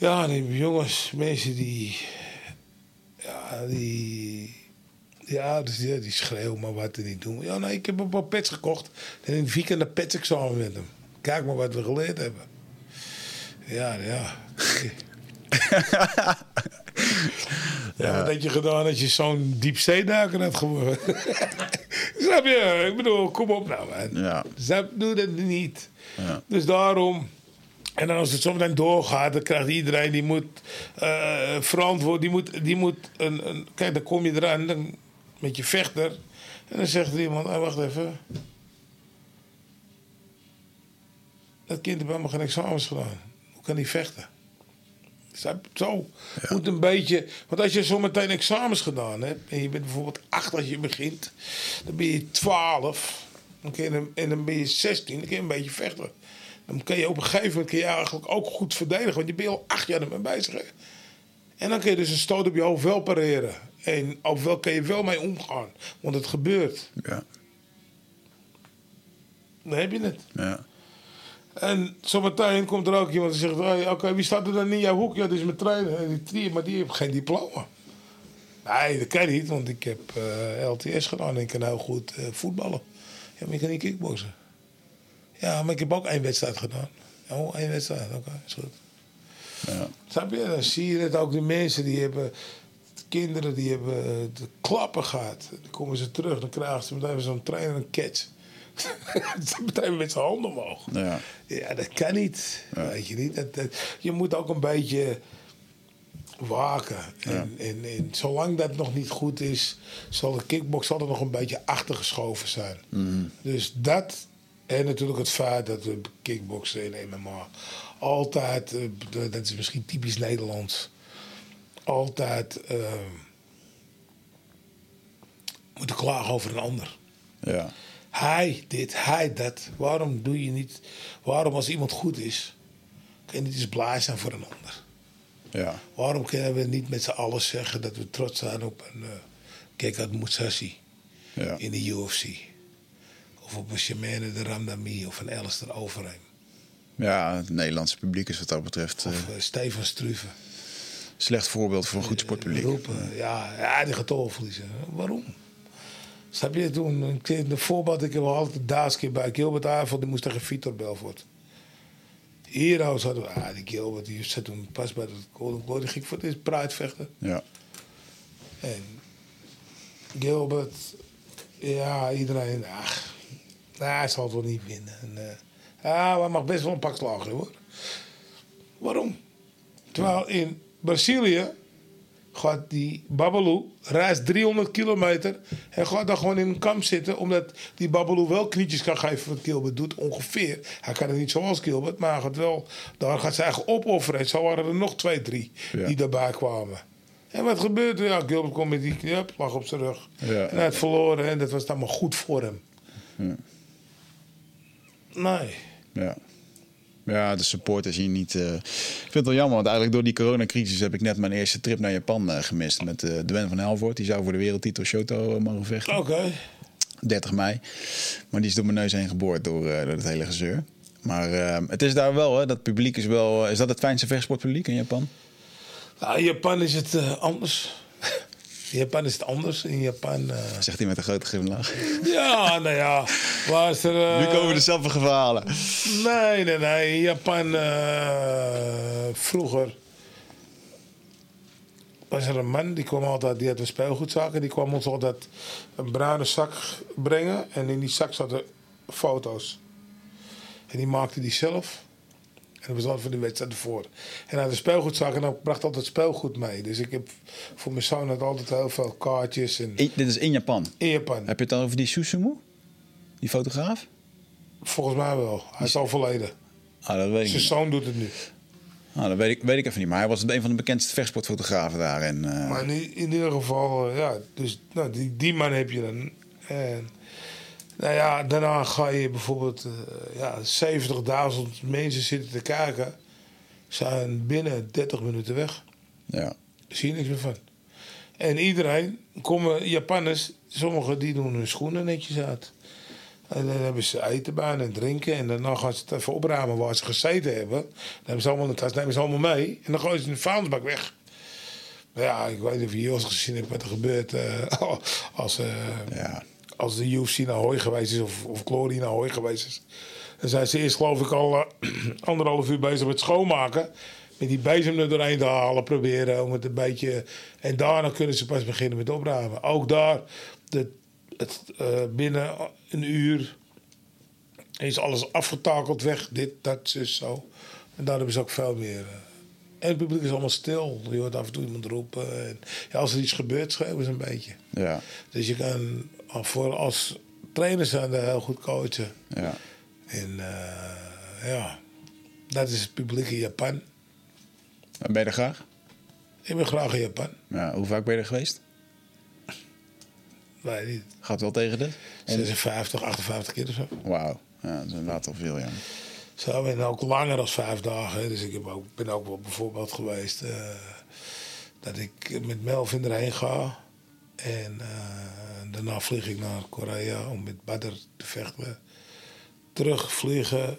Ja, die jongens, mensen die. Ja, die. Die ouders die, die schreeuwen maar wat en niet doen. Ja, nee, ik heb een paar pets gekocht. En in het weekend een petsexamen met hem. Kijk maar wat we geleerd hebben. Ja, ja. ja, wat had je gedaan als je zo'n diepzeeduiker had geworden? Snap je? Ik bedoel, kom op nou, man. Ja. Snap, doe dat niet. Ja. Dus daarom. En dan als het zometeen doorgaat, dan krijgt iedereen die moet verantwoord, die moet, die moet een, een. Kijk, dan kom je eraan dan, met je vechter. En dan zegt er iemand: ah, wacht even. Dat kind heeft helemaal geen examens gedaan. Hoe kan hij vechten? Je? Zo. Moet een beetje. Want als je zometeen examens gedaan hebt. en je bent bijvoorbeeld acht als je begint. dan ben je twaalf. En dan ben je 16, dan kun je een beetje vechten. Dan kun je op een gegeven moment kun je eigenlijk ook goed verdedigen. Want je bent al acht jaar ermee bezig. Hè? En dan kun je dus een stoot op je hoofd wel pareren. En op wel kun je wel mee omgaan. Want het gebeurt. Ja. Dan heb je het. Ja. En zometeen komt er ook iemand die zegt: hey, Oké, wie staat er dan in jouw hoek? Ja, dat is mijn trainer. En die, die, maar die heeft geen diploma. Nee, dat kan niet, want ik heb eh, LTS gedaan en ik kan heel goed eh, voetballen. Ja, maar ik kan niet kickboksen. Ja, maar ik heb ook één wedstrijd gedaan. Oh, één wedstrijd, oké, is goed. Ja. Snap je? Dan zie je het ook de mensen die hebben. De kinderen die hebben eh, de klappen gehad. Dan komen ze terug, dan krijgen ze meteen zo'n trainer een catch. meteen met zijn handen omhoog. Ja. Ja, dat kan niet. Weet je niet. Dat, dat- je moet ook een beetje waken. En, en, en zolang dat nog niet goed is, zal de kickbox altijd nog een beetje achtergeschoven zijn. Dus dat en natuurlijk het feit dat we kickboksen en MMA altijd, eh, dat is misschien typisch Nederlands, altijd eh, moeten klagen over een ander. Ja. Hij dit, hij dat. Waarom doe je niet... Waarom als iemand goed is... Kun je niet eens blij zijn voor een ander? Ja. Waarom kunnen we niet met z'n allen zeggen... dat we trots zijn op een eh, Kijk uit Musashi Ja. in de UFC. Of op een Shemane de Ramdami of een Alistair Overeem. ja, het Nederlandse publiek is wat dat betreft eh, Of eh, Stefan Struve. slecht voorbeeld voor een goed sportpubliek. Roepen, ja, ja, die gaat verliezen. Waarom? Snap je, toen een keer de voorbeeld, ik heb altijd Daas keer bij Gilbert Avond, die moest tegen Vitor Belfort. Hier hadden we, ah, die Gilbert, die zat toen pas bij de Golden Glory, ging voor dit Pride vechten. Ja. En Gilbert, ja, iedereen, ach, nou, hij zal het wel niet winnen. En, maar hij mag best wel een pak slagen hoor. Waarom? Terwijl in Brazilië gaat die Babalu reist 300 kilometer en gaat dan gewoon in een kamp zitten omdat die Babalu wel knietjes kan geven wat Gilbert doet ongeveer. Hij kan het niet zoals Gilbert, maar hij gaat wel, daar gaat zijn eigen opofferen. En zo waren er nog twee, drie Ja. die daarbij kwamen. En wat gebeurde? Ja, Gilbert kwam met die knip, lag op zijn rug. Ja. En hij had verloren en dat was allemaal goed voor hem. Nee. Ja. Ja, de support is hier niet. eh, Ik vind het wel jammer, want eigenlijk door die coronacrisis heb ik net mijn eerste trip naar Japan eh, gemist. Met eh Dwen van Helvoort. Die zou voor de wereldtitel Shoto mogen vechten. Oké. 30 mei. Maar die is door mijn neus heen geboord door, door het hele gezeur. Maar het is daar wel, hè, dat publiek is wel. Is dat het fijnste vechtsportpubliek in Japan? Nou, in Japan is het anders. In Japan is het anders. In Japan. eh, Zegt hij met een grote glimlach. ja, nou ja. Waar is er. eh, nu komen de zelfde verhalen. Nee, nee, nee. In Japan eh, vroeger. Was er een man die kwam altijd, die had een speelgoedzaak. Die kwam ons altijd een bruine zak brengen. En in die zak zaten foto's. En die maakte die zelf. En dat was altijd voor de wedstrijd ervoor. En hij had een speelgoedzak en dan bracht altijd speelgoed mee. Dus ik heb voor mijn zoon had altijd heel veel kaartjes. En I- dit is in Japan. in Japan. Heb je het dan over die Susumu? Die fotograaf? Volgens mij wel. Hij is al verleden. Ah, dat weet ik Zijn zoon doet het nu. Ah, dat weet ik, weet ik even niet. Maar hij was een van de bekendste vechtsportfotografen daar. En, eh, Maar in, in ieder geval, eh, ja, dus nou, die, die man heb je dan. En nou ja, daarna ga je bijvoorbeeld, eh, ja, 70.000 mensen zitten te kijken, zijn binnen 30 minuten weg. ja. Zie je niks meer van. En iedereen, komen Japanners, sommigen die doen hun schoenen netjes uit. En dan hebben ze eten bij en drinken. En daarna gaan ze het even opruimen waar ze gezeten hebben. Dan hebben ze allemaal een tas, nemen ze allemaal mee. En dan gooien ze in de vuilnisbak weg. Maar ja, ik weet niet of je Jos gezien hebt wat er gebeurt eh, als, eh, Ja. Als de UFC naar Hooi geweest is of, of Glory naar Hooi geweest is. Dan zijn ze eerst geloof ik al eh, anderhalf uur bezig met schoonmaken. Met die bezem er doorheen te halen, proberen om het een beetje... En daarna kunnen ze pas beginnen met opruimen. Ook daar, de, het, eh, binnen een uur is alles afgetakeld weg. Dit, dat, zus, zo. En daar hebben ze ook veel meer... eh, en het publiek is allemaal stil. Je hoort af en toe iemand roepen. En, ja, als er iets gebeurt, schreeuwen ze een beetje. Ja. Dus je kan voor als trainer zijn daar heel goed coachen. Ja. En eh, ja, dat is het publiek in Japan. En Ben je er graag? Ik ben graag in Japan. Ja. Hoe vaak ben je er geweest? Nee, niet. Gaat wel tegen dit? 56, 58 keer of zo. Wauw. Ja, dat is inderdaad al veel, ja. Zo, en ook langer dan vijf dagen. Dus ik heb ook, ben ook wel bijvoorbeeld geweest eh, dat ik met Melvin erheen ga. En eh, daarna vlieg ik naar Korea om met Badr te vechten. Terugvliegen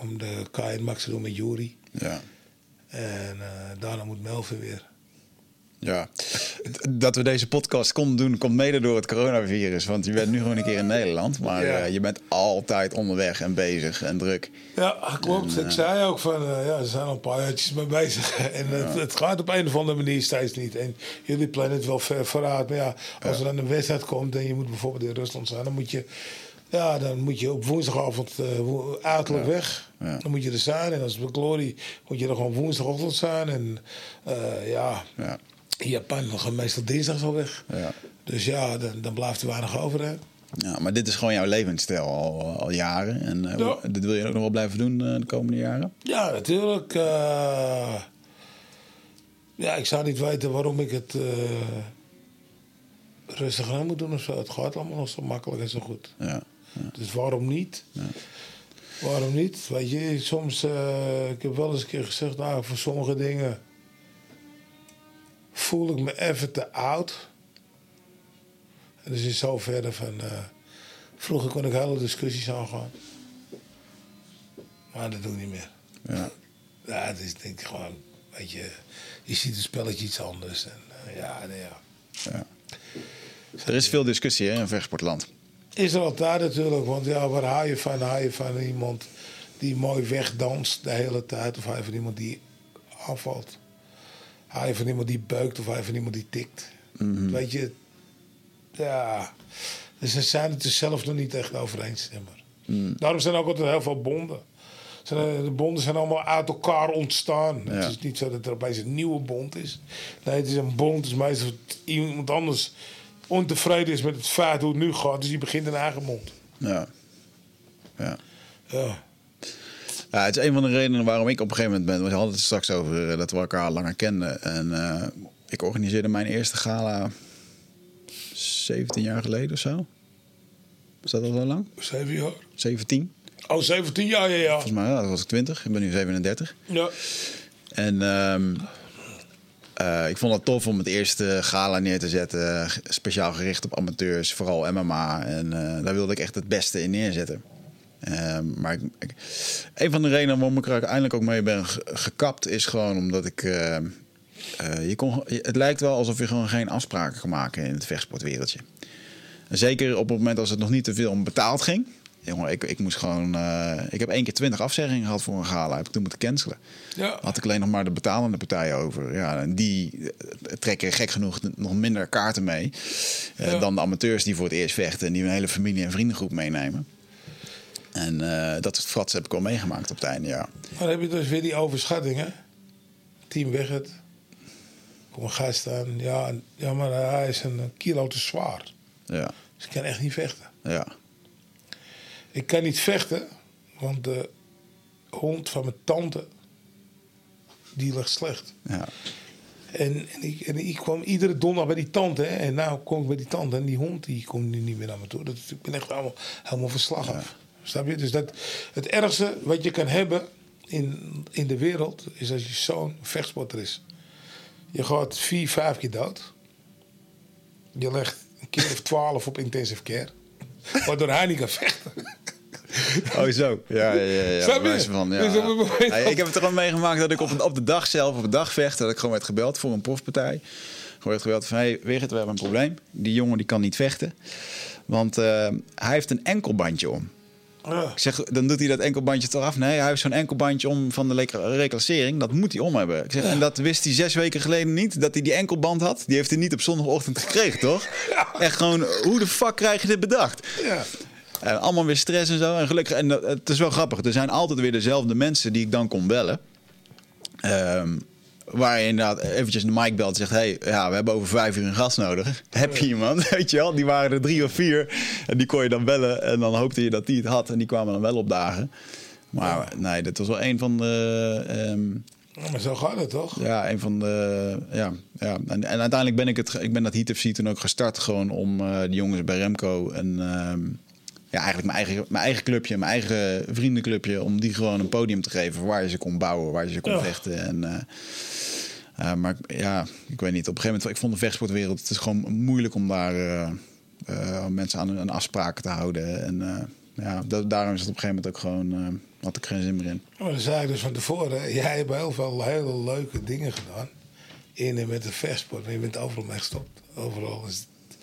om de Kai Max te doen met Yuri. Ja. En eh, daarna moet Melvin weer. Ja, dat we deze podcast konden doen, komt mede door het coronavirus. Want je bent nu gewoon een keer in Nederland. Maar Ja. eh, je bent altijd onderweg en bezig en druk. Ja, klopt. ik zei ook van, eh, ja, er zijn al een paar jaartjes mee bezig. En het, het gaat op een of andere manier steeds niet. En jullie plannen het wel ver vooruit. Maar ja, als er dan een wedstrijd komt en je moet bijvoorbeeld in Rusland zijn, dan moet je, ja, dan moet je op woensdagavond eh, wo- uiterlijk weg. Ja. Dan moet je er zijn. En als het bij Glory moet je er gewoon woensdagochtend zijn. En eh, ja, Ja. In Japan we gaan meestal dinsdag al weg. Ja. Dus ja, dan, dan blijft er weinig over. Hè? Ja, maar dit is gewoon jouw levensstijl al, al jaren. En eh, Ja. dit wil je ook nog wel blijven doen eh, de komende jaren? Ja, natuurlijk. eh, ja, ik zou niet weten waarom ik het rustig aan moet doen of zo. Het gaat allemaal nog zo makkelijk en zo goed. Ja. Dus waarom niet? Waarom niet? Weet je, soms... ik heb wel eens een keer gezegd, nou, voor sommige dingen... voel ik me even te oud. En dus in zoverre van... eh, vroeger kon ik hele discussies aangaan. Maar dat doe ik niet meer. Ja. Ja, het is denk ik gewoon... Weet je, je ziet het spelletje iets anders. En, eh, ja, nee, ja. Ja. Er is veel discussie hè, in vechtsportland. Is er altijd natuurlijk, want ja, waar haal je van? Haal je van iemand die mooi wegdanst de hele tijd, of haal je van iemand die aanvalt? Je van iemand die beukt, of je van iemand die tikt? Weet je, ja. Dus ze zijn het er zelf nog niet echt over eens. zeg maar. Daarom zijn er ook altijd heel veel bonden. De bonden zijn allemaal uit elkaar ontstaan. Ja. Het is niet zo dat er opeens een nieuwe bond is. Nee, het is een bond. Het is meestal iemand anders ontevreden is met het feit hoe het nu gaat. Dus die begint een eigen bond. Ja. Ja. Ja. Ja, het is een van de redenen waarom ik op een gegeven moment ben. We hadden het straks over eh, dat we elkaar langer kenden. En eh, ik organiseerde mijn eerste gala 17 jaar geleden of zo. Is dat al zo lang? Zeven jaar. 17? Oh, 17 jaar, ja, ja. Volgens mij, ja, dat was ik 20. Ik ben nu 37. ja. En ehm, eh, ik vond het tof om het eerste gala neer te zetten. Speciaal gericht op amateurs, vooral MMA. En daar wilde ik echt het beste in neerzetten. Ehm, maar ik, ik- een van de redenen waarom ik er uiteindelijk ook mee ben ge- gekapt... is gewoon omdat ik... eh, eh, je kon, het lijkt wel alsof je gewoon geen afspraken kan maken in het vechtsportwereldje. En zeker op het moment als het nog niet te veel om betaald ging. Jongen, ik, ik moest gewoon... eh, ik heb één keer twintig afzeggingen gehad voor een gala. Heb ik toen moeten cancelen. Ja. Had ik alleen nog maar de betalende partijen over. Ja, en die eh, trekken gek genoeg nog minder kaarten mee... Ja. dan de amateurs die voor het eerst vechten... en die een hele familie- en vriendengroep meenemen. En eh, dat frats heb ik al meegemaakt op het einde, ja. Maar dan heb je dus weer die overschatting, hè? Team Wegget. Kom een gast aan. Ja, ja, maar hij is een kilo te zwaar. Ja, Dus ik kan echt niet vechten. ja, Ik kan niet vechten, want de hond van mijn tante... die ligt slecht. ja. En, en, ik, en ik kwam iedere donderdag bij die tante. Hè, en nou kom ik bij die tante. En die hond die komt nu niet meer naar me toe. Dat, ik ben echt helemaal, helemaal verslag af. Snap je? Dus dat, het ergste wat je kan hebben in, in de wereld... is als je zo'n vechtsporter is. Je gaat vier, vijf keer dood. Je legt een keer of twaalf op intensive care. Waardoor hij niet kan vechten. Oh, zo. Ja, ja, ja. ja. Snap je? wijze Van, ja. Dus op het moment- Ja, ik heb het er gewoon meegemaakt dat ik op, op de dag zelf, op de dag vecht, dat ik gewoon werd gebeld voor een profpartij. Gewoon werd gebeld van, hey, Wigert, we hebben een probleem. Die jongen die kan niet vechten, want eh, hij heeft een enkelbandje om. Ja. Ik zeg, dan doet hij dat enkelbandje toch af? Nee, hij heeft zo'n enkelbandje om van de reclassering. Dat moet hij om hebben. Ik zeg, en dat wist hij zes weken geleden niet, dat hij die enkelband had. Die heeft hij niet op zondagochtend gekregen, toch? Echt gewoon, hoe de fuck krijg je dit bedacht? Ja. En allemaal weer stress en zo. En gelukkig, en dat- het is wel grappig. Er zijn altijd weer dezelfde mensen die ik dan kon bellen. Ehm, waar je inderdaad eventjes de mic belt en zegt... hey, ja, we hebben over vijf uur een gast nodig. Heb je iemand? Weet je wel? Die waren er drie of vier. En die kon je dan bellen. En dan hoopte je dat die het had. En die kwamen dan wel opdagen. Maar nee, dat was wel een van de... ehm, Ja, Maar zo gaat het toch? ja, een van de. Ja, ja. En, en uiteindelijk ben ik, het, ik ben dat Heat FC toen ook gestart. Gewoon om eh de jongens bij Remco. En ehm, ja, eigenlijk mijn eigen, mijn eigen clubje, mijn eigen vriendenclubje. Om die gewoon een podium te geven waar je ze kon bouwen, waar je ze kon Ja. vechten. En, eh, eh, maar ja, ik weet niet. Op een gegeven moment, ik vond de vechtsportwereld. Het is gewoon moeilijk om daar eh, mensen aan, aan afspraken te houden. En ja, da- daarom is het op een gegeven moment ook gewoon. had ik geen zin meer in. Maar dat zei ik dus van tevoren. Jij hebt heel veel hele leuke dingen gedaan. In en met de vechtsport. En je bent overal mee gestopt. Overal is het.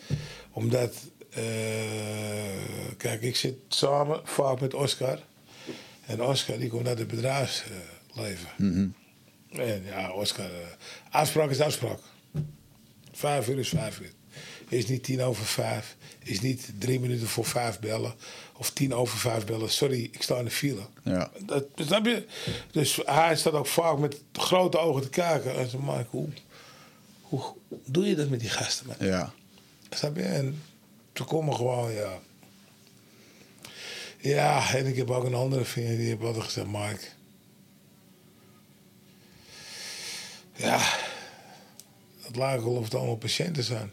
Omdat... eh, kijk, ik zit samen vaak met Oscar. En Oscar die komt uit het bedrijfsleven. En ja, Oscar... eh, afspraak is afspraak. Vijf uur is vijf uur. Is niet tien over vijf. Is niet drie minuten voor vijf bellen. Of tien over vijf bellen. Sorry, ik sta in de file. Ja. Dat, snap je? Dus hij staat ook vaak met grote ogen te kijken. En ze hoe, hoe doe je dat met die gasten? Man? Ja. Snap je? En ze komen gewoon, ja. Ja, en ik heb ook een andere vriend die heeft altijd gezegd, Mike. Ja, het lijkt wel of het allemaal patiënten zijn.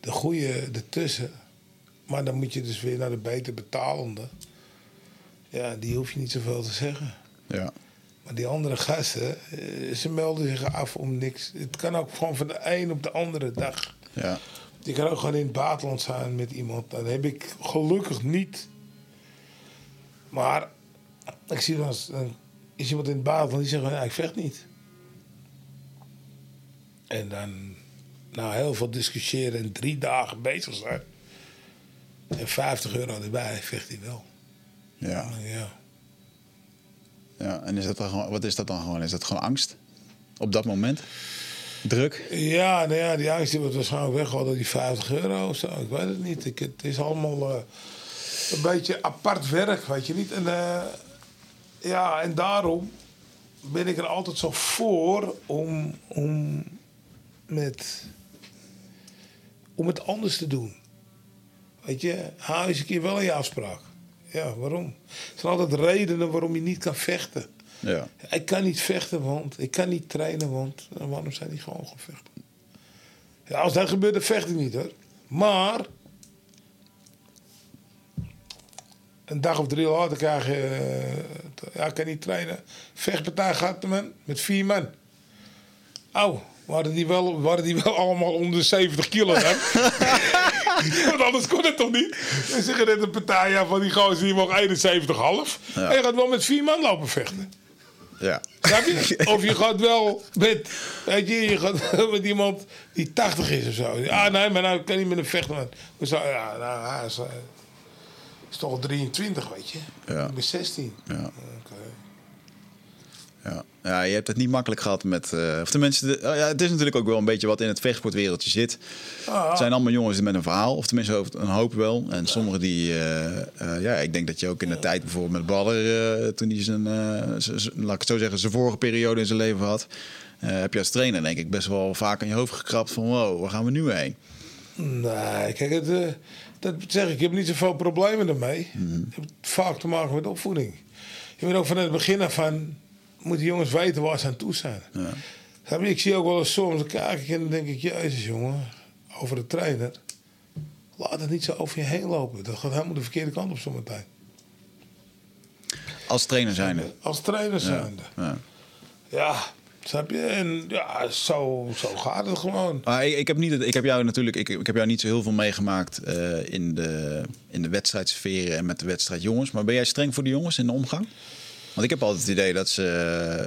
De goede ertussen. Maar dan moet je dus weer naar de beter betalende. Ja, die hoef je niet zoveel te zeggen. Ja. Maar die andere gasten, eh, ze melden zich af om niks. Het kan ook gewoon van de een op de andere dag. Ja. Je kan ook gewoon in het buitenland zijn met iemand. Dat heb ik gelukkig niet. Maar ik zie eens, dan is iemand in het buitenland die zegt: van, ja, ik vecht niet. En dan na heel veel discussiëren en drie dagen bezig zijn. En 50 euro erbij vecht hij wel. Ja. Ja. ja. En is dat dan gewoon, wat is dat dan gewoon? Is dat gewoon angst? Op dat moment? Druk? Ja, nou ja, die angst wordt waarschijnlijk weggehaald door die 50 euro of zo. Ik weet het niet. Ik, het is allemaal eh, een beetje apart werk, weet je niet. En, eh, ja, en daarom ben ik er altijd zo voor om, om, met, om het anders te doen. Weet je, hou eens een keer wel je afspraak. Ja, waarom? Er zijn altijd redenen waarom je niet kan vechten. Ja. Ik kan niet vechten, want ik kan niet trainen, want en waarom zijn die gewoon gaan vechten? Ja, als dat gebeurt, dan vecht ik niet hoor. Maar een dag of drie later krijg je, eh, ja, ik kan niet trainen. Vechtpartij gaat man met vier man. Au, waren die wel, waren die wel allemaal onder de 70 kilo dan? Want anders kon het toch niet? Dan zeggen net een partij ja, van die gozer die mag 71,5. En je gaat wel met vier man lopen vechten. Ja. Je? Of je gaat wel met, weet je, je gaat met iemand die 80 is of zo. Ah, nee, maar nou kan niet met een vechten. Ja, nou, hij is, eh, is toch al 23, weet je. Ja. Ik ben 16. Ja. Ja. je hebt het niet makkelijk gehad met. eh of tenminste, de, oh ja, het is natuurlijk ook wel een beetje wat in het vechtsportwereldje zit. Het zijn allemaal jongens met een verhaal, of tenminste een hoop wel. En sommigen die, eh, eh, ja, ik denk dat je ook in de tijd bijvoorbeeld met Badder, eh, toen hij zijn, laat ik het zo zeggen, zijn vorige periode in zijn leven had, heb je als trainer denk ik best wel vaak aan je hoofd gekrapt van, wow, waar gaan we nu heen? Nee, kijk, het, dat zeg ik. Ik heb niet zoveel problemen ermee. Mhm. Het heeft vaak te maken met opvoeding. Je moet ook van het begin af aan... moeten jongens weten waar ze aan toe zijn. Je? Ik zie ook wel eens soms, kijk ik en dan denk ik... Jezus jongen, over de trainer. Laat het niet zo over je heen lopen. Dat gaat helemaal de verkeerde kant op zometeen. Als trainer zijn Als trainer zijnde. Ja. Ja, snap je? En ja, zo, zo gaat het gewoon. Maar ik, ik heb niet, ik heb jou natuurlijk, ik, ik heb jou niet zo heel veel meegemaakt eh, in, de, in de wedstrijdsferen en met de wedstrijd jongens. Maar ben jij streng voor de jongens in de omgang? Want ik heb altijd het idee dat ze,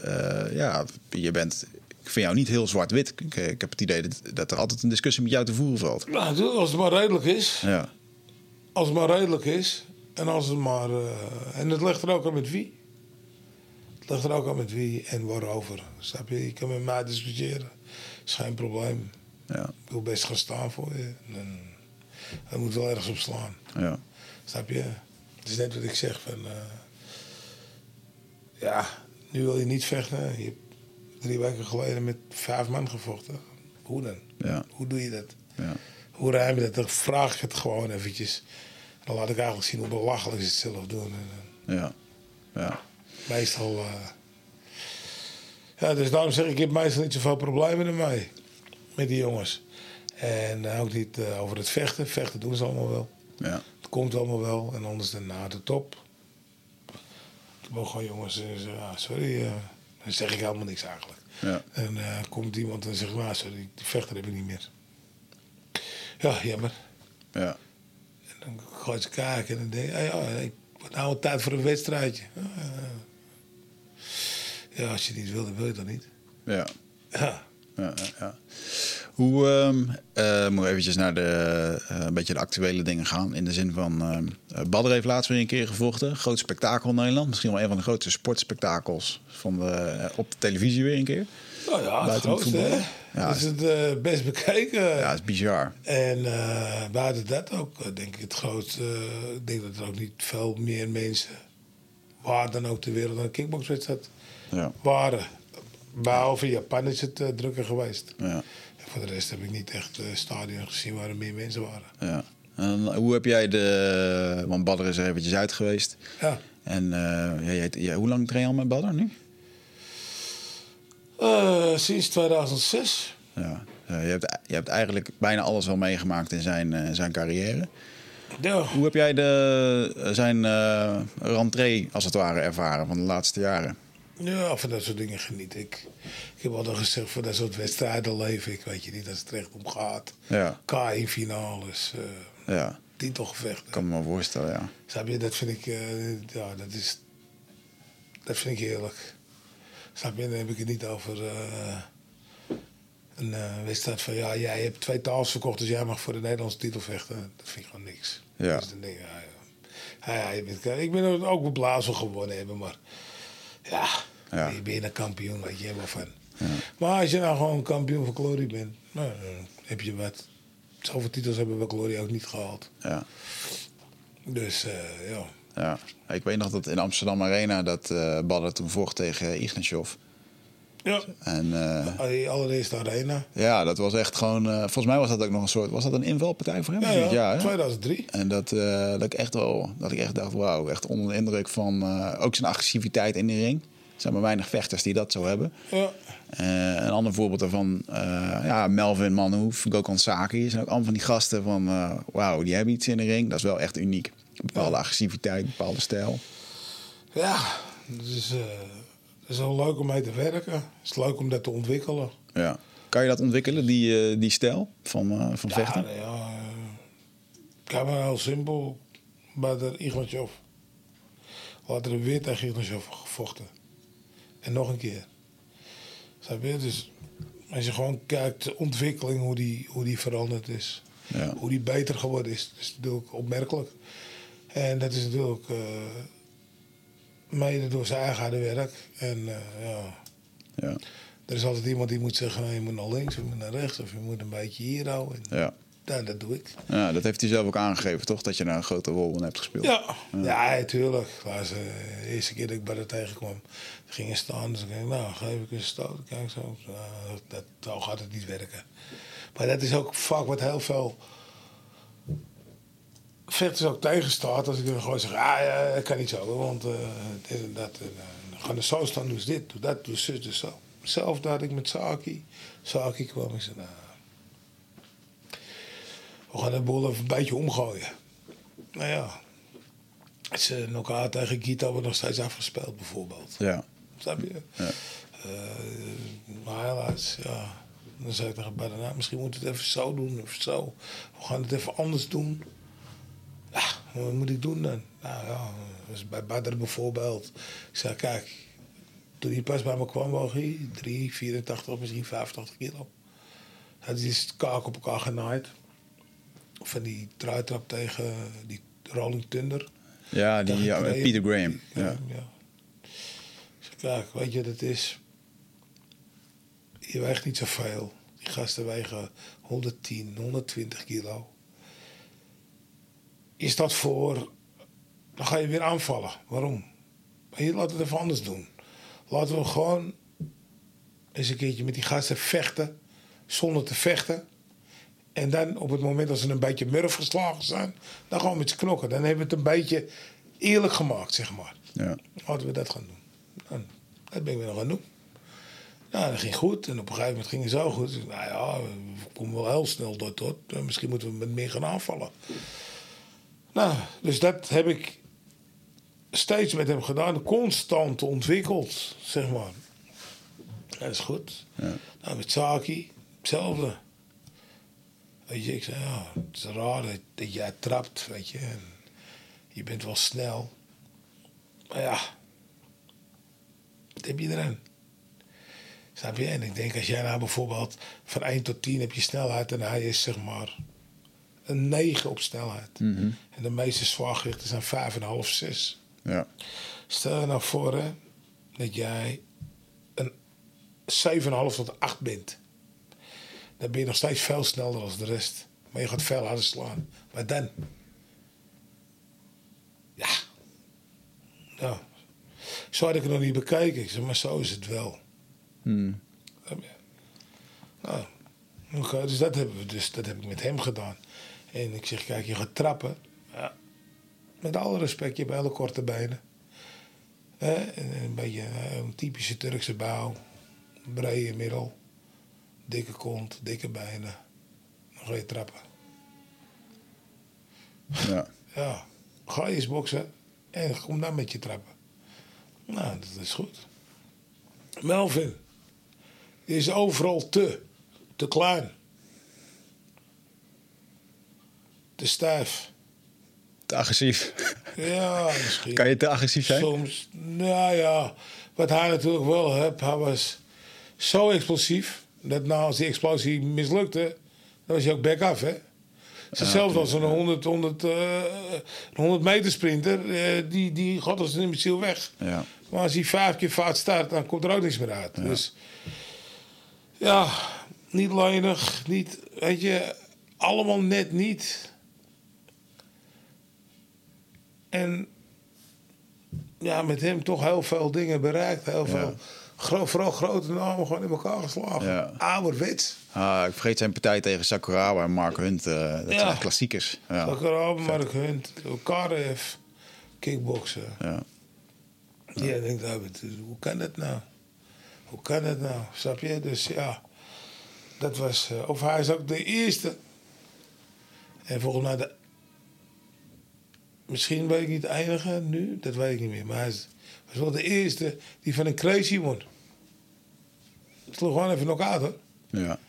eh, ja, je bent, ik vind jou niet heel zwart-wit. Ik, ik heb het idee dat, dat er altijd een discussie met jou te voeren valt. Nou, als het maar redelijk is. Ja, Als het maar redelijk is. En als het maar. eh, en het ligt er ook aan met wie. Het ligt er ook aan met wie en waarover. Snap je? Je kan met mij discussiëren. is geen probleem. ja, Ik wil best gaan staan voor je. En, moet wel ergens op slaan. ja, Snap je? Het is net wat ik zeg van. eh, ja, nu wil je niet vechten. Je hebt drie weken geleden met vijf man gevochten. Hoe dan? ja, Hoe doe je dat? ja, Hoe ruim je dat? Dan vraag ik het gewoon eventjes. Dan laat ik eigenlijk zien hoe belachelijk ze het zelf doen. En, ja, ja. eh, meestal... eh, ja, dus daarom zeg ik, ik heb meestal niet zoveel problemen ermee. Met die jongens. En eh, ook niet eh, over het vechten. Vechten doen ze allemaal wel. ja. Het komt allemaal wel. En anders dan na de top. Ook gewoon jongens zeggen, ah, sorry. eh, dan zeg ik helemaal niks eigenlijk. ja. En eh, komt iemand en zegt, ah, sorry, die vechter heb ik niet meer. Ja, jammer. ja. En dan je eens kijken en dan denk ah ja, ik word nou tijd voor een wedstrijdje. Ja, ja, als je niet wil, dan wil je dat niet. Ja. Ja, ja, ja. Hoe ehm eh, moet eventjes naar de, eh, een beetje de actuele dingen gaan. In de zin van, Badr heeft laatst weer een keer gevochten. Groot spektakel in Nederland. Misschien wel een van de grootste sportspektakels van de, op de televisie weer een keer. Nou ja, het Buiten het grootste, hè. Ja, is het best bekeken. Ja, het is bizar. En buiten dat ook, denk ik het grootste. ik denk dat er ook niet veel meer mensen, waar dan ook ter wereld, aan een kickboxwedstrijd Ja, waren. Behalve Japan is het drukker geweest. ja, voor de rest heb ik niet echt uh, stadion gezien waar er meer mensen waren. ja. En hoe heb jij de... Want Badr is er eventjes uit geweest. Ja. En eh, jij- ja, hoe lang train je al met Badr nu? Eh, sinds 2006. Ja. Ja, je, hebt, je hebt eigenlijk bijna alles wel meegemaakt in zijn, eh, zijn carrière. Ja. Hoe heb jij de, zijn eh rentree, als het ware, ervaren van de laatste jaren? Ja, van dat soort dingen geniet ik. Ik heb altijd gezegd, voor dat soort wedstrijden leef ik. Weet je niet, als het er echt om gaat. Ja, K1-finales, eh ja. titelgevechten. Kan me voorstellen, ja. Snap je, dat vind ik, eh, ja, dat is, dat vind ik heerlijk. Snap je, dan heb ik het niet over eh, een wedstrijd van, ja, jij hebt twee tafels verkocht, dus jij mag voor de Nederlandse titel vechten. Dat vind ik gewoon niks. Ja. Dus dan denk ik, ja, ja. Ik ben ook wel blazen gewonnen hebben, maar ja, Ja. je bent een kampioen, weet je helemaal van. Maar als je nou gewoon kampioen van Glory bent, nou, dan heb je wat. Zoveel titels hebben we Glory ook niet gehaald. ja. Dus eh, ja. Ja, ik weet nog dat in Amsterdam Arena dat Badder toen vocht tegen Ignatjov. Ja. En eh, Die allereerste arena. ja, dat was echt gewoon... eh, volgens mij was dat ook nog een soort... Was dat een invalpartij voor hem? Ja, ja, hè? 2003. En dat, eh, dat ik echt wel... Dat ik echt dacht, wauw, echt onder de indruk van... eh, ook zijn agressiviteit in de ring. Er zijn maar weinig vechters die dat zo hebben. Ja. Eh, een ander voorbeeld daarvan, eh, ja, Melvin Manhoef, Gokhan Saki, zijn ook allemaal van die gasten van, eh, wauw, die hebben iets in de ring. Dat is wel echt uniek. Een bepaalde agressiviteit, een bepaalde stijl. Ja, het is, het is wel leuk om mee te werken. Het is leuk om dat te ontwikkelen. Ja. Kan je dat ontwikkelen, die, eh, die stijl van, eh, van vechten? Ja, ja, eh, maar heel simpel. Bij de Ignatjov. Later er weer tegen Ignatjov gevochten. En nog een keer. Snap je? Dus als je gewoon kijkt, de ontwikkeling, hoe die, hoe die veranderd is. Ja. Hoe die beter geworden is. Dat is natuurlijk opmerkelijk. En dat is natuurlijk mede door zijn eigen harde werk. En eh, ja, Ja. er is altijd iemand die moet zeggen, nou, je moet naar links of je moet naar rechts. Of je moet een beetje hier houden. En, Ja. ja, dat doe ik. ja, dat heeft hij zelf ook aangegeven, toch? Dat je daar een grote rol in hebt gespeeld. Ja, ja, tuurlijk. Laatst, eh, de eerste keer dat ik bij haar tegenkwam, ging hij staan. Dus ik denk, nou, geef ik een stoot. Kijk zo. Nou, dat, zo gaat het niet werken. Maar dat is ook vaak wat heel veel vechters ook tegenstaat. Als ik dan gewoon zeg, ah ja, dat kan niet zo. Want eh, dit en dat. En, eh, gaan er zo staan, doe dit, doe dat, doe zus, dus zo. Hetzelfde had ik met Saki. Saki kwam ik zei, nou, we gaan de boel even een beetje omgooien. Nou ja, is uh, elkaar tegen Gita wordt nog steeds afgespeeld bijvoorbeeld. Ja. Snap je? Ja. Eh, maar helaas, ja. Dan zei ik tegen Badr, nou, misschien moeten we het even zo doen of zo. We gaan het even anders doen. Ja, wat moet ik doen dan? Nou ja, dus bij Badr bijvoorbeeld. Ik zei, kijk, toen hij pas bij me kwam, woog hij 3, 84, misschien 85 kilo. Hij is kaak op elkaar genaaid. Van die truitrap tegen die Rolling Thunder. Ja, die ja, Tegen Peter Graham. Ja. Kijk, weet je wat het is? Je weegt niet zoveel. Die gasten wegen 110, 120 kilo. Je staat voor, dan ga je weer aanvallen. Waarom? Je, laten we het even anders doen. Laten we gewoon eens een keertje met die gasten vechten, zonder te vechten. En dan op het moment dat ze een beetje murf geslagen zijn, dan gaan we met ze knokken. Dan hebben we het een beetje eerlijk gemaakt, zeg maar. Ja. Laten we dat gaan doen. Dat ben ik weer nog gaan doen. Nou, dat ging goed. En op een gegeven moment ging het zo goed. Dus, nou ja, we komen wel heel snel tot tot. Misschien moeten we met meer gaan aanvallen. Nou, dus dat heb ik steeds met hem gedaan. Constant ontwikkeld, zeg maar. Dat is goed. Ja. Nou, met Saki, hetzelfde. Weet je, ik zei, ja, het is raar dat, dat jij trapt, weet je. En je bent wel snel. Maar ja, wat heb je erin? Snap je? En ik denk, als jij nou bijvoorbeeld van 1 tot 10 heb je snelheid... en hij is zeg maar een 9 op snelheid. Mhm. En de meeste zwaargewichten zijn 5,5, 6. Ja. Stel je nou voor hè, dat jij een 7,5 tot 8 bent. Dan ben je nog steeds veel sneller dan de rest. Maar je gaat veel harder slaan. Maar dan? Ja. Nou, zo had ik het nog niet bekeken. Ik zeg, maar zo is het wel. Hmm. Nou, oké, dus dat, hebben we dus, dat heb ik met hem gedaan. En ik zeg, kijk, je gaat trappen. Ja. Met alle respect, je hebt hele korte benen. Hè? En een beetje eh, een typische Turkse bouw. Brede middel. Dikke kont, dikke benen. Dan ga je trappen. Ja. Ja, ga eens boksen en kom dan met je trappen. Nou, dat is goed. Melvin. Is overal te. Te klein. Te stijf. Te agressief. Ja, misschien. Kan je te agressief zijn? Soms, nou ja. Wat hij natuurlijk wel heeft, hij was zo explosief. Dat nou als die explosie mislukte, dan was hij ook back af, hè. Zelfs als een 100, 100, eh, een 100 meter sprinter, eh, die, die gaat als een imbeciel weg. Ja. Maar als hij vijf keer fout start, dan komt er ook niks meer uit. Dus ja, niet lenig, niet, weet je, allemaal net niet. En ja, met hem toch heel veel dingen bereikt. Heel veel, gro vooral grote namen gewoon in elkaar geslagen. Ja. Ouderwets. Ah, ik vergeet zijn partij tegen Sakurawa en Mark Hunt. eh, dat zijn klassiekers. Ja. Sakura, Mark Hunt, Karev, kickboksen. Ja. Ja, ik denk, David, hoe kan dat nou? Hoe kan dat nou? Snap je? Dus ja, dat was. eh, of hij is ook de eerste. En volgens mij de. Misschien weet ik niet de enige nu, dat weet ik niet meer. Maar hij was wel de eerste die van een crazy won. Het sloeg gewoon even knock-out hoor. Ja.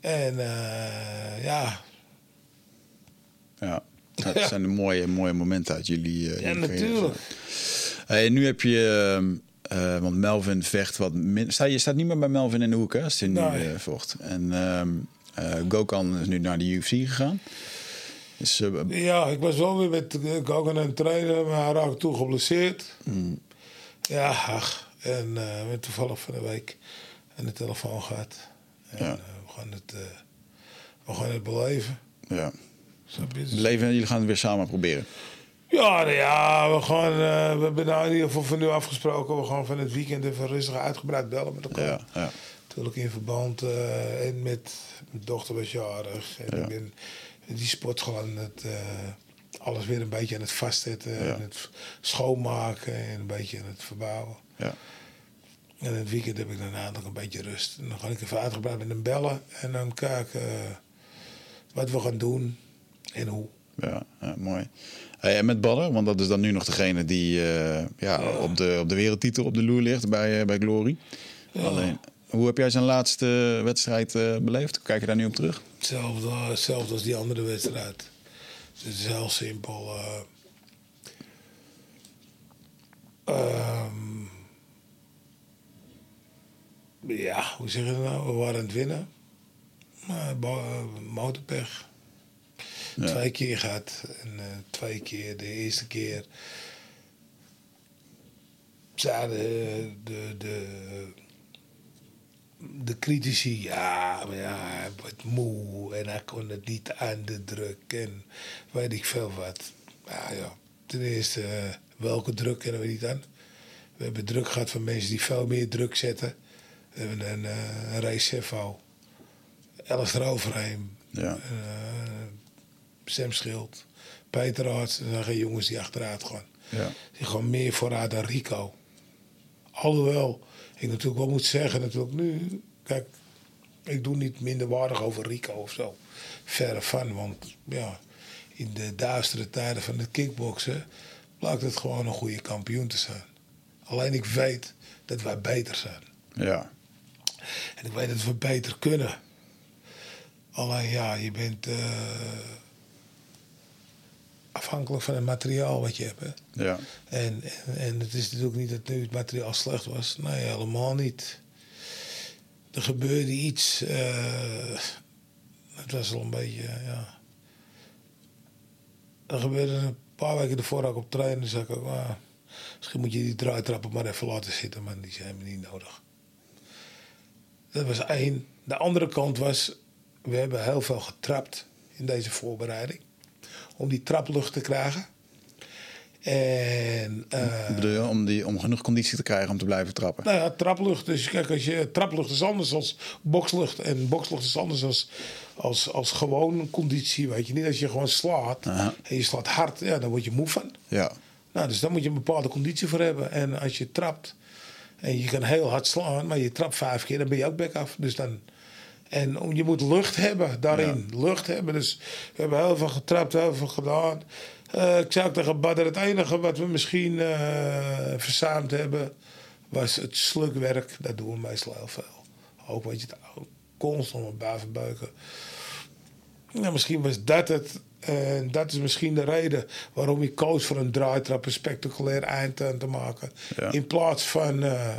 En eh, ja, ja. Dat zijn de mooie, mooie momenten uit jullie. eh, ja natuurlijk. Hey, nu heb je, eh, want Melvin vecht wat min. Sta, je staat niet meer bij Melvin in de hoek, hè? Hij nu vocht. En ehm eh, Gokhan is nu naar de UFC gegaan. Dus, eh, Ja, ik was wel weer met eh, Gogan aan het trainen, maar hij raakte toen geblesseerd. Ja, ach. En eh, we toevallig van de week aan de telefoon gehad. En Ja. eh, we, gaan het, eh, we gaan het beleven. ja. Dus- Leven, jullie gaan het weer samen proberen. ja, nou ja, we gaan, eh, we hebben nou in ieder geval van nu afgesproken. We gaan van het weekend even rustig uitgebreid bellen met elkaar. Ja, ja. Natuurlijk in verband eh, en met mijn dochter was jarig. En Ja. ik ben die sport gewoon het, eh, alles weer een beetje aan het vastzetten. Ja. En het schoonmaken en een beetje aan het verbouwen. ja. En het weekend heb ik daarna nog een beetje rust. En dan ga ik even uitgebreid met hem bellen. En dan kijken eh, wat we gaan doen en hoe. Ja, ja, mooi. Hey, en met Badder, want dat is dan nu nog degene die eh, ja, Op, de, op de wereldtitel op de loer ligt bij, bij Glory. Alleen, hoe heb jij zijn laatste wedstrijd beleefd? Kijk je daar nu op terug? Hetzelfde, hetzelfde als die andere wedstrijd. Dus het is heel simpel. eh. Ehm, ja, hoe zeg je dat nou? We waren aan het winnen. Maar bo- eh, motorpech. Ja. Twee keer gehad. En eh, twee keer, de eerste keer. Zeiden de, de, de, de critici, ja, maar ja, hij wordt moe en hij kon het niet aan de druk en weet ik veel wat. Ja, ja. Ten eerste, eh, welke druk kennen we niet aan? We hebben druk gehad van mensen die veel meer druk zetten. We hebben een, eh, een Cevo, Alice eroverheen, Ja. eh, Sam Schild, Peter Arts. Dat zijn geen jongens die achteruit gaan. Ja. Die gaan meer vooruit dan Rico. Alhoewel, ik natuurlijk wel moet zeggen, natuurlijk nu, kijk, ik doe niet minder waardig over Rico of zo. Verre van, want ja, in de duistere tijden van het kickboksen blijkt het gewoon een goede kampioen te zijn. Alleen ik weet dat wij beter zijn. Ja. En ik weet dat we beter kunnen. Alleen ja, je bent eh, afhankelijk van het materiaal wat je hebt. Hè? Ja. En, en, en het is natuurlijk niet dat nu het materiaal slecht was. Nee, helemaal niet. Er gebeurde iets. eh, het was al een beetje, ja. Er gebeurde een paar weken ervoor dat ik op trainen. Dus zei ik ook, ah, misschien moet je die draaitrappen maar even laten zitten. Maar die zijn me niet nodig. Dat was één. De andere kant was, we hebben heel veel getrapt in deze voorbereiding. Om die traplucht te krijgen. En... eh, bedoel je? Om, die, om genoeg conditie te krijgen om te blijven trappen. nou ja, traplucht. Dus kijk, als je, traplucht is anders als bokslucht. En bokslucht is anders als, als, als gewoon conditie. Weet je niet, als je gewoon slaat en je slaat hard, ja, dan word je moe van. Ja. Nou, dus daar moet je een bepaalde conditie voor hebben. En als je trapt en je kan heel hard slaan, maar je trapt vijf keer, dan ben je ook back af. Dus dan. En om- je moet lucht hebben daarin. Lucht hebben. Dus we hebben heel veel getrapt, heel veel gedaan. Eh, ik zei ook tegen Badr, het enige wat we misschien eh verzuimd hebben... was het slukwerk. Dat doen we meestal heel veel. Ook weet je, het constant op buiten buiken. Nou, misschien was dat het. En dat is misschien de reden waarom ik koos voor een draaitrap, een spectaculair eind aan te maken. Ja. In plaats van eh,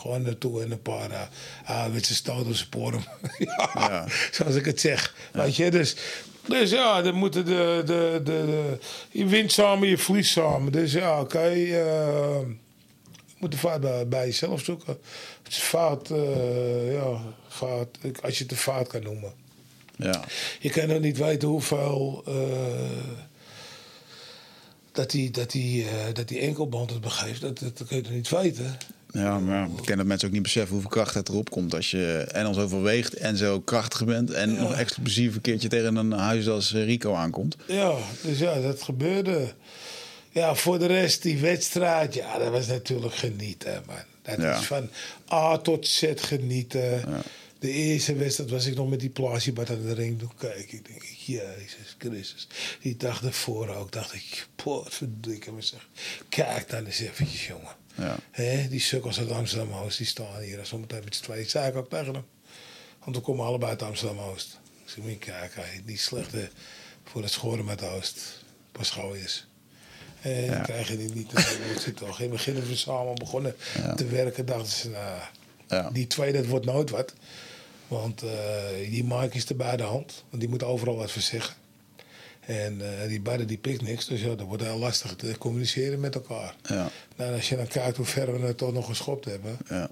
gewoon naartoe en een paar uh, stoten sporen. ja, Ja. zoals ik het zeg. Weet je, dus, dus ja, dan moeten de, de, de, de- je wint samen, je verliest samen. Dus ja, oké. eh, je moet de fout bij, bij jezelf zoeken. Het is fout, eh, ja, fout, als je het een fout kan noemen. Ja. Je kan nog niet weten hoeveel. eh, dat die, dat, die, eh, dat die enkelband het begeeft. Dat, dat, dat kun je niet weten. Ja, maar ik ken dat mensen ook niet beseffen hoeveel kracht het erop komt. Als je en al zoveel weegt en zo krachtig bent. En nog explosief een keertje tegen een huis als Rico aankomt. Ja, dus ja, dat gebeurde. Ja, voor de rest, die wedstrijd, ja, dat was natuurlijk genieten, man. Dat Ja. is van A tot Z genieten. De eerste wedstrijd was ik nog met die plaatsjebad aan de ring. Kijk ik, denk ik, Jezus Christus. Die dag ervoor ook, dacht ik, potverdikke me zeg. Kijk dan eens eventjes, jongen. Ja. Die sukkels uit Amsterdam-Oost, die staan hier. En zometeen met z'n tweeën. zei ik ook tegen hem. Want we komen allebei uit Amsterdam-Oost. Ik zeg, moet je kijken, die slechte voor het schoren met Oost. Pas gooiers. En Ja. dan krijg je die niet te zit toch. In het begin we samen begonnen Ja. te werken. Dachten ze, nou, Ja. die twee, dat wordt nooit wat. Want eh, die Mike is er bij de hand. Want die moet overal wat voor zeggen. En eh, die beide die pikt niks. Dus ja, dat wordt heel lastig te communiceren met elkaar. Ja. Nou, als je dan kijkt hoe ver we het toch nog geschopt hebben. Ja.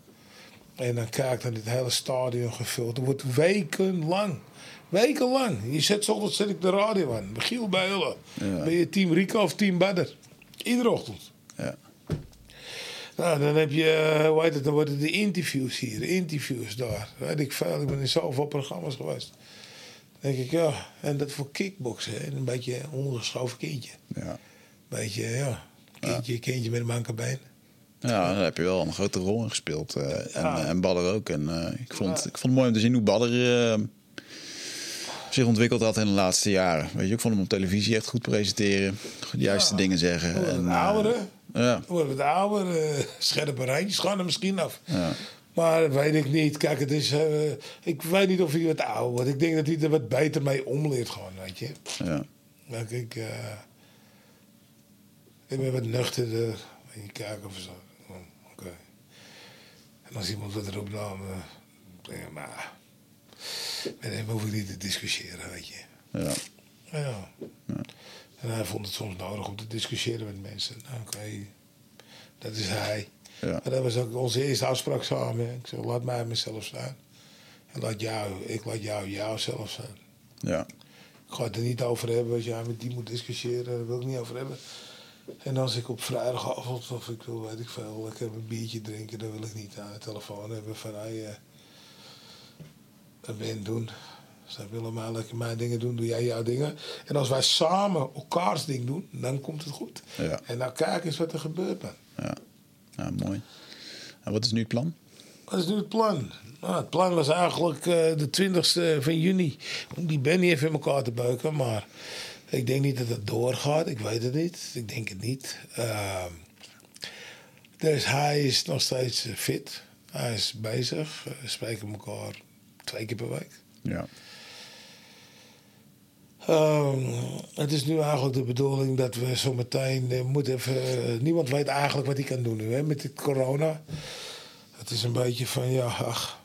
En dan kijkt naar dit hele stadion gevuld. Het wordt wekenlang. Wekenlang. Je zet zo ochtend zet ik de radio aan. Michiel Bijlen. Ja. Ben je team Rico of team Badder? Iedere ochtend. Ja. Nou, dan heb je, eh, hoe heet het, dan worden de interviews hier, de interviews daar. Weet ik veel, ik ben in zoveel programma's geweest. Denk ik, ja, en dat voor kickboksen, een beetje een ondergeschoven kindje. Ja. Beetje, ja, kindje, kindje met een manke been. Ja, daar heb je wel een grote rol in gespeeld. eh, en, Ja. en Badder ook. En eh, ik, vond, ik vond het mooi om te zien hoe Badder eh, zich ontwikkeld had in de laatste jaren. Weet je, ik vond hem op televisie echt goed presenteren. De juiste dingen zeggen. En, we eh, ouder, ja, worden we ouder, eh, scherpe randjes gaan er misschien af. Ja, Maar dat weet ik niet. Kijk, het is, eh, ik weet niet of hij wat ouder wordt. Ik denk dat hij er wat beter mee omleert gewoon, weet je. ja, Kijk, ik, eh, ik ben wat nuchterder. Je kijkt of zo. Oh, Oké. En als iemand wat roept, dan eh, denk ik, maar met hem hoef ik niet te discussiëren, weet je. ja, Ja. En hij vond het soms nodig om te discussiëren met mensen. Nou, Oké, dat is hij. Ja. Maar dat was ook onze eerste afspraak samen. Ik zeg, laat mij mezelf zijn. En laat jou, ik laat jou jouzelf zijn. ja, Ik ga het er niet over hebben als jij met die moet discussiëren. Daar wil ik niet over hebben. En als ik op vrijdagavond of ik wil, weet ik veel, lekker een biertje drinken, dan wil ik niet aan de telefoon hebben van hey, eh, wat ben doen? Zij willen maar lekker mijn dingen doen, doe jij jouw dingen. En als wij samen elkaars ding doen, dan komt het goed. Ja. En nou kijk eens wat er gebeurt, man. ja. Ja, mooi. En wat is nu het plan? Wat is nu het plan? Nou, het plan was eigenlijk eh, de 20ste van juni om die Benny even in elkaar te beuken. Maar ik denk niet dat het doorgaat. Ik weet het niet. Ik denk het niet. Ehm, dus hij is nog steeds eh, fit. Hij is bezig. Eh, We spreken elkaar twee keer per week. Ja, Ehm, het is nu eigenlijk de bedoeling dat we zo meteen eh, moeten even. eh, niemand weet eigenlijk wat hij kan doen nu hè, met dit corona. Het is een beetje van ja, ach.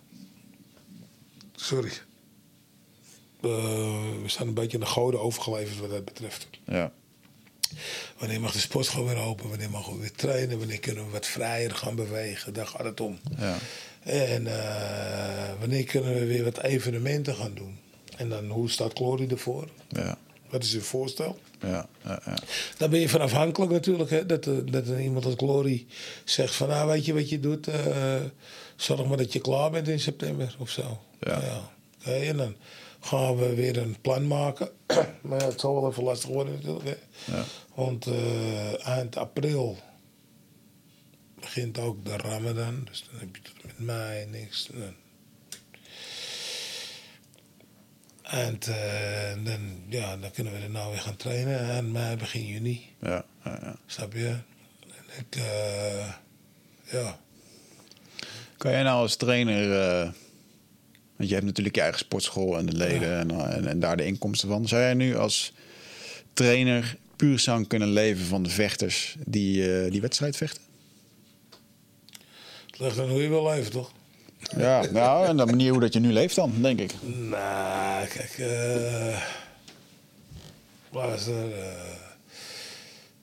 Sorry. Eh, we staan een beetje aan de goden overgeleverd wat dat betreft. ja, Wanneer mag de sportschool weer open? Wanneer mogen we weer trainen? Wanneer kunnen we wat vrijer gaan bewegen? Daar gaat het om. ja, En wanneer kunnen we weer wat evenementen gaan doen? En dan hoe staat Glory ervoor? ja, Wat is uw voorstel? ja, ja, ja. Daar ben je van afhankelijk natuurlijk. Hè? Dat, er- dat iemand als Glory zegt van... Nou, weet je wat je doet? Eh, zorg maar dat je klaar bent in september of zo. Ja. En dan gaan we weer een plan maken. maar ja, het zal wel even lastig worden natuurlijk. Hè? Ja. Want eh, eind april begint ook de Ramadan. Dus dan heb je tot en met mei niks. En dan- En eh, dan, ja, dan kunnen we er nou weer gaan trainen. En mei, begin juni. ja, ja, ja. Snap je? En ik, eh, ja. Kan jij nou als trainer... eh, want je hebt natuurlijk je eigen sportschool en de leden en, en, en daar de inkomsten van. Zou jij nu als trainer puur zang kunnen leven van de vechters die die wedstrijd vechten? Het ligt aan hoe je wil leven, toch? Ja, nou, en de manier hoe dat je nu leeft dan, denk ik. Nou, kijk. eh luister. eh,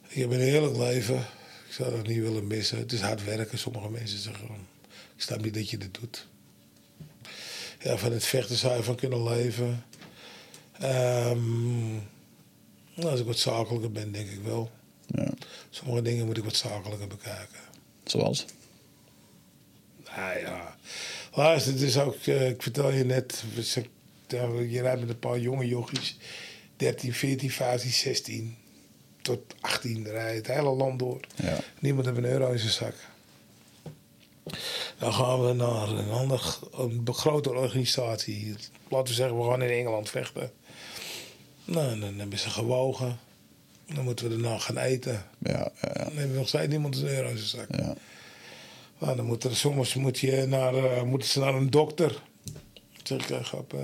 ik heb een heerlijk leven. Ik zou dat niet willen missen. Het is hard werken. Sommige mensen zeggen gewoon... Ik snap niet dat je dit doet. Ja, van het vechten zou je van kunnen leven. Ehm, nou, als ik wat zakelijker ben, denk ik wel. Ja. Sommige dingen moet ik wat zakelijker bekijken. Zoals? Nou ja, luister, het is ook, eh, ik vertel je net, we zijn- ja, je rijdt met een paar jonge jochies, 13, 14, 15, 16 tot 18 rijdt het hele land door. Ja. Niemand heeft een euro in zijn zak. Dan gaan we naar een andere, een grotere organisatie. Laten we zeggen, we gaan in Engeland vechten. Nou, dan hebben ze gewogen. Dan moeten we daarna gaan eten. Ja, ja, ja. Dan hebben we nog steeds niemand een euro in zijn zak. ja. Nou, dan moet er, soms moet je naar, eh, moeten ze naar een dokter. Zeg ik, eh, grap. eh,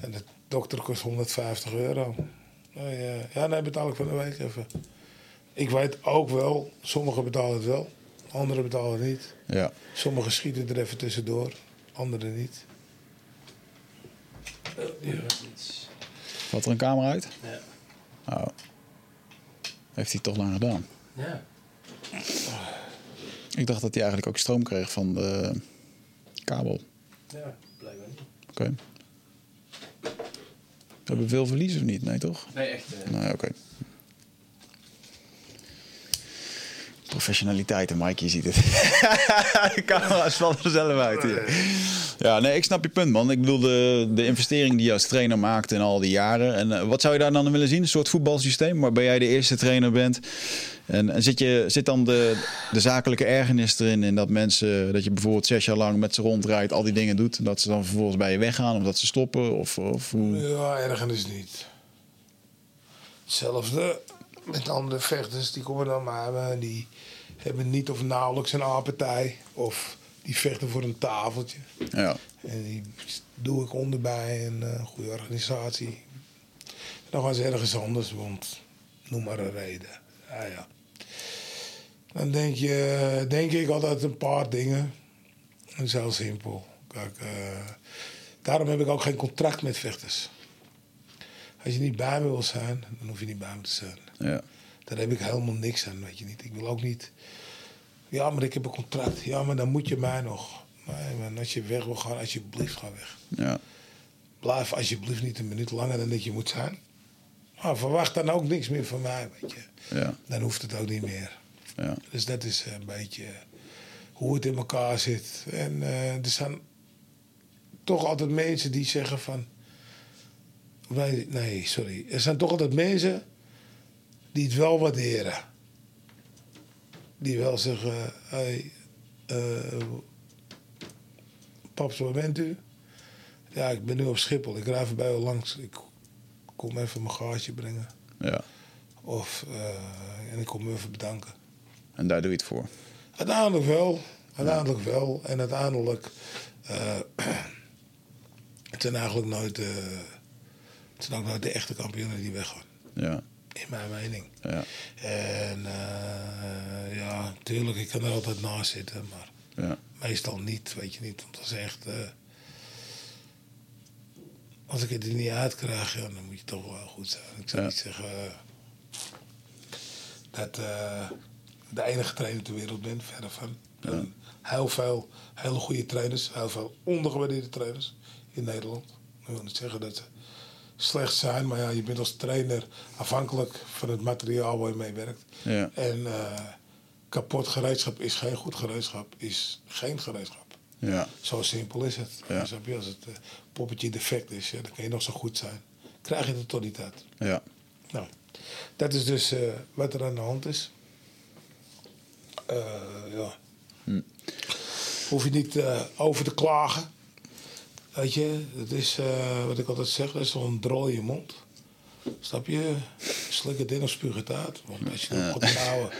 en de dokter kost 150 euro. Nou, ja, ja, nee, betaal ik van de week even. Ik weet ook wel, sommigen betalen het wel, anderen betalen het niet. ja. Sommigen schieten er even tussendoor, anderen niet. Ja. Valt er een camera uit? Ja. Oh. Heeft hij toch lang gedaan? Ja. Ik dacht dat hij eigenlijk ook stroom kreeg van de kabel. Ja, blijkbaar niet. Oké. We hebben veel verlies of niet? Nee, toch? Nee, echt. eh, Nee, oké. Professionaliteit, en Mike, je ziet het. de camera's er zelf uit hier. Ja, nee, ik snap je punt, man. Ik bedoel, de, de investering die je als trainer maakt in al die jaren. En eh, wat zou je daar dan willen zien? Een soort voetbalsysteem waarbij jij de eerste trainer bent. En, en zit, je, zit dan de, de zakelijke ergernis erin? En dat mensen, dat je bijvoorbeeld zes jaar lang met ze rondrijdt, al die dingen doet. En dat ze dan vervolgens bij je weggaan of dat ze stoppen? Of, of hoe... Ja, ergens niet. Hetzelfde met andere vechters, die komen dan maar en die hebben niet of nauwelijks een aardpartij. Of die vechten voor een tafeltje. Ja, En die doe ik onderbij een eh, goede organisatie. Dan gaan ze ergens anders, want noem maar een reden. Ja, ja. Dan denk, je, denk ik altijd een paar dingen. Dat is heel simpel. Kijk, eh, daarom heb ik ook geen contract met vechters. Als je niet bij me wil zijn, dan hoef je niet bij me te zijn. ja, Daar heb ik helemaal niks aan, weet je niet. Ik wil ook niet... Ja, maar ik heb een contract. Ja, maar dan moet je mij nog. Nee, als je weg wil gaan, alsjeblieft ga weg. ja, Blijf alsjeblieft niet een minuut langer dan dat je moet zijn. Maar verwacht dan ook niks meer van mij, weet je. ja, Dan hoeft het ook niet meer. Ja. Dus dat is een beetje hoe het in elkaar zit. En eh, er zijn toch altijd mensen die zeggen van... Nee, nee, sorry. Er zijn toch altijd mensen die het wel waarderen. Die wel zeggen... Hey, eh, paps, waar bent u? Ja, ik ben nu op Schiphol. Ik rij even bij u langs. Ik kom even mijn gaatje brengen. ja. Of, eh, en ik kom u even bedanken. En daar doe je het voor. Uiteindelijk wel. Uiteindelijk wel. En uiteindelijk... eh, het zijn eigenlijk nooit... eh, het zijn ook nooit de echte kampioenen die weggaan. Ja, In mijn mening. ja, En eh, ja, tuurlijk, ik kan er altijd naast zitten. Maar ja, meestal niet, weet je niet. Want dat is echt... als ik het er niet uit krijg, ja, dan moet je toch wel goed zijn. Ik zou Ja. niet zeggen dat de enige trainer ter wereld ben, verder van. Heel veel hele goede trainers, heel veel ondergewaardeerde trainers in Nederland. Ik wil niet zeggen dat ze slecht zijn, maar ja, je bent als trainer afhankelijk van het materiaal waar je mee werkt. ja, En eh, kapot gereedschap is geen goed gereedschap, is geen gereedschap. ja, Zo simpel is het. Ja. Je? Als het eh, poppetje defect is, ja, dan kan je nog zo goed zijn. Krijg je het toch niet uit. ja, Nou, dat is dus eh, wat er aan de hand is. Eh, ja. Hm. Hoef je niet eh, over te klagen. Weet je, het is eh, wat ik altijd zeg, dat is toch een drol in je mond. Snap je? slik het in of spuug het uit. Want als je het op gaat houden,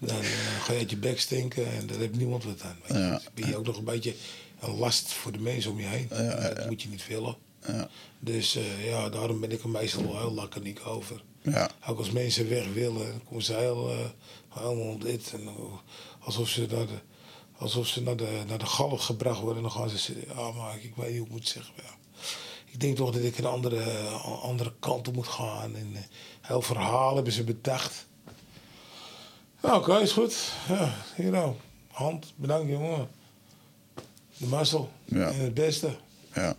dan ga je uit je bek stinken en daar heeft niemand wat aan. Weet je. Ja. Dan ben je ook nog een beetje een last voor de mensen om je heen. En dat moet je niet willen. Ja. Dus ja, daarom ben ik er meestal wel heel laconiek over. Ja. Ook als mensen weg willen, dan komen ze heel, helemaal dit. En, alsof ze, naar de, alsof ze naar de, naar de galg gebracht worden. En dan gaan ze. Ja, maar ik weet niet hoe ik moet zeggen. Ja. Ik denk toch dat ik een andere, andere kant op moet gaan. En eh, heel verhaal hebben ze bedacht. Ja, oké, is goed. Ja, hier nou. Hand, bedankt jongen. De mazzel. Ja. En het beste. Ja.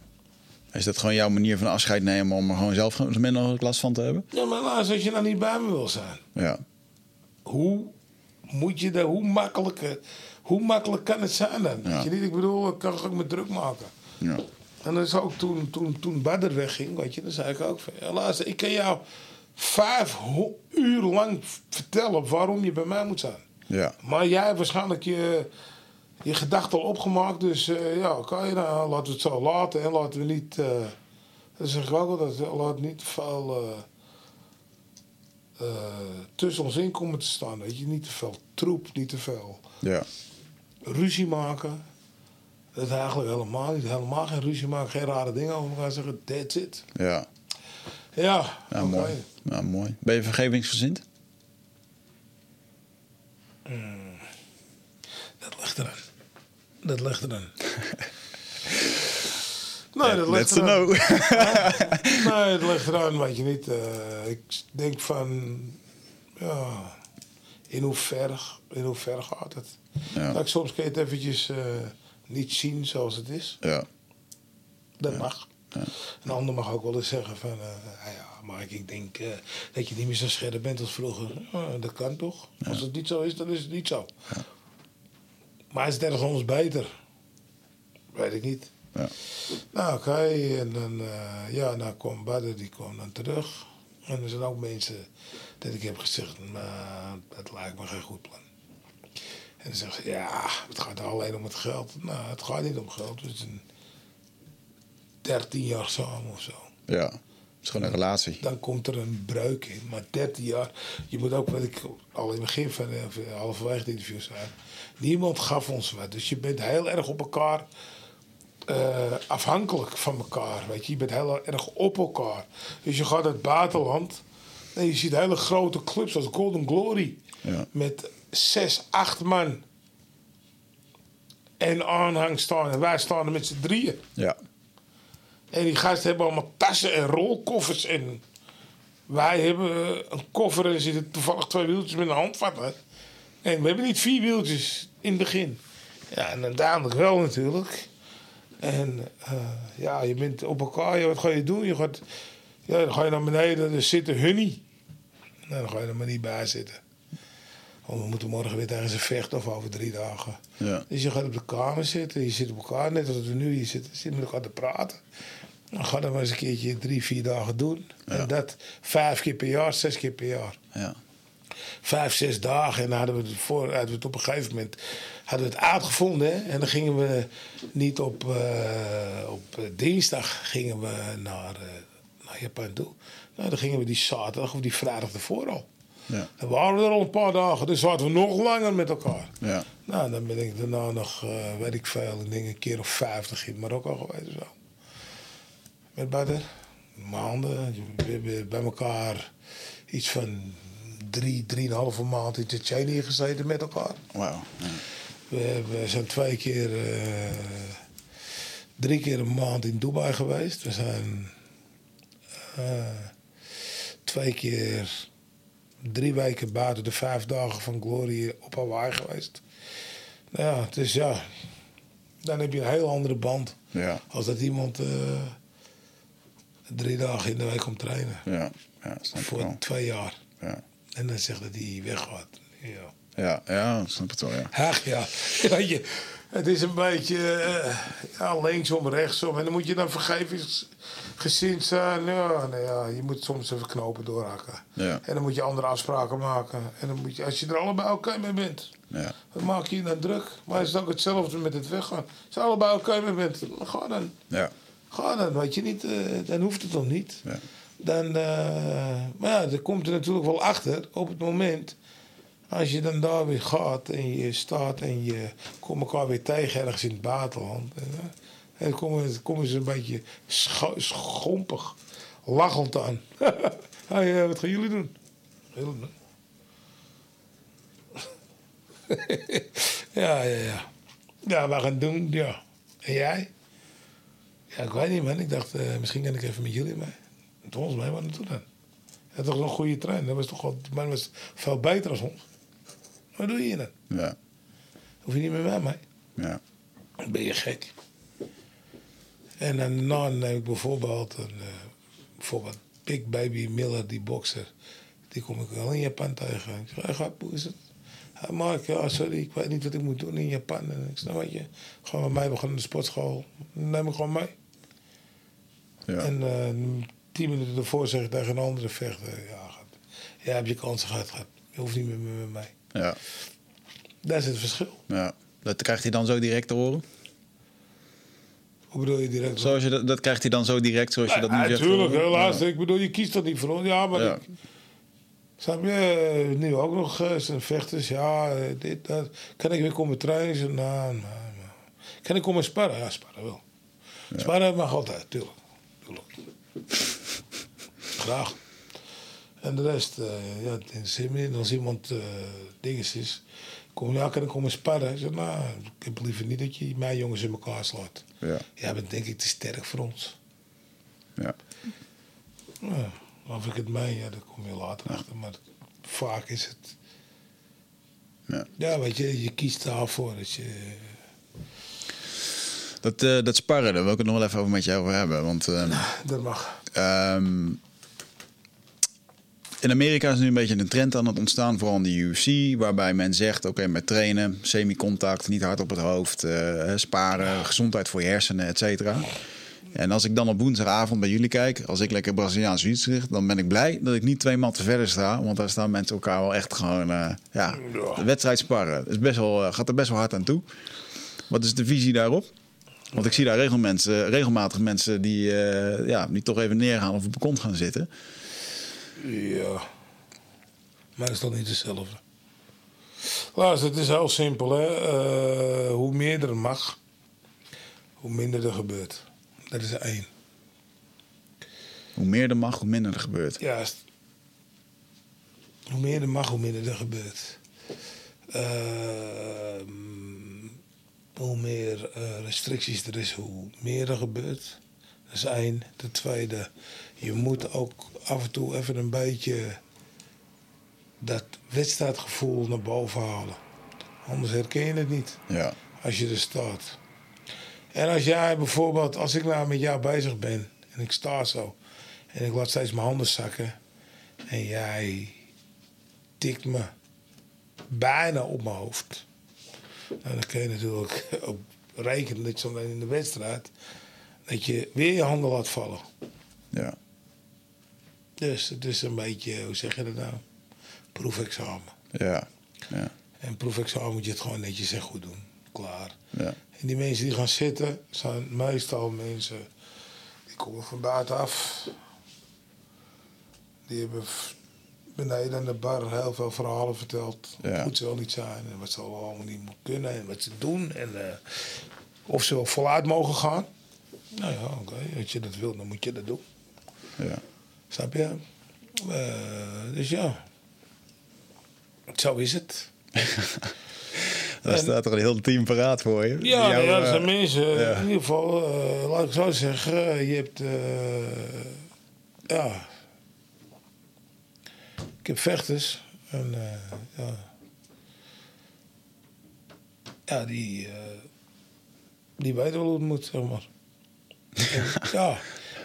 Is dat gewoon jouw manier van afscheid nemen om er gewoon zelf zo min mogelijk last van te hebben? Ja, maar laatst als je nou niet bij me wil zijn. Ja. Hoe moet je daar, hoe makkelijk, hoe makkelijk kan het zijn dan? Ja. Weet je niet, ik bedoel, ik kan ook me druk maken. Ja. En dat is ook toen, toen, toen Badr wegging, weet je, dan zei ik ook van, luister, ik kan jou vijf uur lang vertellen waarom je bij mij moet zijn. Ja. Maar jij hebt waarschijnlijk je, je gedachten al opgemaakt, dus eh, ja, kan je nou, laten we het zo laten en laten we niet, eh dat zeg ik ook altijd, laat niet veel eh, eh, tussen ons in komen te staan, weet je, niet te veel troep, niet te veel Ja. ruzie maken. Dat is eigenlijk helemaal niet, helemaal geen ruzie maken, geen rare dingen over elkaar zeggen, that's it. Ja. Ja, mooi. Ja, mooi. Ben je vergevingsgezind? Dat ligt eraan. Dat ligt eraan. nee, dat ligt eraan. know. Nee, het ligt eraan, weet je niet. Eh, ik denk van, ja, in hoeverre, in hoeverre gaat het? Ja. Kijk, soms je het eventjes eh, niet zien zoals het is. Ja. Dat mag. Een ander mag ook wel eens zeggen van, eh, ah ja, maar ik denk dat je niet meer zo scherp bent als vroeger. Ja, dat kan toch? Als het niet zo is, dan is het niet zo. Maar is het ergens anders beter? Weet ik niet. Ja. Nou, oké. En dan, eh, ja, nou kwam Badder, die kwam dan terug. En er zijn ook mensen dat ik heb gezegd, maar dat lijkt me geen goed plan. En dan zeggen ze, ja, het gaat alleen om het geld. Nou, het gaat niet om geld. We zijn 13 jaar samen of zo. Ja. Het is gewoon een relatie. Dan komt er een breuk in. Maar 13 jaar, je moet ook, wat ik al in het begin van halverwege het interview zei. Niemand gaf ons wat. Dus je bent heel erg op elkaar eh, afhankelijk van elkaar. Weet je. je bent heel erg op elkaar. Dus je gaat naar het buitenland en je ziet hele grote clubs als Golden Glory. Ja. Met zes, acht man. En aanhang staan. En wij staan er met z'n drieën. Ja. En die gasten hebben allemaal tassen en rolkoffers. En wij hebben eh, een koffer en er zitten toevallig twee wieltjes met een handvat. En we hebben niet vier wieltjes in het begin. Ja, en uiteindelijk wel natuurlijk. En eh, ja, je bent op elkaar. Wat ga je doen? Je gaat, ja, dan ga je naar beneden. Er zit een hunnie. Nou, dan ga je er maar niet bij zitten. Want we moeten morgen weer tegen ze vechten of over drie dagen. Ja. Dus je gaat op de kamer zitten, je zit op elkaar, net als we nu hier zitten, zit met elkaar te praten. Dan ga dat maar eens een keertje drie, vier dagen doen. En dat vijf keer per jaar, zes keer per jaar. Ja. Vijf, zes dagen. En dan hadden we het, voor, hadden we het op een gegeven moment hadden we het uitgevonden. En dan gingen we niet op, eh, op eh, dinsdag gingen we naar, eh, naar Japan toe. Nou, dan gingen we die zaterdag of die vrijdag ervoor al. Ja. Dan waren we er al een paar dagen, dus zaten we nog langer met elkaar. Ja. Nou, dan ben ik daarna nog, eh, weet ik veel, ik denk een keer of vijftig in Marokko geweest zo. Met Badr. Maanden. We hebben bij elkaar iets van drie, drieënhalve maand in Tsjetsjenië gezeten met elkaar. Wauw. Ja. We, hebben- zijn twee keer, eh, drie keer een maand in Dubai geweest. We zijn eh, twee keer drie weken buiten de vijf dagen van Glory op Hawaii geweest. Nou ja, dus ja, dan heb je een heel andere band. Ja. Als dat iemand eh, drie dagen in de week komt trainen. Ja. Ja, Voor twee jaar. Ja. En dan zegt dat hij weggaat. Ja. Ja, ja, snap het wel, ja. Ach ja, weet je, het is een beetje eh, ja, linksom, rechtsom. En dan moet je dan vergevingsgezind zijn. Ja, nou ja, je moet soms even knopen doorhakken. Ja. En dan moet je andere afspraken maken. En dan moet je, als je er allebei oké mee bent, Ja. dan maak je je dan druk. Maar het is ook hetzelfde met het weggaan. Als je allebei oké mee bent, ga dan. Ja. Ga dan, weet je niet, eh, dan hoeft het dan niet. Ja. Dan, eh, maar ja, er komt er natuurlijk wel achter op het moment. Als je dan daar weer gaat en je staat en je komt elkaar weer tegen ergens in het buitenland. En, eh, dan komen, komen ze een beetje scho- schompig, lachend aan. hey, eh, wat gaan jullie doen? Jullie doen? ja, ja, ja. Ja, we gaan doen, ja. En jij? Ja, ik weet niet, man. Ik dacht, eh, misschien kan ik even met jullie mee. En Volgens mij, wat naartoe dan? Dat was toch een goede trein. Dat was toch dat was veel beter als ons. Wat doe je dan? Ja. Hoef je niet meer met mij? Ja. Dan ben je gek. En dan nou, neem ik bijvoorbeeld, een, eh, bijvoorbeeld Big Baby Miller, die bokser. Die kom ik wel in Japan tegen. Ik zeg, hey, gap, hoe is het? Hij Mark, ja, sorry, ik weet niet wat ik moet doen in Japan. En ik zeg, nou weet je, gewoon met mij, we gaan naar de sportschool. Dan neem ik gewoon mee. Ja. En eh, tien minuten ervoor zeg ik tegen een andere vechter, ja, gaat, hebt je kansen gehad, gaat. Je hoeft niet meer met mij. Ja. Dat is het verschil. ja. Dat krijgt hij dan zo direct te horen? Hoe bedoel je direct? Zoals je dat, dat krijgt hij dan zo direct, zoals je dat nu zegt? Natuurlijk, helaas. Ik bedoel, je kiest toch niet voor ons. Ja, maar Ja. ik, snap je, nu ook nog eh, zijn vechters. Ja, eh, dit, dat. Kan ik weer komen trainen? Nou, nou, nou. Kan ik komen sparren? Ja, sparren wel. Sparren mag altijd, tuurlijk. tuurlijk. Graag. En de rest, eh ja, in zin meer. Als iemand eh dinges is, kom, ja, kan ik komen sparren? Ik zeg, nou, ik heb liever niet dat je mij jongens in elkaar slaat. Ja. Jij bent denk ik te sterk voor ons. Ja. Of ik het meen, ja, daar kom je later achter. Maar vaak is het... Ja. Ja, weet je, je kiest daarvoor. Dat je, Dat, eh, dat sparren, daar wil ik het nog wel even over met je over hebben. Want ehm, dat mag. ehm, in Amerika is nu een beetje een trend aan het ontstaan, vooral in de UFC, waarbij men zegt: oké, met trainen, semi-contact, niet hard op het hoofd, eh, sparen, gezondheid voor je hersenen, et cetera. En als ik dan op woensdagavond bij jullie kijk, als ik lekker Braziliaans iets richt, dan ben ik blij dat ik niet twee matten verder sta. Want daar staan mensen elkaar wel echt gewoon, eh, ja, de wedstrijd sparren. Is best wel, eh, gaat er best wel hard aan toe. Wat is de visie daarop? Want ik zie daar regelmatig mensen die, ja, die toch even neergaan of op de kont gaan zitten. Ja. Maar het is toch niet hetzelfde. Luister, het is heel simpel. Hè? Eh, hoe meer er mag, hoe minder er gebeurt. Dat is één. Hoe meer er mag, hoe minder er gebeurt. Juist. Hoe meer er mag, hoe minder er gebeurt. Ehm, hoe meer eh, restricties er is, hoe meer er gebeurt. Dat is één. Ten tweede, je moet ook af en toe even een beetje dat wedstrijdgevoel naar boven halen. Anders herken je het niet Ja, als je er staat. En als jij bijvoorbeeld, als ik nou met jou bezig ben en ik sta zo en ik laat steeds mijn handen zakken en jij tikt me bijna op mijn hoofd. Nou, dan kun je natuurlijk ook rekenen dat zo in de wedstrijd dat je weer je handen laat vallen. ja, Dus het is een beetje, hoe zeg je dat nou? Proefexamen. ja, ja, En proefexamen moet je het gewoon netjes en goed doen. Klaar. ja. En die mensen die gaan zitten, zijn meestal mensen die komen van buitenaf. Die hebben beneden aan de bar heel veel verhalen verteld. Hoe Ja. goed ze wel niet zijn en wat ze allemaal niet moeten kunnen en wat ze doen. En eh, of ze wel voluit mogen gaan. Nou ja, oké, als je dat wil, dan moet je dat doen. ja. Snap je? Eh, dus ja, zo is het. Daar staat er een heel team paraat voor je. Ja, Jouw, ja, dat zijn eh, mensen. ja. In ieder geval, eh, laat ik zo zeggen, je hebt. eh, ja. Ik heb vechters. En eh, ja. Ja, die. die weten wel hoe het moet, zeg maar. En, ja.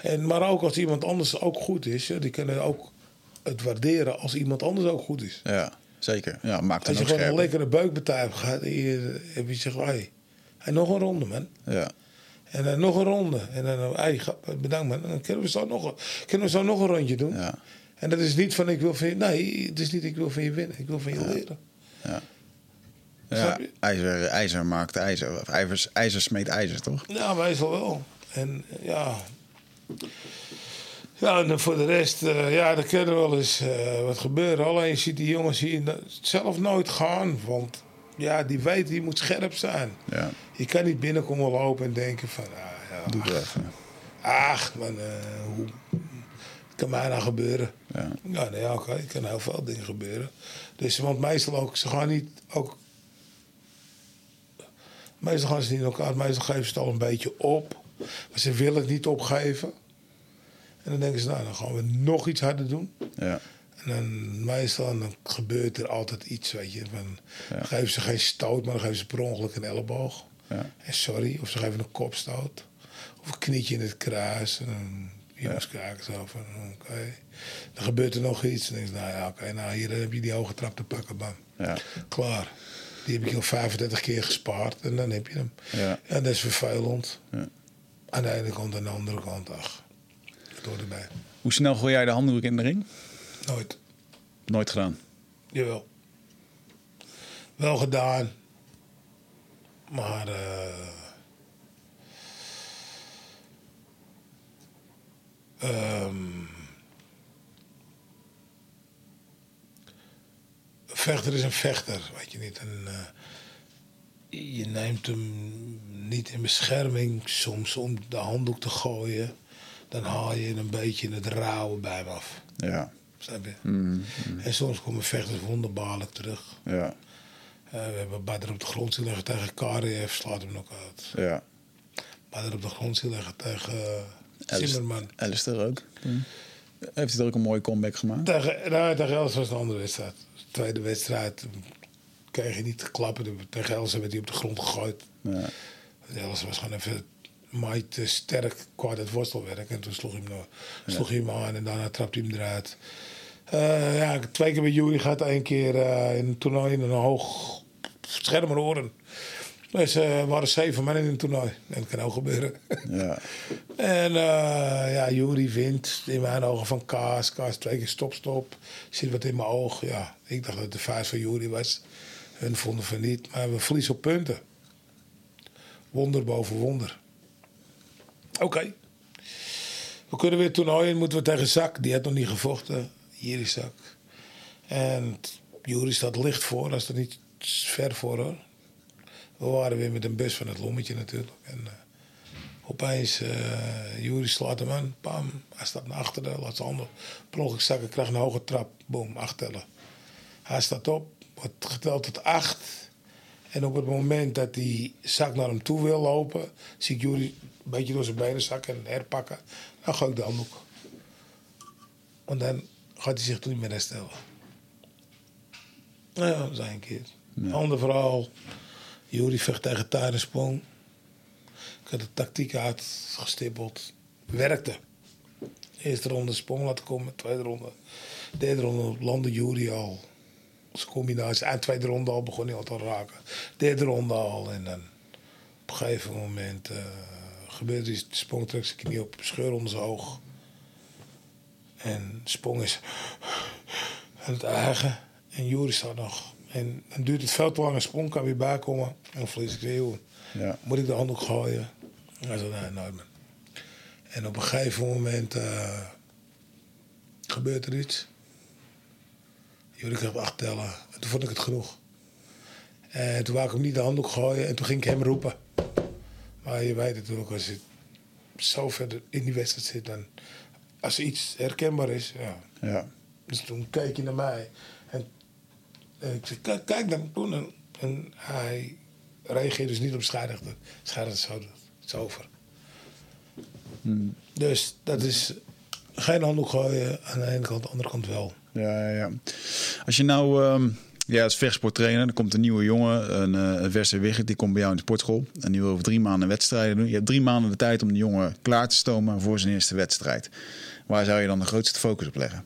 En, maar ook als iemand anders ook goed is, die kunnen ook het waarderen als iemand anders ook goed is. Ja, zeker. Ja, maakt Als je gewoon een lekkere en je heb je gezegd, hey, hey, nog een ronde man. Ja, En dan nog een ronde. En dan, hey, ga- bedankt man. En dan kunnen we zo nog, een- kunnen we zo nog een rondje doen. ja, En dat is niet van ik wil van je, nee, het is niet ik wil van je winnen. Ik wil van je leren. ja. Ja, ijzer, ijzer maakt ijzer. Of ijzer, ijzer smeet ijzer, toch? Ja, meestal wel. En ja. Ja, en voor de rest, eh, ja, er kan er wel eens eh, wat gebeuren. Alleen je ziet die jongens hier zelf nooit gaan. Want ja, die weten, die moet scherp zijn. Ja, Je kan niet binnenkomen lopen en denken van, ah, ja, doe het even. ach, man, eh, hoe kan mij nou gebeuren? Ja. Ja, nee, oké, er kan heel veel dingen gebeuren. Dus, want meestal ook, ze gaan niet ook... Meestal gaan ze niet in elkaar, meestal geven ze het al een beetje op. Maar ze willen het niet opgeven. En dan denken ze, nou, dan gaan we nog iets harder doen. Ja, En dan meestal dan gebeurt er altijd iets, weet je. Van, Ja. Dan geven ze geen stoot, maar dan geven ze per ongeluk een elleboog. ja, En sorry, of ze geven een kopstoot. Of een knietje in het kruis. En dan jongens kijken zo van, oké. Dan gebeurt er nog iets. En dan denk je, nou ja, oké, nou hier heb je die hoge trap te pakken, bam. ja, Klaar. Die heb ik al 35 keer gespaard en dan heb je hem. ja. En dat is vervelend. Ja. Aan de ene kant aan de andere kant, ach. Het hoort erbij. Hoe snel gooi jij de handdoek in de ring? Nooit. Nooit gedaan. Jawel. Wel gedaan. Maar... een vechter is een vechter, weet je niet. En, eh, je neemt hem niet in bescherming soms om de handdoek te gooien. Dan haal je een beetje het rauwe bij hem af. Ja, Snap je? mm, En soms komen vechters wonderbaarlijk terug. ja, Eh, we hebben Badr op de grond zien leggen tegen Kariev, slaat hem nog uit. ja. Badr op de grond zien leggen tegen uh, Zimmerman. Alistair ook. Heeft hij er ook een mooie comeback gemaakt? Tegen, nou, tegen Els was een andere wedstrijd. De tweede wedstrijd kreeg je niet te klappen. Tegen Els werd hij op de grond gegooid. Ja, Els was gewoon even maai te sterk qua het worstelwerk. En toen sloeg hij hem, nog- sloeg hij hem aan en daarna trapte hij hem eruit. Eh, ja, twee keer met Jury gehad. één keer eh, in een toernooi in een hoog schermer oren. Dus eh, er waren zeven mannen in een toernooi. Dat kan ook gebeuren. ja, En uh, ja, Jury wint in mijn ogen van Kaas. Kaas twee keer stop, stop. Zit wat in mijn oog. Ja, ik dacht dat het de vuist van Jury was. Hun vonden van niet. Maar we verliezen op punten. Wonder boven wonder. Oké. We kunnen weer toernooien. Moeten we tegen Zak. Die had nog niet gevochten. Hier is Zak. En Jury staat licht voor. Dat is er niet ver voor hoor. We waren weer met een bus van het lommetje natuurlijk. En, uh, Opeens, uh, Jury slaat hem aan, pam, hij staat naar achteren, laat zijn handen per ongeluk zakken, krijgt een hoge trap, boom, acht tellen. Hij staat op, wordt geteld tot acht. En op het moment dat die zak naar hem toe wil lopen, zie ik Jury een beetje door zijn benen zakken en herpakken. Dan ga ik de handdoek. Want dan gaat hij zich toen niet meer herstellen. Nou ja, dat is een keer. Ja. Ander verhaal. Jury vecht tegen Tijden ik had de tactiek uitgestippeld. Werkte. Eerste ronde sprong laten komen, tweede ronde. Derde ronde landde Jury al. Als combinatie. En tweede ronde al begon hij al te raken. Derde ronde al. En dan op een gegeven moment uh, gebeurde iets. De sprong trekt zijn knie op, scheur onder zijn oog. En sprong is aan het eigen. En Jury staat nog. En dan duurt het veel te lang. Een sprong kan weer bijkomen. En dan verlies ik weer. Ja. Moet ik de handdoek gooien? Hij zei, nee, nooit meer. En op een gegeven moment uh, gebeurt er iets. Jullie krijgt acht tellen. En toen vond ik het genoeg. En toen wou ik hem niet de handdoek gooien. En toen ging ik hem roepen. Maar je weet natuurlijk, als je zo verder in die wedstrijd zit... Dan, als er iets herkenbaar is, ja. ja. Dus toen keek hij naar mij. En, en ik zei, kijk, kijk dan toen. En, en hij reageer dus niet op scheidsrechter. Scheidsrechter is, is over. Hmm. Dus dat is geen handdoek gooien aan de ene kant, aan de andere kant wel. Ja, ja. Als je nou, um, ja, als vechtsporttrainer, dan komt een nieuwe jongen, een, uh, Verse Wigert, die komt bij jou in de sportschool. En die wil over drie maanden wedstrijden doen. Je hebt drie maanden de tijd om de jongen klaar te stomen voor zijn eerste wedstrijd. Waar zou je dan de grootste focus op leggen?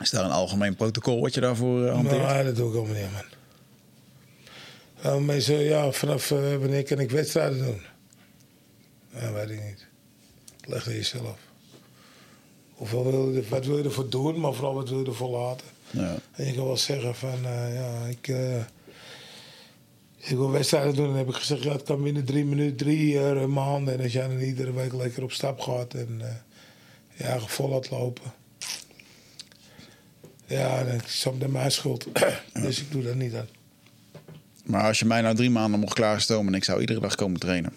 Is daar een algemeen protocol wat je daarvoor uh, hanteert? Nee, dat doe ik allemaal niet, man. Uh, mensen, ja, vanaf uh, wanneer kan ik wedstrijden doen? Ja, weet ik niet. Leg er jezelf. Wil je, wat wil je ervoor doen, maar vooral wat wil je ervoor laten? Ja. En je kan wel zeggen van, uh, ja, ik, ik wil wedstrijden doen. En dan heb ik gezegd, ja, het kan binnen drie minuten, drie maanden. En als jij dan iedere week lekker op stap gaat en ja, vol laat lopen. Ja, dan is het mijn schuld. dus ik doe dat niet aan. Maar als je mij nou drie maanden mocht klaarstomen en ik zou iedere dag komen trainen.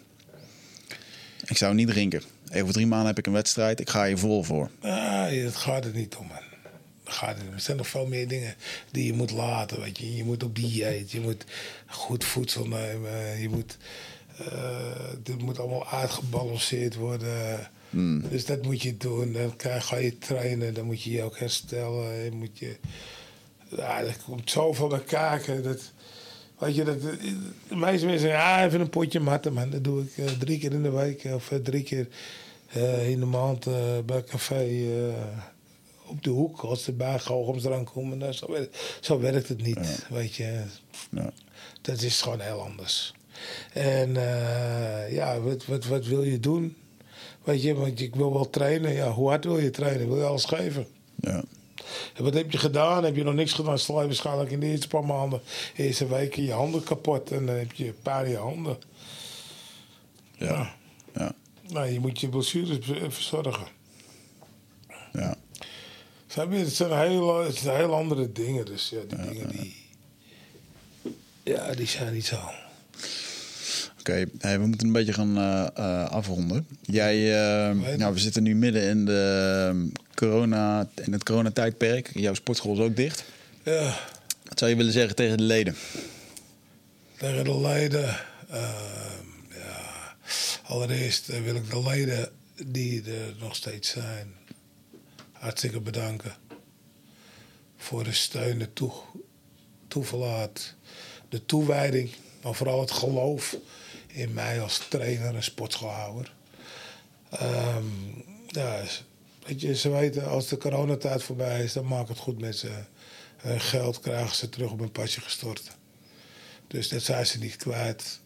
Ik zou niet drinken. Over drie maanden heb ik een wedstrijd. Ik ga hier vol voor. Ah, dat gaat er niet om, man. Dat gaat er, er zijn nog veel meer dingen die je moet laten. Weet je. je moet op dieet, je moet goed voedsel nemen. Je moet, uh, dit moet allemaal uitgebalanceerd worden. Hmm. Dus dat moet je doen. Dan ga je trainen, dan moet je je ook herstellen. Je moet je, ja, er komt zoveel naar kijken. Dat, weet je, dat, de meeste mensen zeggen, ja, even een potje matten, man. Dat doe ik uh, drie keer in de week of uh, drie keer uh, in de maand bij een café op de hoek. Als de bij eraan komen. Nou, zo, werkt, zo werkt het niet, ja. weet je. Ja. Dat is gewoon heel anders. En ja, wat, wat, wat wil je doen? Weet je, want ik wil wel trainen. Ja, hoe hard wil je trainen? Wil je alles geven? Ja. En wat heb je gedaan? Heb je nog niks gedaan? Sla je waarschijnlijk in de eerste paar maanden, eerste weken je handen kapot. En dan heb je een paar je handen. Ja. ja. Nou, je moet je blessures verzorgen. Ja. Het zijn heel, het zijn heel andere dingen. Dus ja, die dingen die... Ja, die zijn niet zo. Oké, we moeten een beetje gaan uh, uh, afronden. Jij, uh, nou, we zitten nu midden in, de, ehm, corona, in het coronatijdperk. Jouw sportschool is ook dicht. Ja. Wat zou je willen zeggen tegen de leden? Tegen de leden? Ehm, ja, allereerst wil ik de leden die er nog steeds zijn hartstikke bedanken. Voor de steun, de toe, toeverlaat, de toewijding, maar vooral het geloof in mij als trainer en sportschoolhouder. Um, ja, weet je, ze weten als de coronatijd voorbij is, dan maakt het goed met ze. Hun geld krijgen ze terug op een pasje gestort. Dus dat zijn ze niet kwijt.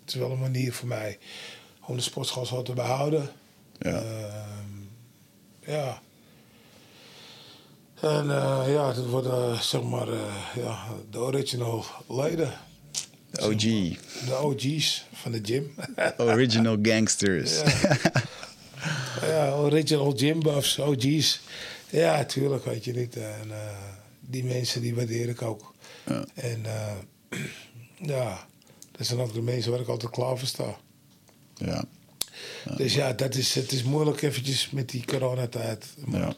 Het is wel een manier voor mij om de sportschool zo te behouden. Ja. Uh, ja. En uh, ja, het worden zeg maar uh, ja, de original leden. De OG. De OG's van de gym. Original gangsters. Ja, ja original gym buffs, OG's. Ja, tuurlijk, weet je niet. En uh, die mensen die waardeer ik ook. Ja. En uh, ja, dat zijn ook de mensen waar ik altijd klaar voor sta. Ja. ja. Dus ja, dat is, het is moeilijk eventjes met die coronatijd. Maar ja.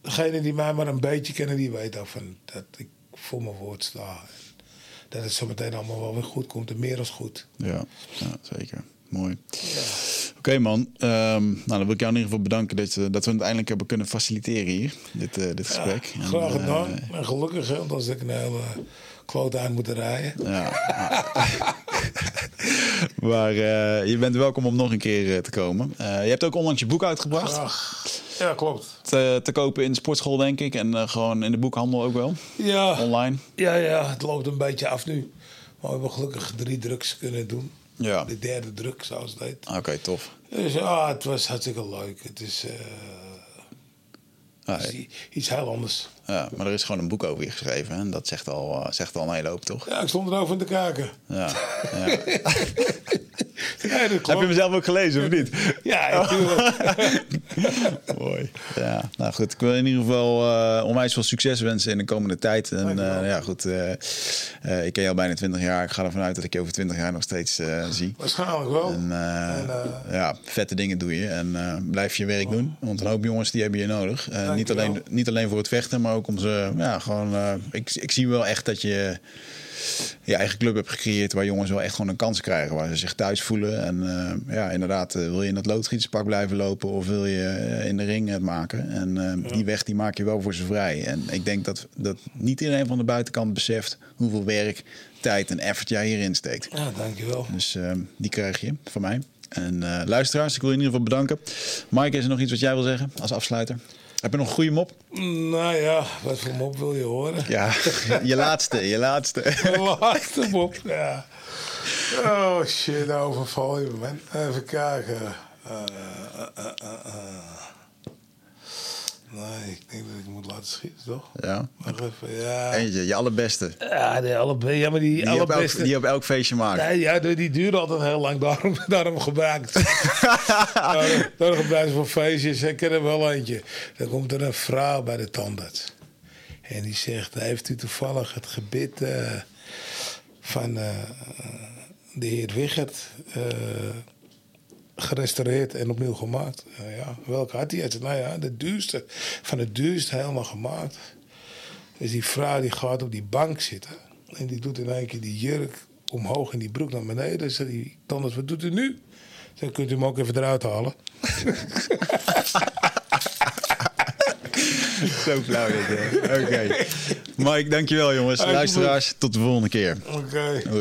Degene die mij maar een beetje kennen, die weten ook van dat ik voor mijn woord sta dat het zo meteen allemaal wel weer goed komt. En meer als goed. Ja, ja zeker. Mooi. Ja. Oké man, um, nou, dan wil ik jou in ieder geval bedanken dat, uh, dat we het eindelijk hebben kunnen faciliteren hier, dit, uh, dit gesprek. Ja, graag gedaan. Uh, en gelukkig, hè, als ik een hele klote aan moet rijden. Ja. maar je bent welkom om nog een keer te komen. je hebt ook onlangs je boek uitgebracht. Ja, klopt. Te, te, kopen in de sportschool, denk ik. En uh, gewoon in de boekhandel ook wel. Ja. Online. Ja, ja, het loopt een beetje af nu. Maar we hebben gelukkig drie drugs kunnen doen. Ja. De derde druk, zoals het heet. Oké, tof. Dus ja, het was hartstikke leuk. Het is... Uh, Ah, iets heel anders. Ja, maar er is gewoon een boek over je geschreven. En dat zegt al, uh, zegt al een hele hoop, toch? Ja, ik stond erover te kijken. Ja. ja. Heb je hem zelf ook gelezen, of niet? Ja, natuurlijk. Mooi. Ja, nou goed. Ik wil in ieder geval uh, onwijs veel succes wensen in de komende tijd. En uh, ja, goed. Uh, ik ken je al bijna 20 jaar. Ik ga ervan uit dat ik je over 20 jaar nog steeds zie. Waarschijnlijk wel. En, en ja, vette dingen doe je. En blijf je werk doen. Want een hoop jongens die hebben je nodig. niet, alleen, niet alleen voor het vechten, maar ook om ze... Ja, gewoon... ik, ik zie wel echt dat je je eigen club hebt gecreëerd waar jongens wel echt gewoon een kans krijgen, waar ze zich thuis voelen. En uh, ja, inderdaad, uh, wil je in het loodgieterspak blijven lopen of wil je uh, in de ring het maken? En ja. die weg die maak je wel voor ze vrij. En ik denk dat, dat niet iedereen van de buitenkant beseft hoeveel werk, tijd en effort jij hierin steekt. Ja, dankjewel. Dus die krijg je van mij. En luisteraars, ik wil je in ieder geval bedanken. Mike, is er nog iets wat jij wil zeggen als afsluiter? Heb je nog een goede mop? Nou ja, wat voor mop wil je horen? Ja, je laatste, je laatste. De laatste mop, ja. Oh shit, nou overval je me. Even kijken. Uh, uh, uh, Nee, ik denk dat ik moet laten schieten, toch? Ja. Even, ja. Eentje, je allerbeste. Ja, de alle, ja maar die, Die op, elk, allerbeste... die op elk feestje maakt. Nee, ja, die die duurde altijd heel lang, daarom, daarom gebruikt. daarom, daarom gebruikt voor feestjes. Ik ken er wel eentje. Dan komt er een vrouw bij de tandarts. En die zegt, heeft u toevallig het gebit eh, van eh, de heer Wichert eh, gerestaureerd en opnieuw gemaakt? Ja, welke had hij? Nou ja, de duurste. Van het duurste helemaal gemaakt. Dus die vrouw die gaat op die bank zitten. En die doet in één keer die jurk omhoog en die broek naar beneden. Zegt die tandarts, wat doet u nu? Dan kunt u hem ook even eruit halen. Zo flauw dit. hè. Oké. Mike, dankjewel jongens. Luisteraars, tot de volgende keer. Oké. Eh,